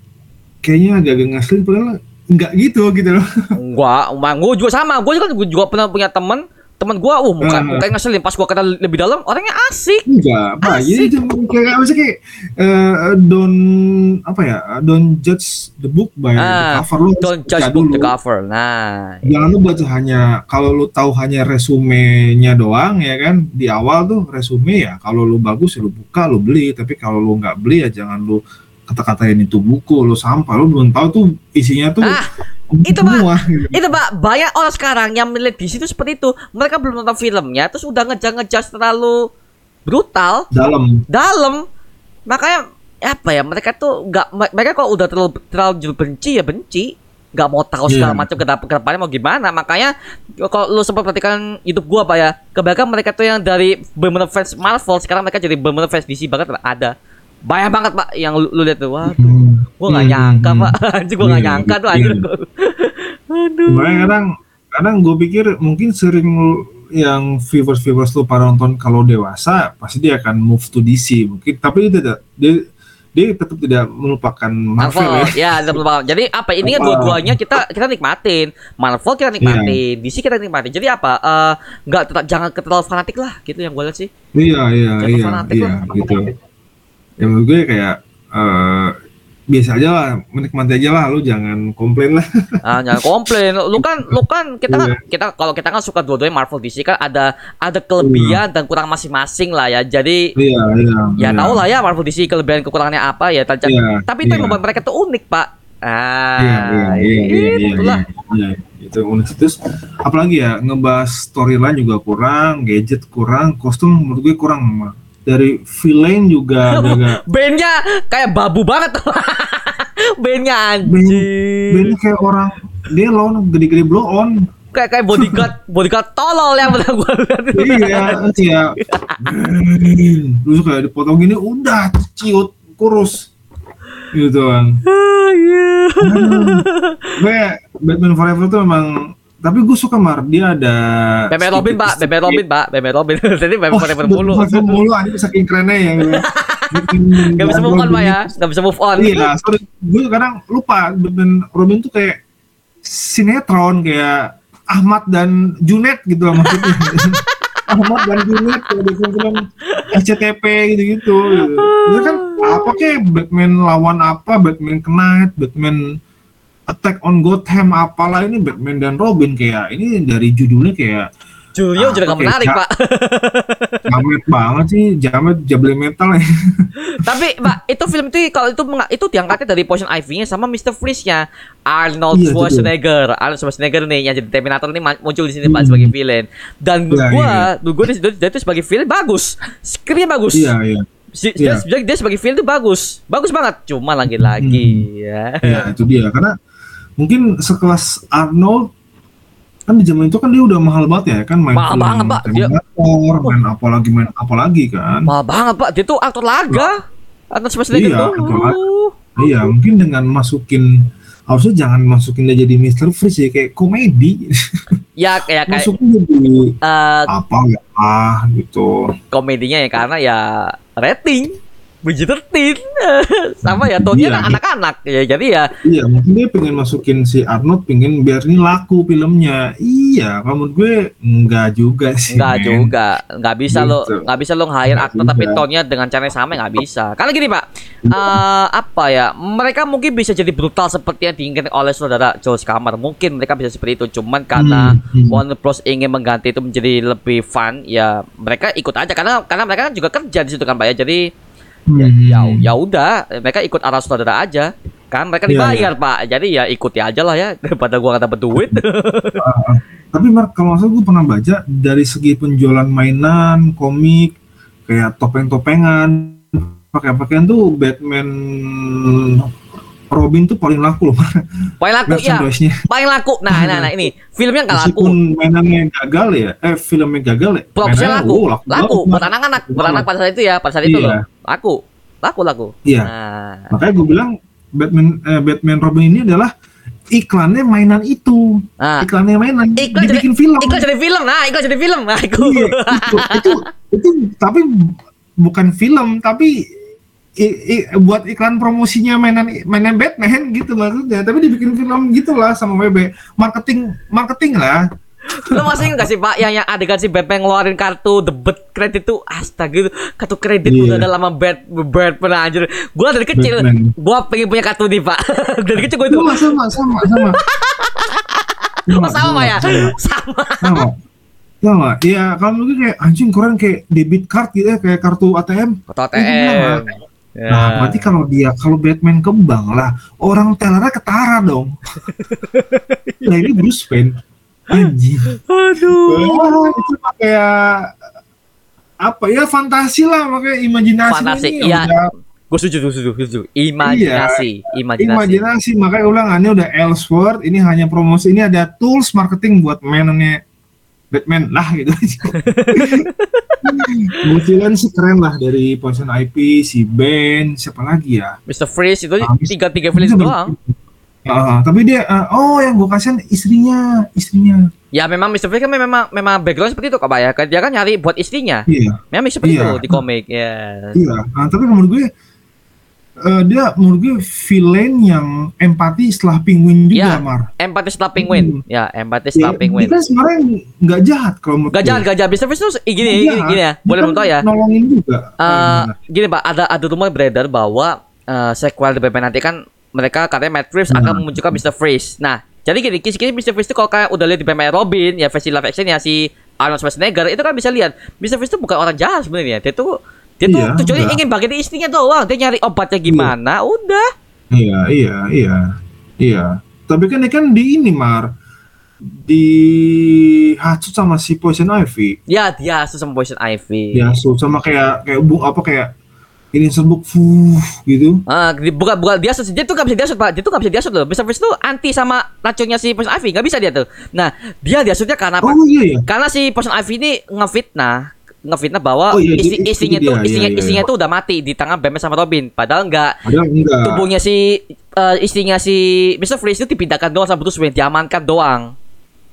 kayaknya agak-agak ngeselin padahal nggak gitu gitu loh Gua, gua juga sama. Gua juga gua juga pernah punya temen temen gua, uh muka Ah. mukanya ngeselin. Pas gua kenal lebih dalam, orangnya asik. enggak pak jadi kayak maksudnya kayak eh, don't apa ya don't judge the book by Ah, the cover lu Don't judge book dulu. the cover. Nah, jangan lu baca hanya kalau lu tahu hanya resumenya doang ya kan di awal tuh resume ya kalau lu bagus ya lu buka lu beli tapi kalau lu nggak beli ya jangan lu kata-katain itu buku lu sampah lu belum tahu tuh isinya tuh Ah, itu, Pak. semua gitu. itu pak banyak orang sekarang yang melihat di situ seperti itu. Mereka belum nonton filmnya, terus udah ngejar-ngejar terlalu brutal, dalam dalam. Makanya apa ya mereka tuh nggak mereka kok udah terlalu terlalu benci ya benci nggak mau tahu segala Iya. macam ke ke depannya mau gimana makanya kalau lu sempat perhatikan YouTube gua apa ya kebanyakan mereka tuh yang dari bener fans Marvel sekarang mereka jadi bener fans DC banget ada banyak banget pak yang lu, lu lihat tuh Hmm. gua nggak Hmm, nyangka hmm, pak anjir gua nggak Iya, nyangka tuh iya. anjir aduh Makanya kadang kadang gue pikir mungkin sering lu- yang viewers viewers lu para nonton kalau dewasa pasti dia akan move to DC mungkin tapi dia tidak dia dia tetap tidak melupakan Marvel, Marvel ya. ya, betul banget. Jadi apa ini Apa? dua-duanya kita kita nikmatin. Marvel kita nikmatin, Iya. DC kita nikmatin. Jadi apa? eh, nggak tetap jangan terlalu fanatik lah, gitu yang gue lihat sih. Iya iya Jangan iya fanatik iya lah. gitu. Ya menurut gue kayak eh, biasa aja lah menikmati aja lah lu jangan komplain lah. Ah, jangan komplain. Lu kan lu kan kita kan Iya. kita kalau kita kan suka dua-duanya Marvel DC kan ada ada kelebihan dan kurang masing-masing lah ya. Jadi Iya iya. ya iya. tau lah ya Marvel DC kelebihan kekurangannya apa ya. Iya, tapi itu yang iya. membuat mereka tuh unik, Pak. Ah, Iya iya iya iya iya. Iya, itu unik terus apalagi ya ngebahas storyline juga kurang, gadget kurang, kostum menurut gue kurang mah. Dari villain juga agak Bandnya kayak babu banget. Bandnya Band- anjing. bandnya kayak orang delon gede-gede blow on. kayak kayak bodyguard bodyguard tolol yang pernah gue lihat iya iya terus kayak dipotong gini udah ciut kurus gitu kan Ah, iya. gue Batman Forever tuh memang tapi gue suka mar. Dia ada Bebe Robin pak, Bebe Robin pak, Bebe Robin. Jadi Bebe Forever mulu. Batman mulu aja saking kerennya ya. Gak bisa move on pak ya, gak bisa move on. iya sorry. Gue kadang lupa Batman Robin tuh kayak sinetron kayak Ahmad dan Junet gitu lah maksudnya. Ahmad dan Junet kayak di film SCTV gitu-gitu. Itu kan apa kayak Batman lawan apa? Batman Knight Batman Attack on Gotham apalah ini Batman dan Robin kayak ini dari judulnya kayak Julio Ah, juga gak menarik Ja- pak. jamet banget sih jamet jable metal ya Tapi pak, itu film itu kalau itu itu diangkatnya dari Poison Ivy-nya sama Mr. Freeze-nya. Arnold Iya, itu. Schwarzenegger, Arnold Schwarzenegger nih yang jadi Terminator ini ma- muncul di sini pak Hmm. sebagai villain. Dan Iya, gua, iya. gua dia, dia, dia sebagai villain bagus, skripnya bagus. iya iya Si- Iya. dia, dia sebagai villain itu bagus, bagus banget. Cuma lagi-lagi ya. ya itu dia karena mungkin sekelas Arnold kan di zaman itu kan dia udah mahal banget ya kan main Mahal banget, Pak. Dia- Terminator, main apa lagi main apa lagi kan Mahal banget pak, dia tuh aktor laga. Arnold Schwarzenegger Iya, aktor laga. iya mungkin dengan masukin harusnya jangan masukin dia jadi Mr. Freeze ya kayak komedi Ya kayak kayak jadi eh, apa ya ah gitu komedinya ya karena ya rating PG-13 sama ya tonnya Iya. anak-anak. Ya jadi ya. Iya mungkin dia pengen masukin si Arnold pengen biar ini laku filmnya. Iya menurut gue enggak juga sih. Nggak men. juga. Nggak bisa lo Gitu. nggak bisa lo hire Nggak aktor tapi tonnya dengan cara yang sama nggak bisa. Karena gini pak eh, apa ya mereka mungkin bisa jadi brutal seperti yang diinginkan oleh saudara Joel Kamar mungkin mereka bisa seperti itu. Cuman karena Hmm, hmm. Warner Bros. ingin mengganti itu menjadi lebih fun ya mereka ikut aja. Karena karena mereka kan juga kerja di situ kan pak ya. Jadi ya Hmm. ya ya udah mereka ikut arah saudara aja. Kan mereka Iya, dibayar pak. Jadi ya ikuti aja lah ya daripada gua nggak dapet duit. Tapi Mark, kalau salah gue pernah baca dari segi penjualan mainan, komik, kayak topeng-topengan, pakaian-pakaian tuh Batman Robin tuh paling laku loh paling laku ya paling laku. Nah nah nah ini. Filmnya nggak laku. Meskipun mainannya gagal ya, eh filmnya gagal ya, propsnya laku. wow, laku, banget, buat anak-anak. Laku. buat anak pada saat itu ya pada saat itu Iya. loh. Laku. Laku laku. Iya. nah. Makanya gue bilang Batman eh, Batman Robin ini adalah iklannya mainan itu, nah iklannya mainan, Iklan dibikin film. iklan jadi film. Nah iklan jadi film. Nah itu Iya, itu, itu, itu, tapi bukan film, tapi i- i- buat iklan promosinya mainan mainan Batman gitu maksudnya tapi dibikin film gitulah sama WB marketing marketing lah Lo masih ingat gak sih Pak yang yang adegan si Batman ngeluarin kartu debit kredit tuh astaga itu kartu kredit Iya. udah ada lama Bat Batman anjir. Gua dari kecil Batman. gua pengen punya kartu nih Pak. dari kecil gua itu. sama sama sama sama Oh, sama ya? sama. Sama. sama sama ya kalau mungkin kayak anjing keren kayak debit card gitu ya kayak kartu ATM sama. ATM. Ya. Nah, berarti kalau dia kalau Batman ke bank lah, orang tellernya ketara dong. nah ini Bruce Wayne. Anjing. Aduh. Wah, itu kayak apa ya fantasi lah makanya imajinasi Fantasi, ini iya. udah Gue setuju, setuju, setuju. Imajinasi, imajinasi. imajinasi makanya ulangannya udah Ellsworth ini hanya promosi ini ada tools marketing buat mainannya Batman lah gitu Kebetulan sih keren lah dari Poison IP, si Ben, siapa lagi ya? Mr. Freeze itu Habis. tiga tiga Itu doang. Ah, tapi dia ah, oh yang gue kasihan istrinya, istrinya. Ya memang Mr. Freeze kan memang memang background seperti itu kok Pak ya. Kan Dia kan nyari buat istrinya. Iya, Memang seperti Iya. itu di komik ya. iya. Ah, tapi menurut gue eh, dia menurut gue villain yang empati setelah penguin juga, Iya. Mar. Empati setelah penguin. Ya, empati setelah penguin. dia kan sebenarnya nggak jahat kalau menurut Gak gue. jahat, gak jahat. Tuh eh, gini, Nggak gini, gini ya. Boleh kan belum tahu ya. Nolongin juga. Eh, Ah, gini Pak, ada ada rumor beredar bahwa eh, sequel The Batman nanti kan mereka katanya Matt Reeves Nah. akan memunculkan Mr. Freeze. Nah, jadi gini, kisi-kisi Mr. Freeze itu kalau kayak udah lihat di Batman Robin, ya versi live action ya si Arnold Schwarzenegger, itu kan bisa lihat Mr. Freeze itu bukan orang jahat sebenarnya. Dia tuh dia tuh Iya, tujuannya enggak. ingin bagian istrinya doang. Dia nyari obatnya gimana, udah. Iya, iya, iya, iya. Tapi kan dia kan di ini Mar di hasut sama si Poison Ivy. Ya, dia asuh sama Poison Ivy. Dihasut sama kayak kayak bu apa kayak ini sebuk fuh gitu. Ah, bukan bukan dia dia tuh gak bisa diasut pak, dia tuh gak bisa diasut loh. Mr. Freeze tuh anti sama racunnya si Poison Ivy, gak bisa dia tuh. Nah, dia diasutnya karena apa? Oh iya ya. Karena si Poison Ivy ini ngefitnah ngefitnah bahwa Oh, iya, istri, itu- itu istrinya dia, tuh iya, istrinya iya, iya. tuh udah mati di tangan Batman sama Robin. Padahal enggak. Padahal enggak. Tubuhnya si eh, istrinya si Mr. Freeze itu dipindahkan doang sama Bruce Wayne, diamankan doang.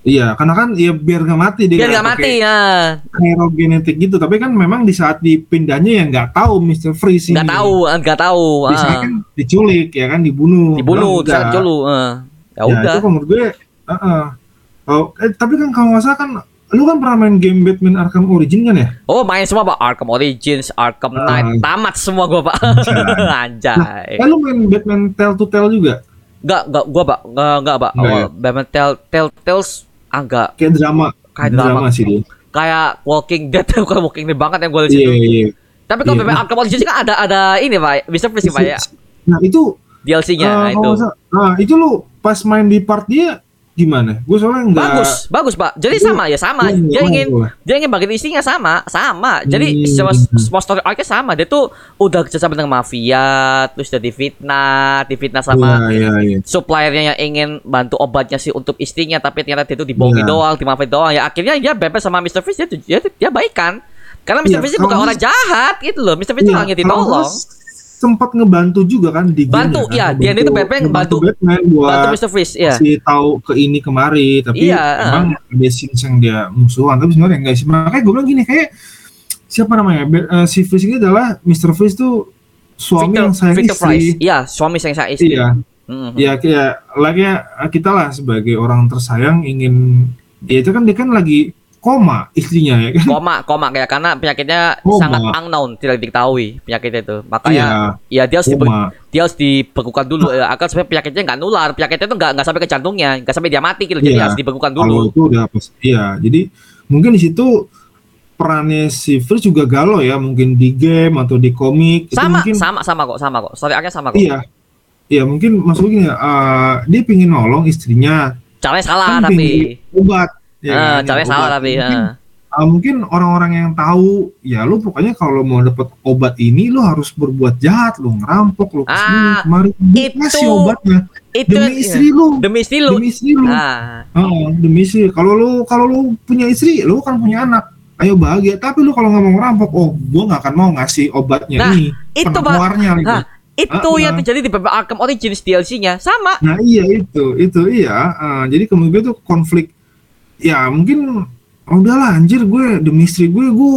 Iya, karena kan ya biar nggak mati dia. Biar nggak mati ya. Neurogenetik gitu, tapi kan memang di saat dipindahnya ya nggak tahu Mr. Freeze ini. Nggak tahu, nggak tahu. Biasanya ah. kan diculik ya kan dibunuh. Dibunuh, enggak. dulu. eh. Ya Ya, udah. itu menurut gue, uh oh, eh, tapi kan kalau nggak salah kan, lu kan pernah main game Batman Arkham Origin kan ya? Oh main semua pak Arkham Origins, Arkham Knight, Ah. tamat semua gua pak. Nah, Anjay. eh, lu main Batman Tell to Tell juga? Enggak, enggak gua pak, enggak enggak pak. Nggak Awal ya? Batman Tell Tell Tales agak Kayak drama. Kayak drama. sih dia. kayak Walking Dead bukan Walking Dead banget yang gua lihat Iya, situ. iya. Tapi kalau Iya, Batman nah. Arkham Origins kan ada ada ini pak, bisa Freeze pak ya. Nah, itu DLC-nya eh, nah, kalau itu. Nah, itu lu pas main di part dia gimana? Gue soalnya enggak Bagus, bagus pak. Jadi Itu- sama ya sama. Iya, Dia ingin iya. dia ingin bagian istrinya sama, sama. Jadi Hmm. semua, semua story arc sama. Dia tuh udah kerjasama dengan mafia, terus udah difitnah, difitnah sama Iya, iya, iya. suppliernya yang ingin bantu obatnya sih untuk istrinya tapi ternyata dia tuh dibohongi Iya. doang, dimafia doang. Ya akhirnya dia bebas sama Mr. Freeze dia, dia, dia baikan. Karena Mr. Iya, Freeze bukan orang jahat gitu loh. Mr. Iya, hanya kalau ditolong. nggak sempat ngebantu juga kan di game Bantu, iya, dia itu Batman bantu- Batman buat Bantu Mr. Freeze ya. kasih tahu ke ini kemari tapi Iya, emang ada scenes yang dia musuhan tapi sebenarnya enggak sih makanya gue bilang gini kayak siapa namanya eh, si Freeze ini adalah Mr. Freeze tuh suami yang sayang Victor istri Price. Iya, suami sayang saya istri. iya Mhm. ya kayak lagi kita lah sebagai orang tersayang ingin ya itu kan dia kan lagi koma istrinya ya kan? Koma koma kayak karena penyakitnya Koma. sangat unknown tidak diketahui penyakitnya itu. Makanya iya. ya dia harus dibe- dia harus dibekukan dulu ya agar supaya penyakitnya nggak nular. Penyakitnya itu nggak nggak sampai ke jantungnya nggak sampai dia mati gitu. Jadi Iya. harus dibekukan kalau dulu itu udah pas iya. Jadi mungkin di situ perannya si Freeze juga galau ya. Mungkin di game atau di komik. Itu sama mungkin sama sama kok sama kok. Story sama kok. Iya. Iya, mungkin maksudnya eh, dia pingin nolong istrinya, caranya salah kan tapi obat. Ya kan, caranya obat. salah tapi Mungkin, eh. eh, mungkin orang-orang yang tahu, ya lu pokoknya kalau mau dapat obat ini, lu harus berbuat jahat, lu ngerampok, lu ke sini, Ah, kemari, itu- kasih obatnya itu demi istri lu, demi istri lu demi istri lu, ah Oh, demi istri. Kalau lu kalau lu punya istri, lu kan punya anak. Ayo bahagia, tapi lu kalau nggak mau ngerampok, oh, gua nggak akan mau ngasih obatnya Nah, ini, itu, penawarnya gitu. Nah, itu Ah, yang ah. terjadi di Batman Arkham Origins DLC-nya sama Nah iya itu, itu iya. Eh, jadi kemudian tuh konflik. Ya mungkin oh, udahlah anjir gue demi istri gue gue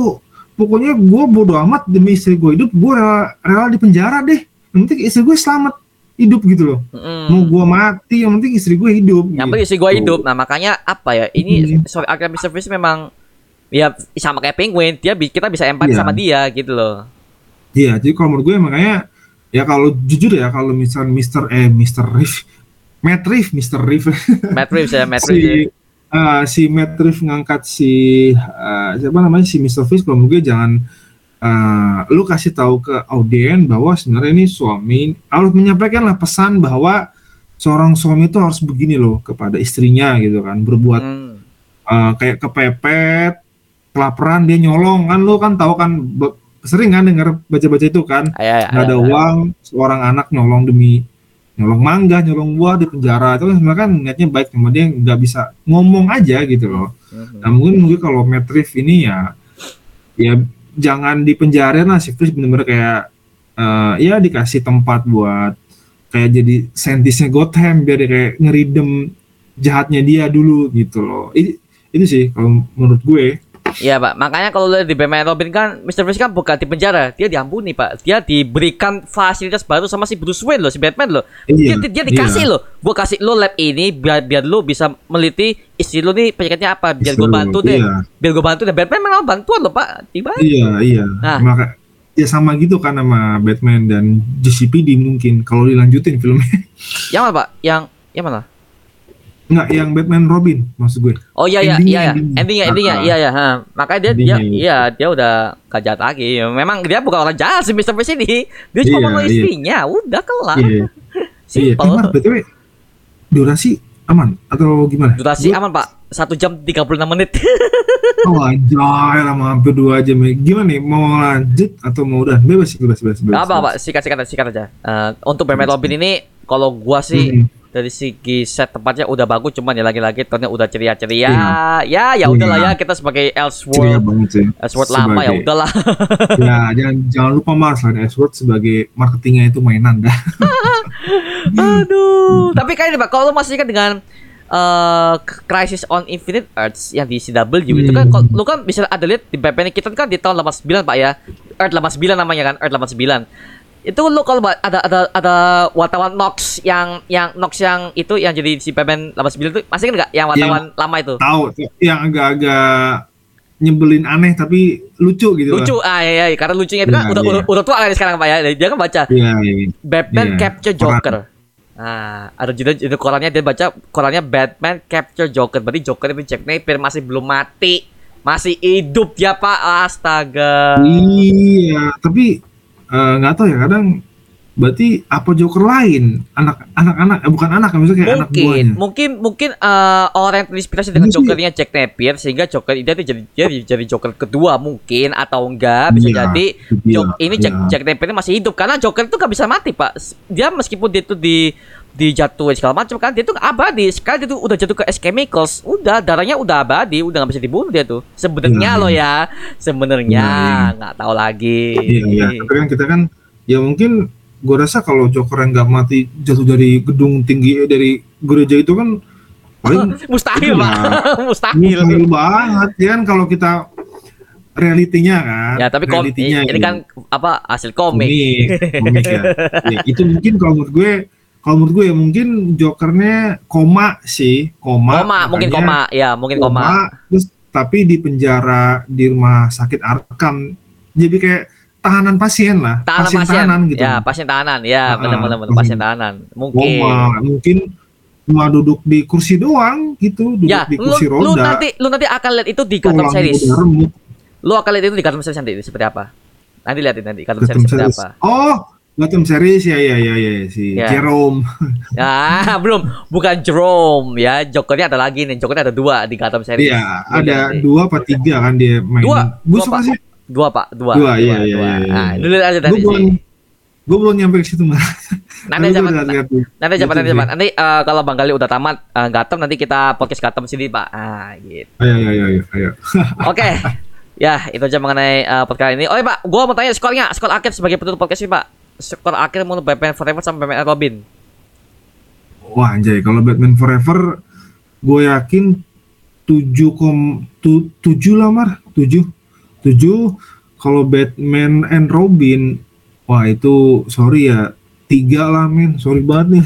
pokoknya gue bodo amat demi istri gue hidup gue rela, rela di penjara deh yang penting istri gue selamat hidup gitu loh Mm-mm. mau gue mati yang penting istri gue hidup Yang gitu. penting isi gua hidup. Nah, makanya apa ya? Ini Hmm. sorry Mr. Fish memang ya sama kayak penguin, dia kita bisa empati Iya. sama dia gitu loh. Iya, jadi kalau menurut gue makanya ya kalau jujur ya kalau misal Mister eh Mister Reef, Matt Reef, Mister Reef, Matt Reeves ya, Matt ya. si eh, si Matt Reef ngangkat si eh, siapa namanya? Si Mister Fish kalau gue jangan eh, lu kasih tahu ke audien bahwa sebenarnya ini suami harus menyampaikan lah pesan bahwa seorang suami itu harus begini loh kepada istrinya gitu kan berbuat Hmm. eh, kayak kepepet kelaparan dia nyolong. Kan lu kan tahu kan sering kan dengar baca-baca itu kan. Ayah, nggak ada uang seorang anak nyolong demi nyolong mangga nyolong buah di penjara itu kan sebenarnya kan niatnya baik cuma dia nggak bisa ngomong aja gitu loh. Hmm. nah mungkin mungkin kalau Matrix ini ya ya jangan di penjara lah si Chris bener-bener kayak eh, ya dikasih tempat buat kayak jadi sentisnya Gotham biar dia kayak ngeridem jahatnya dia dulu gitu loh. Itu itu sih kalau menurut gue Iya pak, makanya kalau lihat di Batman Robin kan Mr. Freeze kan bukan di penjara, dia diampuni pak, dia diberikan fasilitas baru sama si Bruce Wayne loh, si Batman loh, dia, Iya, dia, dia dikasih iya. loh, gua kasih lo lab ini biar biar lo bisa meliti istri lo nih penyakitnya apa, biar gue bantu deh, iya. biar gue bantu deh, Batman memang bantuan loh pak, tiba Iya, iya. Nah. Maka ya sama gitu kan sama Batman dan GCPD mungkin kalau dilanjutin filmnya. yang mana pak, yang yang mana? Enggak, yang Batman Robin maksud gue. Oh iya iya iya iya. endingnya. endingnya iya iya makanya dia dia Endingnya. iya dia udah gak jahat lagi memang dia bukan orang jahat si Mr. Freeze ini dia cuma Iya, mau iya. istrinya udah kelar Iya. Iya. Eh, BTW durasi aman atau gimana? durasi aman pak satu jam 36 menit Oh anjay lama hampir dua jam ya. Gimana nih mau lanjut atau mau udah bebas bebas bebas bebas. apa pak sikat sikat sikat aja Eh, untuk Batman Robin ini kalau gua sih Hmm. Dari segi set tempatnya udah bagus cuman ya lagi-lagi tonnya udah ceria-ceria Iya. ya ya udahlah Iya. ya kita sebagai Elseworld banget sih. Elseworld lama ya Sebagai- udahlah Ya jangan jangan lupa Mars selain Edward sebagai marketingnya itu mainan dah. Aduh. Tapi kayak ini Pak, kalau lu masih kan dengan eh Crisis on Infinite Earths yang di CW itu kan Hmm. lu kan bisa ada lihat di Batman kita kan di tahun 89 Pak ya. Earth 89 namanya kan, Earth 89. Itu lu kalau ada ada ada wartawan Nox yang yang Nox yang itu yang jadi si Batman 89 itu masih kan enggak yang wartawan lama itu? Tahu yang agak-agak nyebelin aneh tapi lucu gitu lah. Lucu ah ya, ya, karena lucunya itu kan Iya, udah, iya. udah udah tua kan sekarang Pak ya. Dia kan baca Iya, iya. Batman Iya, Capture koran. Joker. Nah, ada judul itu korannya dia baca korannya Batman Capture Joker. Berarti Joker itu Jack Napier masih belum mati. Masih hidup dia, Pak. Astaga. Iya, tapi eh, nggak tahu ya kadang berarti apa Joker lain anak anak-anak eh, bukan anak maksudnya kayak anak Mungkin, buahnya. mungkin mungkin eh, orang yang terinspirasi dengan Ini sih- Jokernya Jack Napier sehingga Joker itu jadi jadi jadi Joker kedua mungkin atau enggak bisa Iya, jadi iya, Jok- ini Jack, iya. Jack Napier masih hidup karena Joker itu gak bisa mati pak dia meskipun dia itu di dijatuhin segala macam kan. Dia tuh abadi. Sekali dia tuh udah jatuh ke S chemicals. Udah darahnya udah abadi. Udah nggak bisa dibunuh dia tuh. Sebenarnya Iya, loh ya. Sebenarnya Iya, iya. nggak tahu lagi. Iya, iya. Kan kita kan ya mungkin gue rasa kalau Joker yang nggak mati jatuh dari gedung tinggi eh, dari gereja itu kan paling mustahil pak. mustahil. Mustahil banget ya kan kalau kita realitinya kan. ya tapi realitinya ini kan apa hasil komik. Komik, komik ya. Ya, itu mungkin kalau menurut gue kalau menurut gue ya mungkin jokernya koma sih koma koma mungkin koma. Ya mungkin koma, terus tapi di penjara di rumah sakit Arkham jadi kayak tahanan pasien lah tahanan pasien, pasien. tahanan gitu. Ya pasien tahanan. Ya benar-benar benar, pasien tahanan. Mungkin. koma. Mungkin cuma duduk di kursi doang gitu duduk ya di lu, kursi lu roda. nanti lu nanti akan lihat itu di Gotham series. lu akan lihat itu di Gotham series nanti seperti apa? Nanti lihatin nanti Gotham, series seperti apa. Oh Gotham series ya ya ya ya si Ya. Jerome ya belum bukan Jerome ya Jokernya ada lagi nih Jokernya ada dua di Gotham series Iya, lihat ada nanti. dua apa tiga kan dia main. Dua, Gue dua, suka sih. dua pak dua Dua, iya, iya, iya, iya. nah lu lihat aja Gue nanti belum, gue belum nyampe ke situ mah. nanti aja Pak. nanti aja Pak, nanti. Ayo, nanti eh, kalau Bang Gali udah tamat eh, Gotham nanti kita podcast Gotham sini pak ah gitu ayo, ayo, ayo, ayo. Oke. Ya, itu aja mengenai uh, podcast ini. Oh iya, Pak, gua mau tanya skornya, skor akhir sebagai penutup podcast ini, Pak. Skor akhir menurut Batman Forever sama Batman Robin. Wah anjay, kalau Batman Forever, gue yakin tujuh kom tu, tujuh lah mar, tujuh, tujuh. kalau Batman and Robin, wah itu sorry ya tiga lah men, sorry banget nih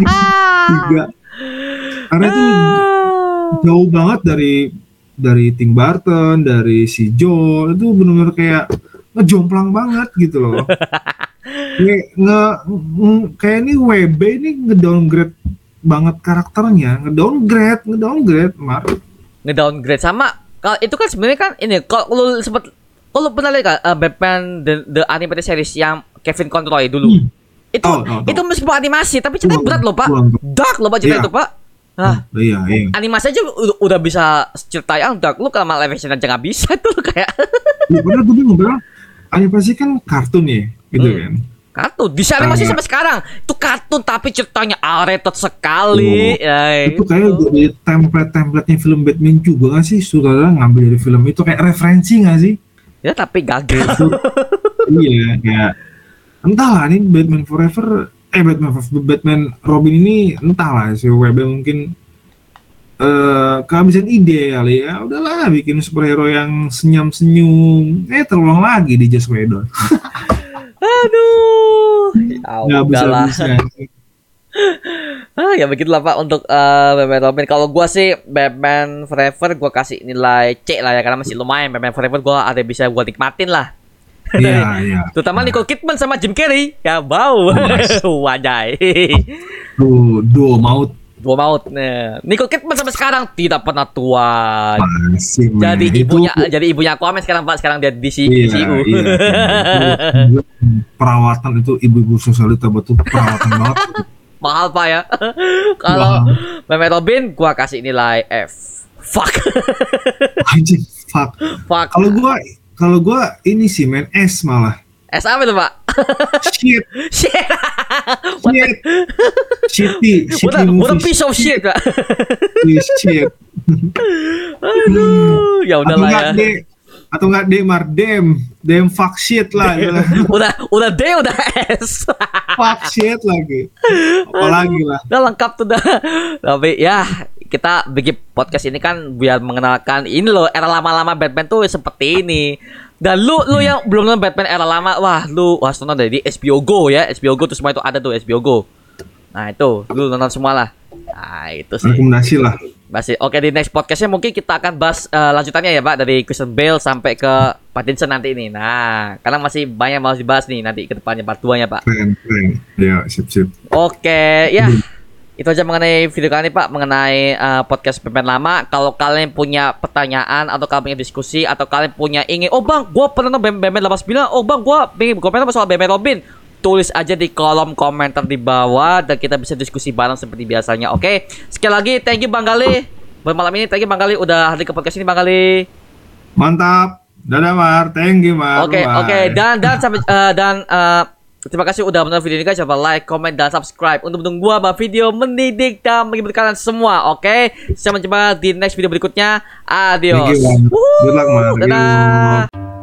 tiga. Karena itu jauh banget dari dari Tim Burton, dari si Joel itu benar-benar kayak ngejomplang banget gitu loh. Nge, nge- kayak ini WB ini ngedowngrade banget karakternya, ngedowngrade, ngedowngrade, Mar. ngedowngrade sama kalau itu kan sebenarnya kan ini kalau lu sempet kalau pernah lihat kan, uh, Batman the, the animated series yang Kevin Conroy dulu Hmm. itu tahu, tahu. itu meskipun animasi tapi ceritanya berat loh pak dark loh pak cerita Iya. itu pak ah Iya, iya. animasi aja udah, udah bisa cerita yang dark lu kalau live action aja nggak bisa tuh kayak Ya, padahal gue bingung animasi kan kartun ya, gitu Hmm. kan. kartun di animasi Kayak- sampai sekarang itu kartun tapi ceritanya R-rated sekali Oh, ya, itu kayak dari template-templatenya film Batman juga gak sih? Sutradara ngambil dari film itu kayak referensi gak sih? ya tapi gagal iya, kayak entahlah nih Batman Forever, eh Batman Batman Robin ini entahlah si WB mungkin eh kehabisan ide kali ya. Udahlah bikin superhero yang senyum-senyum. Eh terulang lagi di Joss Whedon. aduh ya Nggak udahlah bisa-bisa. Ah ya begitulah Pak untuk eh, Batman Robin. Kalau gua sih Batman Forever gua kasih nilai C lah ya karena masih lumayan Batman Forever gua ada bisa gua nikmatin lah. Iya, iya. Terutama Nicole Kidman sama Jim Carrey. Ya bau. Wajai. Tuh, duo maut Dua maut. Nah, Nicole Kidman sampai sekarang tidak pernah tua. masih. Jadi Itu- ibunya jadi ibunya Aquaman sekarang Pak, sekarang dia di C- Iya, DCU. iya. Itu perawatan itu ibu-ibu sosialita betul perawatan banget. Mahal Pak ya. Kalau. Batman Robin gua kasih nilai F. Fuck. Anjing, fuck. Fuck. Kalau gua kalau gua ini sih main S malah. S apa itu Pak? Shit, Shit. shit. Shitty, What shitty a, what a piece of shit, Pak. Shit. Aduh, ya udahlah ya. D, atau enggak D mar dem, dem fuck shit lah. gitu. Udah, udah D, udah S. fuck shit lagi. Apalagi lah. udah lengkap tuh dah. Tapi ya, kita bikin podcast ini kan biar mengenalkan ini loh era lama-lama Batman tuh seperti ini. Dan lu lu yang belum nonton Batman era lama, wah lu harus nonton dari HBO Go ya. HBO Go tuh semua itu ada tuh HBO Go. Nah itu, lu nonton semua lah. Nah itu sih. Rekomendasi lah. Masih oke di next podcastnya mungkin kita akan bahas eh, lanjutannya ya Pak dari Christian Bale sampai ke Pattinson nanti ini. Nah, karena masih banyak harus dibahas nih nanti ke depannya part 2 nya Pak. Keren, keren. Ya, sip, sip. Oke, ya. Itu aja mengenai video kali ini Pak, mengenai eh, podcast Batman lama. Kalau kalian punya pertanyaan atau kalian punya diskusi atau kalian punya ingin, oh Bang, gua pernah nonton Batman 89. Oh Bang, gua pengen komentar soal Batman Robin. Tulis aja di kolom komentar di bawah dan kita bisa diskusi bareng seperti biasanya. Oke. Sekali lagi thank you Bang Gali. Buat malam ini thank you Bang Gali udah hadir ke podcast ini Bang Gali. Mantap. Dadah Mar, thank you Mar. Oke, Bye. oke. Dan dan sampai eh, dan eh, terima kasih udah menonton video ini guys. Jangan lupa like, comment dan subscribe untuk mendukung gua buat video mendidik dan menghibur kalian semua. Oke. Sampai jumpa di next video berikutnya. Adios. Good luck. Dadah.